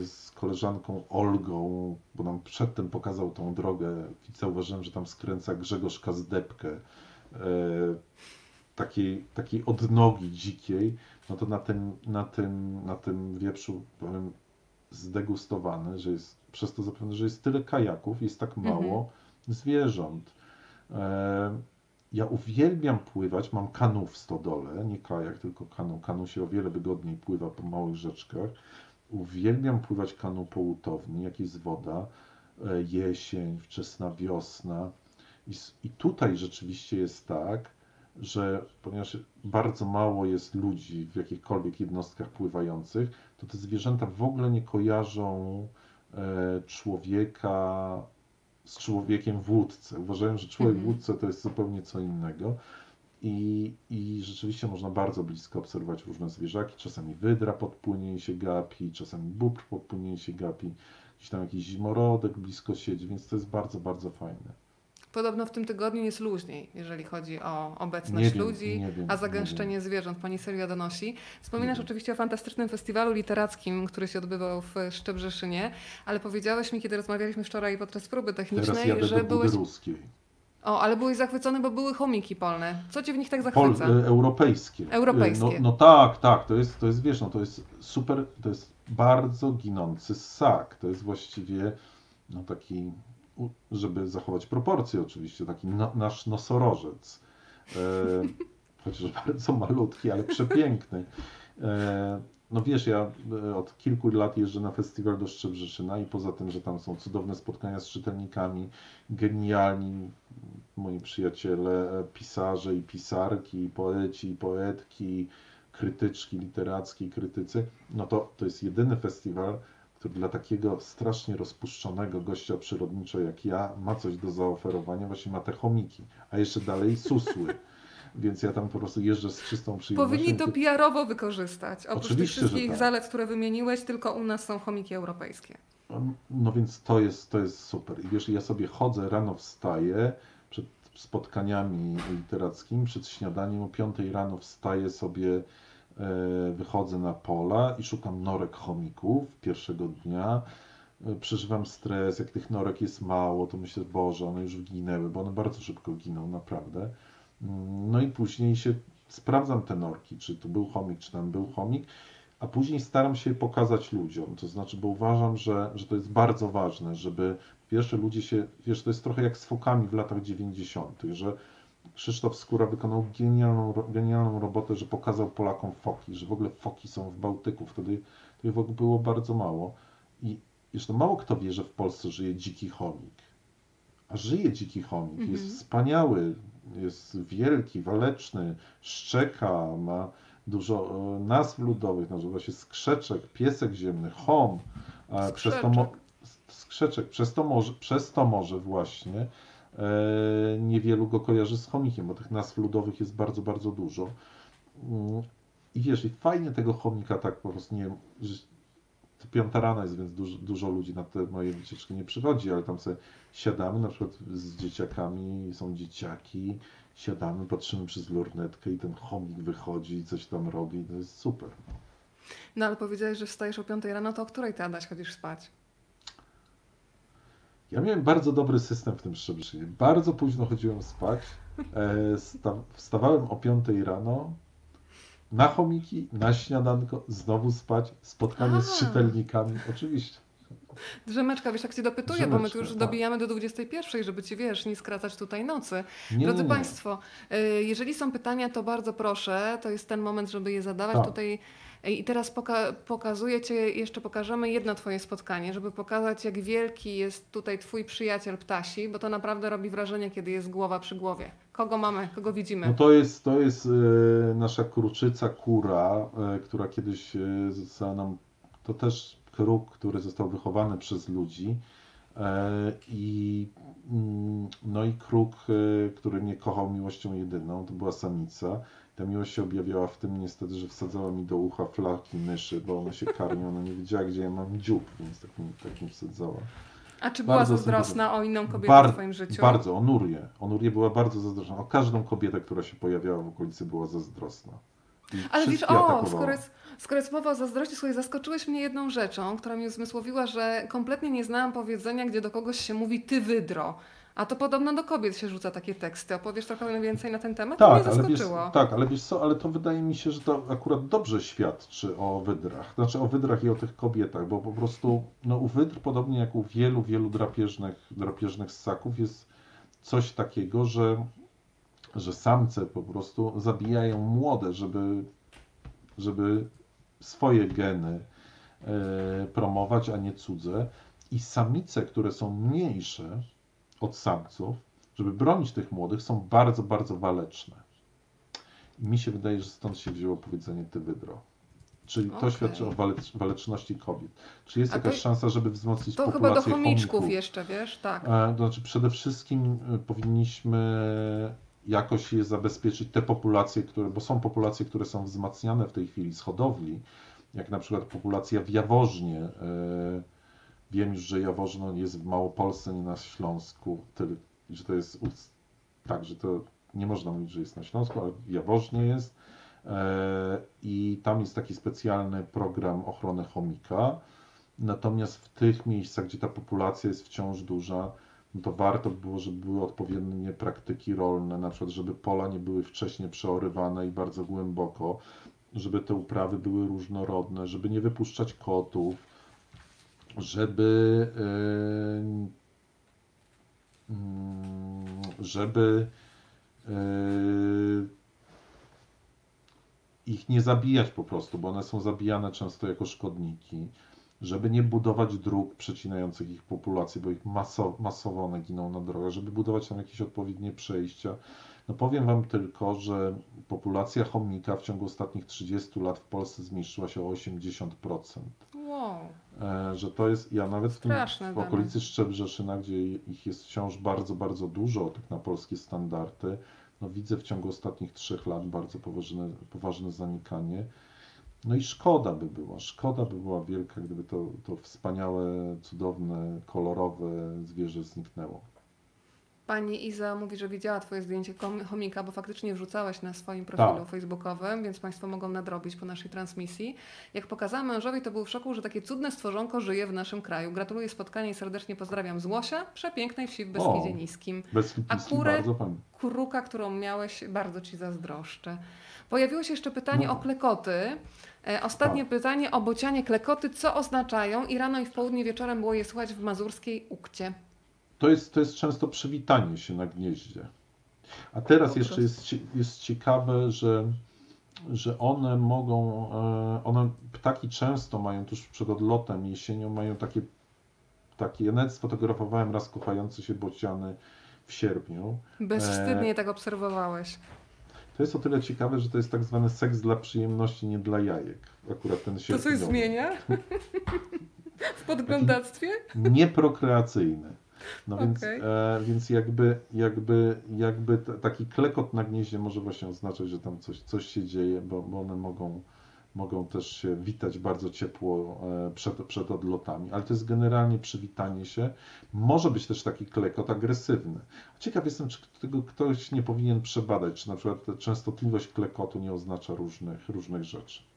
z koleżanką Olgą, bo nam przedtem pokazał tą drogę i zauważyłem, że tam skręca Grzegorz Kazdepkę, takiej, takiej odnogi dzikiej, no to na tym, na tym, na tym wieprzu powiem zdegustowany, że jest przez to zapewne, że jest tyle kajaków, jest tak mało Mhm. zwierząt. E, ja uwielbiam pływać, mam kanu w stodole, nie kajak, tylko kanu. Kanu się o wiele wygodniej pływa po małych rzeczkach. Uwielbiam pływać kanu po łutowni, jak jest woda, e, jesień, wczesna wiosna. I, I tutaj rzeczywiście jest tak, że ponieważ bardzo mało jest ludzi w jakichkolwiek jednostkach pływających, to te zwierzęta w ogóle nie kojarzą e, człowieka z człowiekiem w łódce. Uważają, że człowiek w Mhm. łódce to jest zupełnie co innego. I, I rzeczywiście można bardzo blisko obserwować różne zwierzaki. Czasami wydra podpłynie i się gapi, czasami bóbr podpłynie i się gapi. Gdzieś tam jakiś zimorodek blisko siedzi, więc to jest bardzo, bardzo fajne. Podobno w tym tygodniu jest luźniej, jeżeli chodzi o obecność wiem, ludzi, wiem, a nie zagęszczenie zwierząt. Pani Sylwia donosi. Wspominasz oczywiście o fantastycznym festiwalu literackim, który się odbywał w Szczebrzeszynie, ale powiedziałeś mi, kiedy rozmawialiśmy wczoraj podczas próby technicznej, jadę że byłeś... Ruskiej. O, ale byłeś zachwycony, bo były chomiki polne. Co cię w nich tak Pol, zachwyca? e, europejskie. Europejskie. No, no tak, tak, to jest, to jest, wiesz, no to jest super, to jest bardzo ginący ssak. To jest właściwie no taki, żeby zachować proporcje oczywiście, taki no, nasz nosorożec. E, chociaż bardzo malutki, ale przepiękny. E, no wiesz, ja e, od kilku lat jeżdżę na festiwal do Szczebrzeszyna i poza tym, że tam są cudowne spotkania z czytelnikami, genialni moi przyjaciele, e, pisarze i pisarki, poeci i poetki, krytyczki literackie i krytycy, no to to jest jedyny festiwal, który dla takiego strasznie rozpuszczonego gościa przyrodniczo jak ja ma coś do zaoferowania, właśnie ma te chomiki, a jeszcze dalej susły. Więc ja tam po prostu jeżdżę z czystą przyjemnością. Powinni to PR-owo wykorzystać. Oprócz Oczywiście, tych wszystkich tak. zalet, które wymieniłeś, tylko u nas są chomiki europejskie. No więc to jest, to jest super. I wiesz, ja sobie chodzę, rano wstaję przed spotkaniami literackimi, przed śniadaniem o 5 rano wstaję sobie, wychodzę na pola i szukam norek chomików pierwszego dnia. E, przeżywam stres, jak tych norek jest mało, to myślę, Boże, one już ginęły, bo one bardzo szybko giną, naprawdę. Mm, no i później się sprawdzam te norki, czy tu był chomik, czy tam był chomik a później staram się pokazać ludziom. To znaczy, bo uważam, że, że to jest bardzo ważne, żeby pierwsze ludzie się, wiesz, to jest trochę jak z fokami w latach 90., że Krzysztof Skóra wykonał genialną, genialną robotę, że pokazał Polakom foki, że w ogóle foki są w Bałtyku. Wtedy w ogóle było bardzo mało. I jeszcze mało kto wie, że w Polsce żyje dziki chomik. A żyje dziki chomik, jest mhm. wspaniały, jest wielki, waleczny, szczeka, ma dużo e, nazw ludowych, nazywa się skrzeczek, piesek ziemny, chom, skrzeczek. przez to, skrzeczek, przez to może, przez to może właśnie niewielu go kojarzy z chomikiem, bo tych nazw ludowych jest bardzo, bardzo dużo. Mm, I wiesz, i fajnie tego chomika tak po prostu, nie wiem, to piąta rana jest, więc dużo, dużo ludzi na te moje wycieczki nie przychodzi, ale tam sobie siadamy na przykład z dzieciakami, są dzieciaki, siadamy, patrzymy przez lornetkę i ten chomik wychodzi, coś tam robi, to jest super. No ale powiedziałeś, że wstajesz o 5 rano, to o której ty, Adaś, chodzisz spać? Ja miałem bardzo dobry system w tym Szczebrzeszynie. Bardzo późno chodziłem spać. E, wstawałem o 5 rano, na chomiki, na śniadanko, znowu spać, spotkanie A. z czytelnikami, oczywiście. Drzemeczka, wiesz, jak cię dopytuję, bo my tu już tak. dobijamy do 21, żeby ci, wiesz, nie skracać tutaj nocy. Nie, Drodzy nie, nie. Państwo, y, jeżeli są pytania, to bardzo proszę, to jest ten moment, żeby je zadawać. Tak. Tutaj i teraz poka pokazuję Cię, jeszcze pokażemy jedno Twoje spotkanie, żeby pokazać, jak wielki jest tutaj Twój przyjaciel Ptasi, bo to naprawdę robi wrażenie, kiedy jest głowa przy głowie. Kogo mamy, kogo widzimy? No to jest, to jest e, nasza kruczyca kura, e, która kiedyś e, została nam, to też kruk, który został wychowany przez ludzi. I, mm, no i kruk, który mnie kochał miłością jedyną, to była samica. Ta miłość się objawiała w tym niestety, że wsadzała mi do ucha flaki myszy, bo one się karmią, ona nie wiedziała, gdzie ja mam dziób, więc tak mi, tak mi wsadzała. A czy była bardzo zazdrosna o inną kobietę Bar w Twoim życiu? Bardzo, o Nurię. O Nurię była bardzo zazdrosna. O każdą kobietę, która się pojawiała w okolicy była zazdrosna. I Ale wiesz, o, skoro jest, skoro jest mowa o zazdrości, słuchaj, zaskoczyłeś mnie jedną rzeczą, która mi uzmysłowiła, że kompletnie nie znałam powiedzenia, gdzie do kogoś się mówi ty wydro. A to podobno do kobiet się rzuca takie teksty. Opowiesz trochę więcej na ten temat? Tak, to mnie zaskoczyło. Ale wiesz, tak, ale wiesz co, ale to wydaje mi się, że to akurat dobrze świadczy o wydrach. Znaczy o wydrach i o tych kobietach, bo po prostu no, u wydr, podobnie jak u wielu, wielu drapieżnych, drapieżnych ssaków, jest coś takiego, że, że samce po prostu zabijają młode, żeby, żeby swoje geny e, promować, a nie cudze. I samice, które są mniejsze od samców, żeby bronić tych młodych, są bardzo, bardzo waleczne. I mi się wydaje, że stąd się wzięło powiedzenie ty wydro. Czyli to okay. świadczy o walecz, waleczności kobiet. Czy jest A jakaś to, szansa, żeby wzmocnić to populację To chyba do chomiczków chomików? jeszcze, wiesz? Tak. E, to znaczy przede wszystkim e, powinniśmy jakoś je zabezpieczyć, te populacje, które, bo są populacje, które są wzmacniane w tej chwili z hodowli, jak na przykład populacja w Jaworznie. E, wiem już, że Jaworzno jest w Małopolsce, nie na Śląsku, że to jest tak, że to nie można mówić, że jest na Śląsku, ale w Jaworznie jest. E, I tam jest taki specjalny program ochrony chomika. Natomiast w tych miejscach, gdzie ta populacja jest wciąż duża, no to warto by było, żeby były odpowiednie praktyki rolne, na przykład, żeby pola nie były wcześniej przeorywane i bardzo głęboko, żeby te uprawy były różnorodne, żeby nie wypuszczać kotów, żeby yy, żeby yy, ich nie zabijać po prostu, bo one są zabijane często jako szkodniki żeby nie budować dróg przecinających ich populację, bo ich masowo, masowo one giną na drogach, żeby budować tam jakieś odpowiednie przejścia. No powiem Wam tylko, że populacja chomika w ciągu ostatnich 30 lat w Polsce zmniejszyła się o 80%. E, że to jest, ja nawet w, tym, w okolicy Szczebrzeszyna, gdzie ich jest wciąż bardzo, bardzo dużo, tak na polskie standardy, no widzę w ciągu ostatnich trzech lat bardzo poważne, poważne zanikanie. No i szkoda by była, szkoda by była wielka, gdyby to, to wspaniałe, cudowne, kolorowe zwierzę zniknęło. Pani Iza mówi, że widziała Twoje zdjęcie chomika, bo faktycznie wrzucałaś na swoim profilu Tak. facebookowym, więc Państwo mogą nadrobić po naszej transmisji. Jak pokazałam mężowi, to był w szoku, że takie cudne stworzonko żyje w naszym kraju. Gratuluję spotkania i serdecznie pozdrawiam z Łosia, przepięknej wsi w Beskidzie O. Niskim. Hipiski kurę? Kuruka, którą miałeś, bardzo Ci zazdroszczę. Pojawiło się jeszcze pytanie No. o klekoty. E, Ostatnie Tak. pytanie o bocianie klekoty. Co oznaczają? I rano i w południe wieczorem było je słychać w mazurskiej ukcie. To jest, to jest często przywitanie się na gnieździe. A teraz jeszcze jest, jest ciekawe, że, że one mogą, e, one, ptaki często mają tuż przed odlotem jesienią, mają takie, takie ja sfotografowałem raz kochający się bociany w sierpniu. Bezwstydnie tak obserwowałeś. To jest o tyle ciekawe, że to jest tak zwany seks dla przyjemności, nie dla jajek. Akurat ten To coś zmienia? w podglądactwie? Nieprokreacyjny. No więc, Okej. e, więc jakby, jakby, jakby taki klekot na gnieździe może właśnie oznaczać, że tam coś, coś się dzieje, bo, bo one mogą, mogą też się witać bardzo ciepło e, przed, przed odlotami, ale to jest generalnie przywitanie się. Może być też taki klekot agresywny. Ciekaw jestem, czy tego ktoś nie powinien przebadać, czy na przykład częstotliwość klekotu nie oznacza różnych, różnych rzeczy.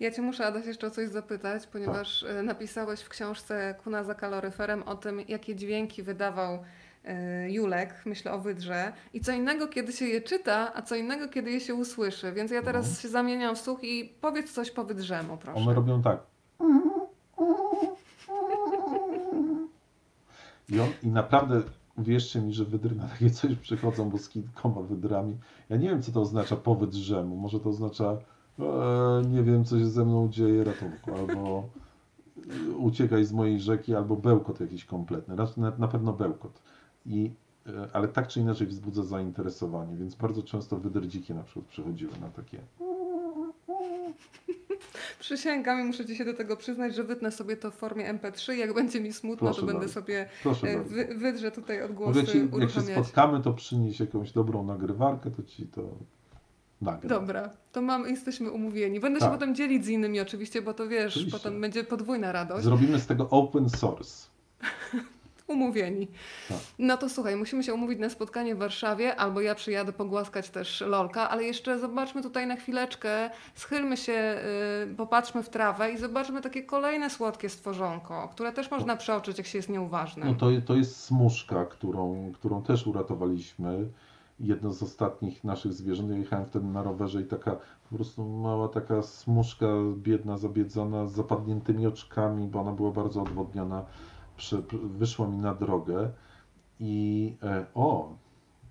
Ja Cię muszę, Adaś, jeszcze o coś zapytać, ponieważ e, napisałeś w książce Kuna za kaloryferem o tym, jakie dźwięki wydawał e, Julek, myślę o wydrze. I co innego, kiedy się je czyta, a co innego, kiedy je się usłyszy. Więc ja teraz Mhm. się zamieniam w słuch i powiedz coś po wydrzemu, proszę. One robią tak. I, on, I naprawdę wierzcie mi, że wydry na takie coś przychodzą, bo z kilkoma wydrami. Ja nie wiem, co to oznacza po wydrzemu. Może to oznacza e, nie wiem, co się ze mną dzieje, ratunku, albo uciekaj z mojej rzeki, albo bełkot jakiś kompletny. Na, na pewno bełkot. I, e, ale tak czy inaczej wzbudza zainteresowanie, więc bardzo często wydry dzikie na przykład przychodziły na takie Przysięgam i muszę Ci się do tego przyznać, że wytnę sobie to w formie MP3. Jak będzie mi smutno, Proszę to będę bardzo. sobie Proszę e, wy, wydrze tutaj odgłosy ci, jak się spotkamy, to przynieś jakąś dobrą nagrywarkę, to ci to nagram. Dobra, to mam, jesteśmy umówieni. Będę się Tak. potem dzielić z innymi oczywiście, bo to wiesz, Oczywiście. potem będzie podwójna radość. Zrobimy z tego open source. Umówieni. Tak. No to słuchaj, musimy się umówić na spotkanie w Warszawie, albo ja przyjadę pogłaskać też Lolka, ale jeszcze zobaczmy tutaj na chwileczkę, schylmy się, yy, popatrzmy w trawę i zobaczmy takie kolejne słodkie stworzonko, które też można przeoczyć, jak się jest nieuważnym. No to, to jest smuszka, którą, którą też uratowaliśmy. Jedno z ostatnich naszych zwierząt. Ja jechałem wtedy na rowerze i taka po prostu mała taka smuszka, biedna, zabiedzona, z zapadniętymi oczkami, bo ona była bardzo odwodniona, przy, wyszła mi na drogę i e, o,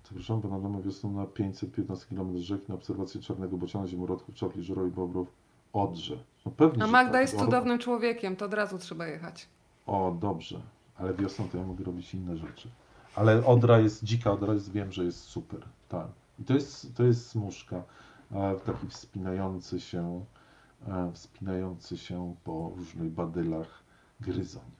przepraszam, pana domu wiosną na 515 km rzeki na obserwację czarnego bociana, ziemorodków, czapli, żuroi, bobrów, Odrze. No pewnie, A Magda tak. jest cudownym człowiekiem, to od razu trzeba jechać. O, dobrze, ale wiosną to ja mogę robić inne rzeczy. Ale Odra jest, dzika Odra jest, wiem, że jest super, tak. I to jest, to jest smuszka, e, taki wspinający się, wspinający się po różnych badylach gryzoń.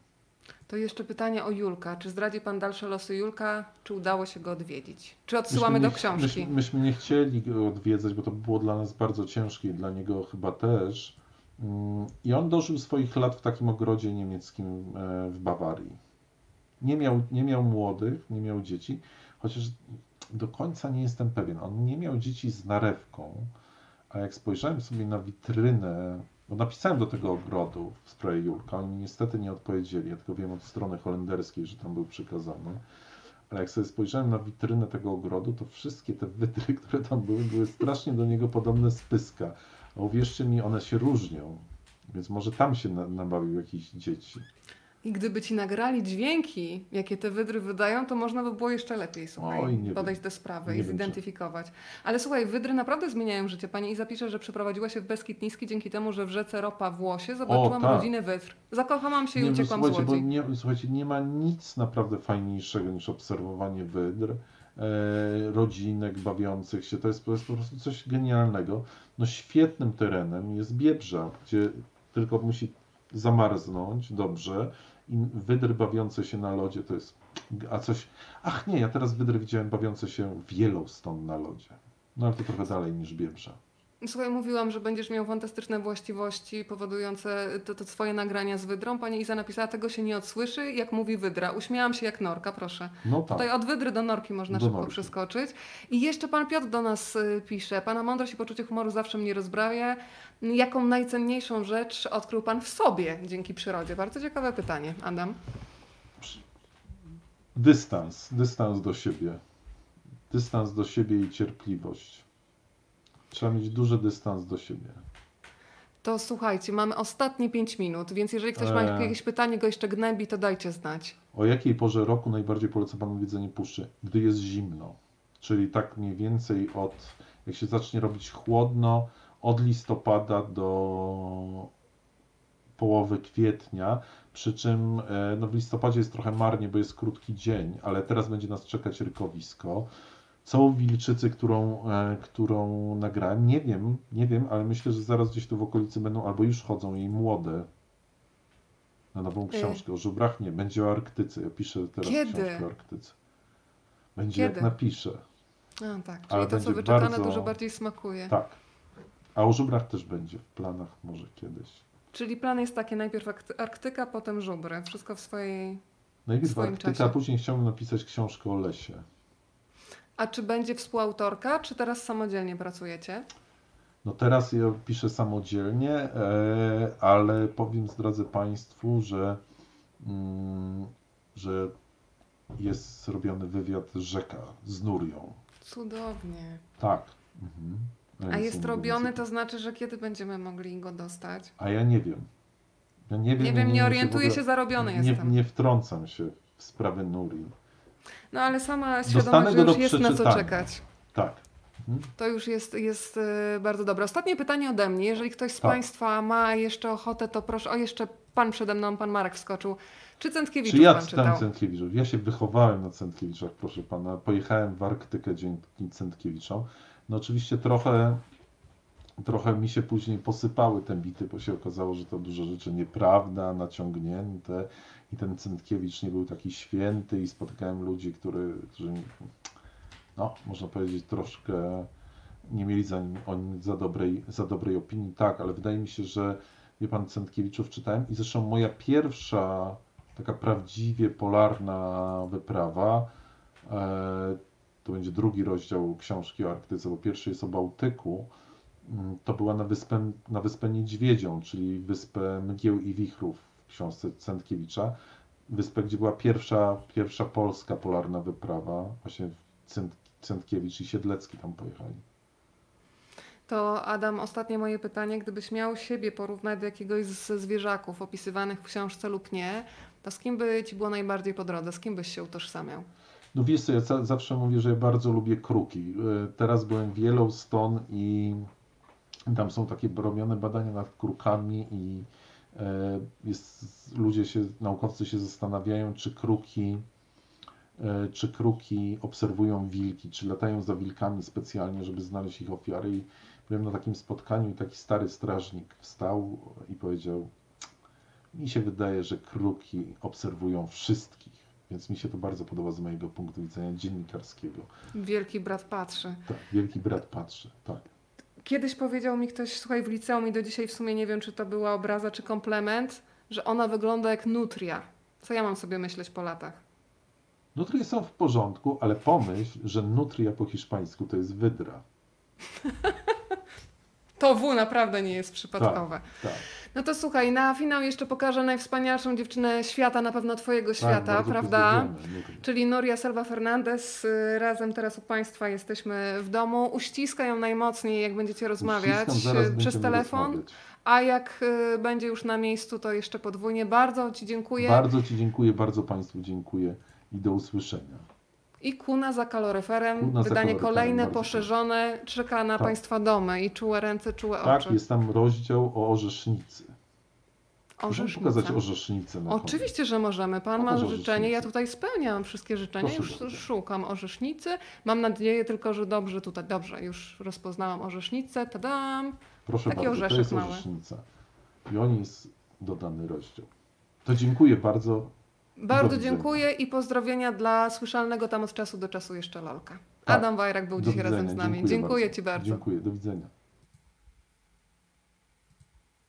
To jeszcze pytanie o Julka. Czy zdradzi Pan dalsze losy Julka, czy udało się go odwiedzić? Czy odsyłamy Myśmy do nie, książki? Myśmy, myśmy nie chcieli go odwiedzać, bo to było dla nas bardzo ciężkie i dla niego chyba też. Mm, I on dożył swoich lat w takim ogrodzie niemieckim e, w Bawarii. Nie miał, nie miał młodych, nie miał dzieci, chociaż do końca nie jestem pewien. On nie miał dzieci z narewką, a jak spojrzałem sobie na witrynę, bo napisałem do tego ogrodu w sprawie Julka, oni niestety nie odpowiedzieli, ja tylko wiem od strony holenderskiej, że tam był przykazany. Ale jak sobie spojrzałem na witrynę tego ogrodu, to wszystkie te wydry, które tam były, były strasznie do niego podobne z pyska. A uwierzcie mi, one się różnią. Więc może tam się na, nabawił jakichś dzieci. I gdyby ci nagrali dźwięki, jakie te wydry wydają, to można by było jeszcze lepiej słuchaj, Oj, nie podejść do sprawy i zidentyfikować. Ale słuchaj, wydry naprawdę zmieniają życie. Pani Iza pisze, że przeprowadziła się w Beskid Niski dzięki temu, że w rzece Ropa w Łosie zobaczyłam tak. rodzinę wydr. Zakochałam się i Nie, no, uciekłam z słuchajcie, bo Łodzi. nie, słuchajcie, nie ma nic naprawdę fajniejszego niż obserwowanie wydr, e, rodzinek bawiących się. To jest, to jest po prostu coś genialnego. No świetnym terenem jest Biebrza, gdzie tylko musi zamarznąć dobrze i wydry bawiące się na lodzie to jest, a coś, ach nie, ja teraz wydry widziałem bawiące się w Yellowstone na lodzie. No ale to trochę dalej niż Biebrza. Słuchaj, mówiłam, że będziesz miał fantastyczne właściwości powodujące to, to swoje nagrania z wydrą. Pani Iza napisała, tego się nie odsłyszy, jak mówi wydra. Uśmiałam się jak norka, proszę. No tak. Tutaj od wydry do norki można Do szybko norki. przeskoczyć. I jeszcze pan Piotr do nas y, pisze. Pana mądrość i poczucie humoru zawsze mnie rozbrawia. Jaką najcenniejszą rzecz odkrył pan w sobie dzięki przyrodzie? Bardzo ciekawe pytanie, Adam. Dystans, dystans do siebie. Dystans do siebie i cierpliwość. Trzeba mieć duży dystans do siebie. To słuchajcie, mamy ostatnie 5 minut, więc jeżeli ktoś ma Eee. jakieś pytanie, go jeszcze gnębi, to dajcie znać. O jakiej porze roku najbardziej polecam panu widzenie puszczy? Gdy jest zimno. Czyli tak mniej więcej od, jak się zacznie robić chłodno, od listopada do połowy kwietnia. Przy czym e, no w listopadzie jest trochę marnie, bo jest krótki dzień, ale teraz będzie nas czekać rykowisko. Co wilczycy, którą, e, którą nagrałem, nie wiem, nie wiem, ale myślę, że zaraz gdzieś tu w okolicy będą, albo już chodzą jej młode na nową książkę. O żubrach nie, będzie o Arktyce. Ja piszę teraz Kiedy? książkę o Arktyce. Będzie jak Kiedy? napiszę. A, tak, czyli Ale to, co wyczekane, bardzo- dużo bardziej smakuje. Tak. A o żubrach też będzie w planach może kiedyś. Czyli plan jest taki, najpierw Arkt- Arktyka, potem żubry. Wszystko w swojej... Najpierw swoim Arktyka, czasie. a później chciałbym napisać książkę o lesie. A czy będzie współautorka, czy teraz samodzielnie pracujecie? No teraz ja piszę samodzielnie, e, ale powiem, zdradzę Państwu, że, mm, że jest zrobiony wywiad Rzeka z Nurią. Cudownie. Tak. Mhm. Ja A nie jest robiony, to znaczy, że kiedy będziemy mogli go dostać? A ja nie wiem. Ja nie wiem, Nie wiem, nie w orientuję ogóle- się, zarobiony nie, jestem. nie wtrącam się w sprawy Nurii. No ale sama świadomość, że już jest na co czekać. Tak. Mhm. To już jest, jest y, bardzo dobre. Ostatnie pytanie ode mnie. Jeżeli ktoś z Tak. Państwa ma jeszcze ochotę, to proszę. O, jeszcze Pan przede mną, Pan Marek wskoczył. Czy Cętkiewicz Czy ja Pan czytam czytał? Cętkiewiczów? Ja się wychowałem na Cętkiewiczach, proszę pana. Pojechałem w Arktykę dzięki Cętkiewiczom. No oczywiście trochę, trochę mi się później posypały te bity, bo się okazało, że to dużo rzeczy nieprawda, naciągnięte i ten Cętkiewicz nie był taki święty i spotykałem ludzi, którzy, no, można powiedzieć, troszkę nie mieli za nim, za dobrej, za dobrej opinii. Tak, ale wydaje mi się, że wie pan, Cętkiewiczów czytałem i zresztą moja pierwsza taka prawdziwie polarna wyprawa. E, to będzie drugi rozdział książki o Arktyce, bo pierwszy jest o Bałtyku. Mm, To była na wyspę, na wyspę Niedźwiedzią, czyli wyspę Mgieł i Wichrów w książce Cętkiewicza. Wyspę, gdzie była pierwsza, pierwsza polska polarna wyprawa. Właśnie Cęt, Cętkiewicz i Siedlecki tam pojechali. To Adam, ostatnie moje pytanie. Gdybyś miał siebie porównać do jakiegoś ze zwierzaków opisywanych w książce lub nie, to z kim by ci było najbardziej po drodze? Z kim byś się utożsamiał? No wiesz co, ja ca- zawsze mówię, że ja bardzo lubię kruki. E, Teraz byłem w Yellowstone i tam są takie robione badania nad krukami i e, jest, ludzie się, naukowcy się zastanawiają, czy kruki, e, czy kruki obserwują wilki, czy latają za wilkami specjalnie, żeby znaleźć ich ofiary. I byłem na takim spotkaniu i taki stary strażnik wstał i powiedział, mi się wydaje, że kruki obserwują wszystkich. Więc mi się to bardzo podoba z mojego punktu widzenia dziennikarskiego. Wielki brat patrzy. Tak, wielki brat patrzy, tak. Kiedyś powiedział mi ktoś, słuchaj, w liceum i do dzisiaj w sumie nie wiem, czy to była obraza, czy komplement, że ona wygląda jak nutria. Co ja mam sobie myśleć po latach? Nutrie są w porządku, ale pomyśl, że nutria po hiszpańsku to jest wydra. To W naprawdę nie jest przypadkowe. Tak. No to słuchaj, na finał jeszcze pokażę najwspanialszą dziewczynę świata, na pewno twojego świata, tak, prawda? Czyli Nuria Selva Fernandez. Y, Razem teraz u Państwa jesteśmy w domu. Uściska ją najmocniej, jak będziecie rozmawiać Uściskam, y, przez telefon. rozmawiać. A jak y, będzie już na miejscu, to jeszcze podwójnie. Bardzo Ci dziękuję. Bardzo Ci dziękuję, bardzo Państwu dziękuję i do usłyszenia. I kuna za kaloryferem. Kuna za Wydanie kaloryferem, kolejne, poszerzone. Czeka na Tak. Państwa domy i czułe ręce, czułe Tak, oczy. jest tam rozdział o orzesznicy. Możemy Orzesznica. pokazać orzesznicę na koniec. Oczywiście, że możemy. Pan ma życzenie. Ja tutaj spełniam wszystkie życzenia. Proszę już bardzo. szukam orzesznicy. Mam nadzieję tylko, że dobrze tutaj. Dobrze, już rozpoznałam orzesznicę. Tadam. Proszę Taki bardzo, to jest mały. orzesznica. I o niej jest dodany rozdział. To dziękuję bardzo. Bardzo widzenia. dziękuję i pozdrowienia dla słyszalnego tam od czasu do czasu jeszcze Lolka. Tak. Adam Wajrak był Do dzisiaj razem z widzenia. nami. Dziękuję, bardzo. Ci bardzo. Dziękuję, do widzenia.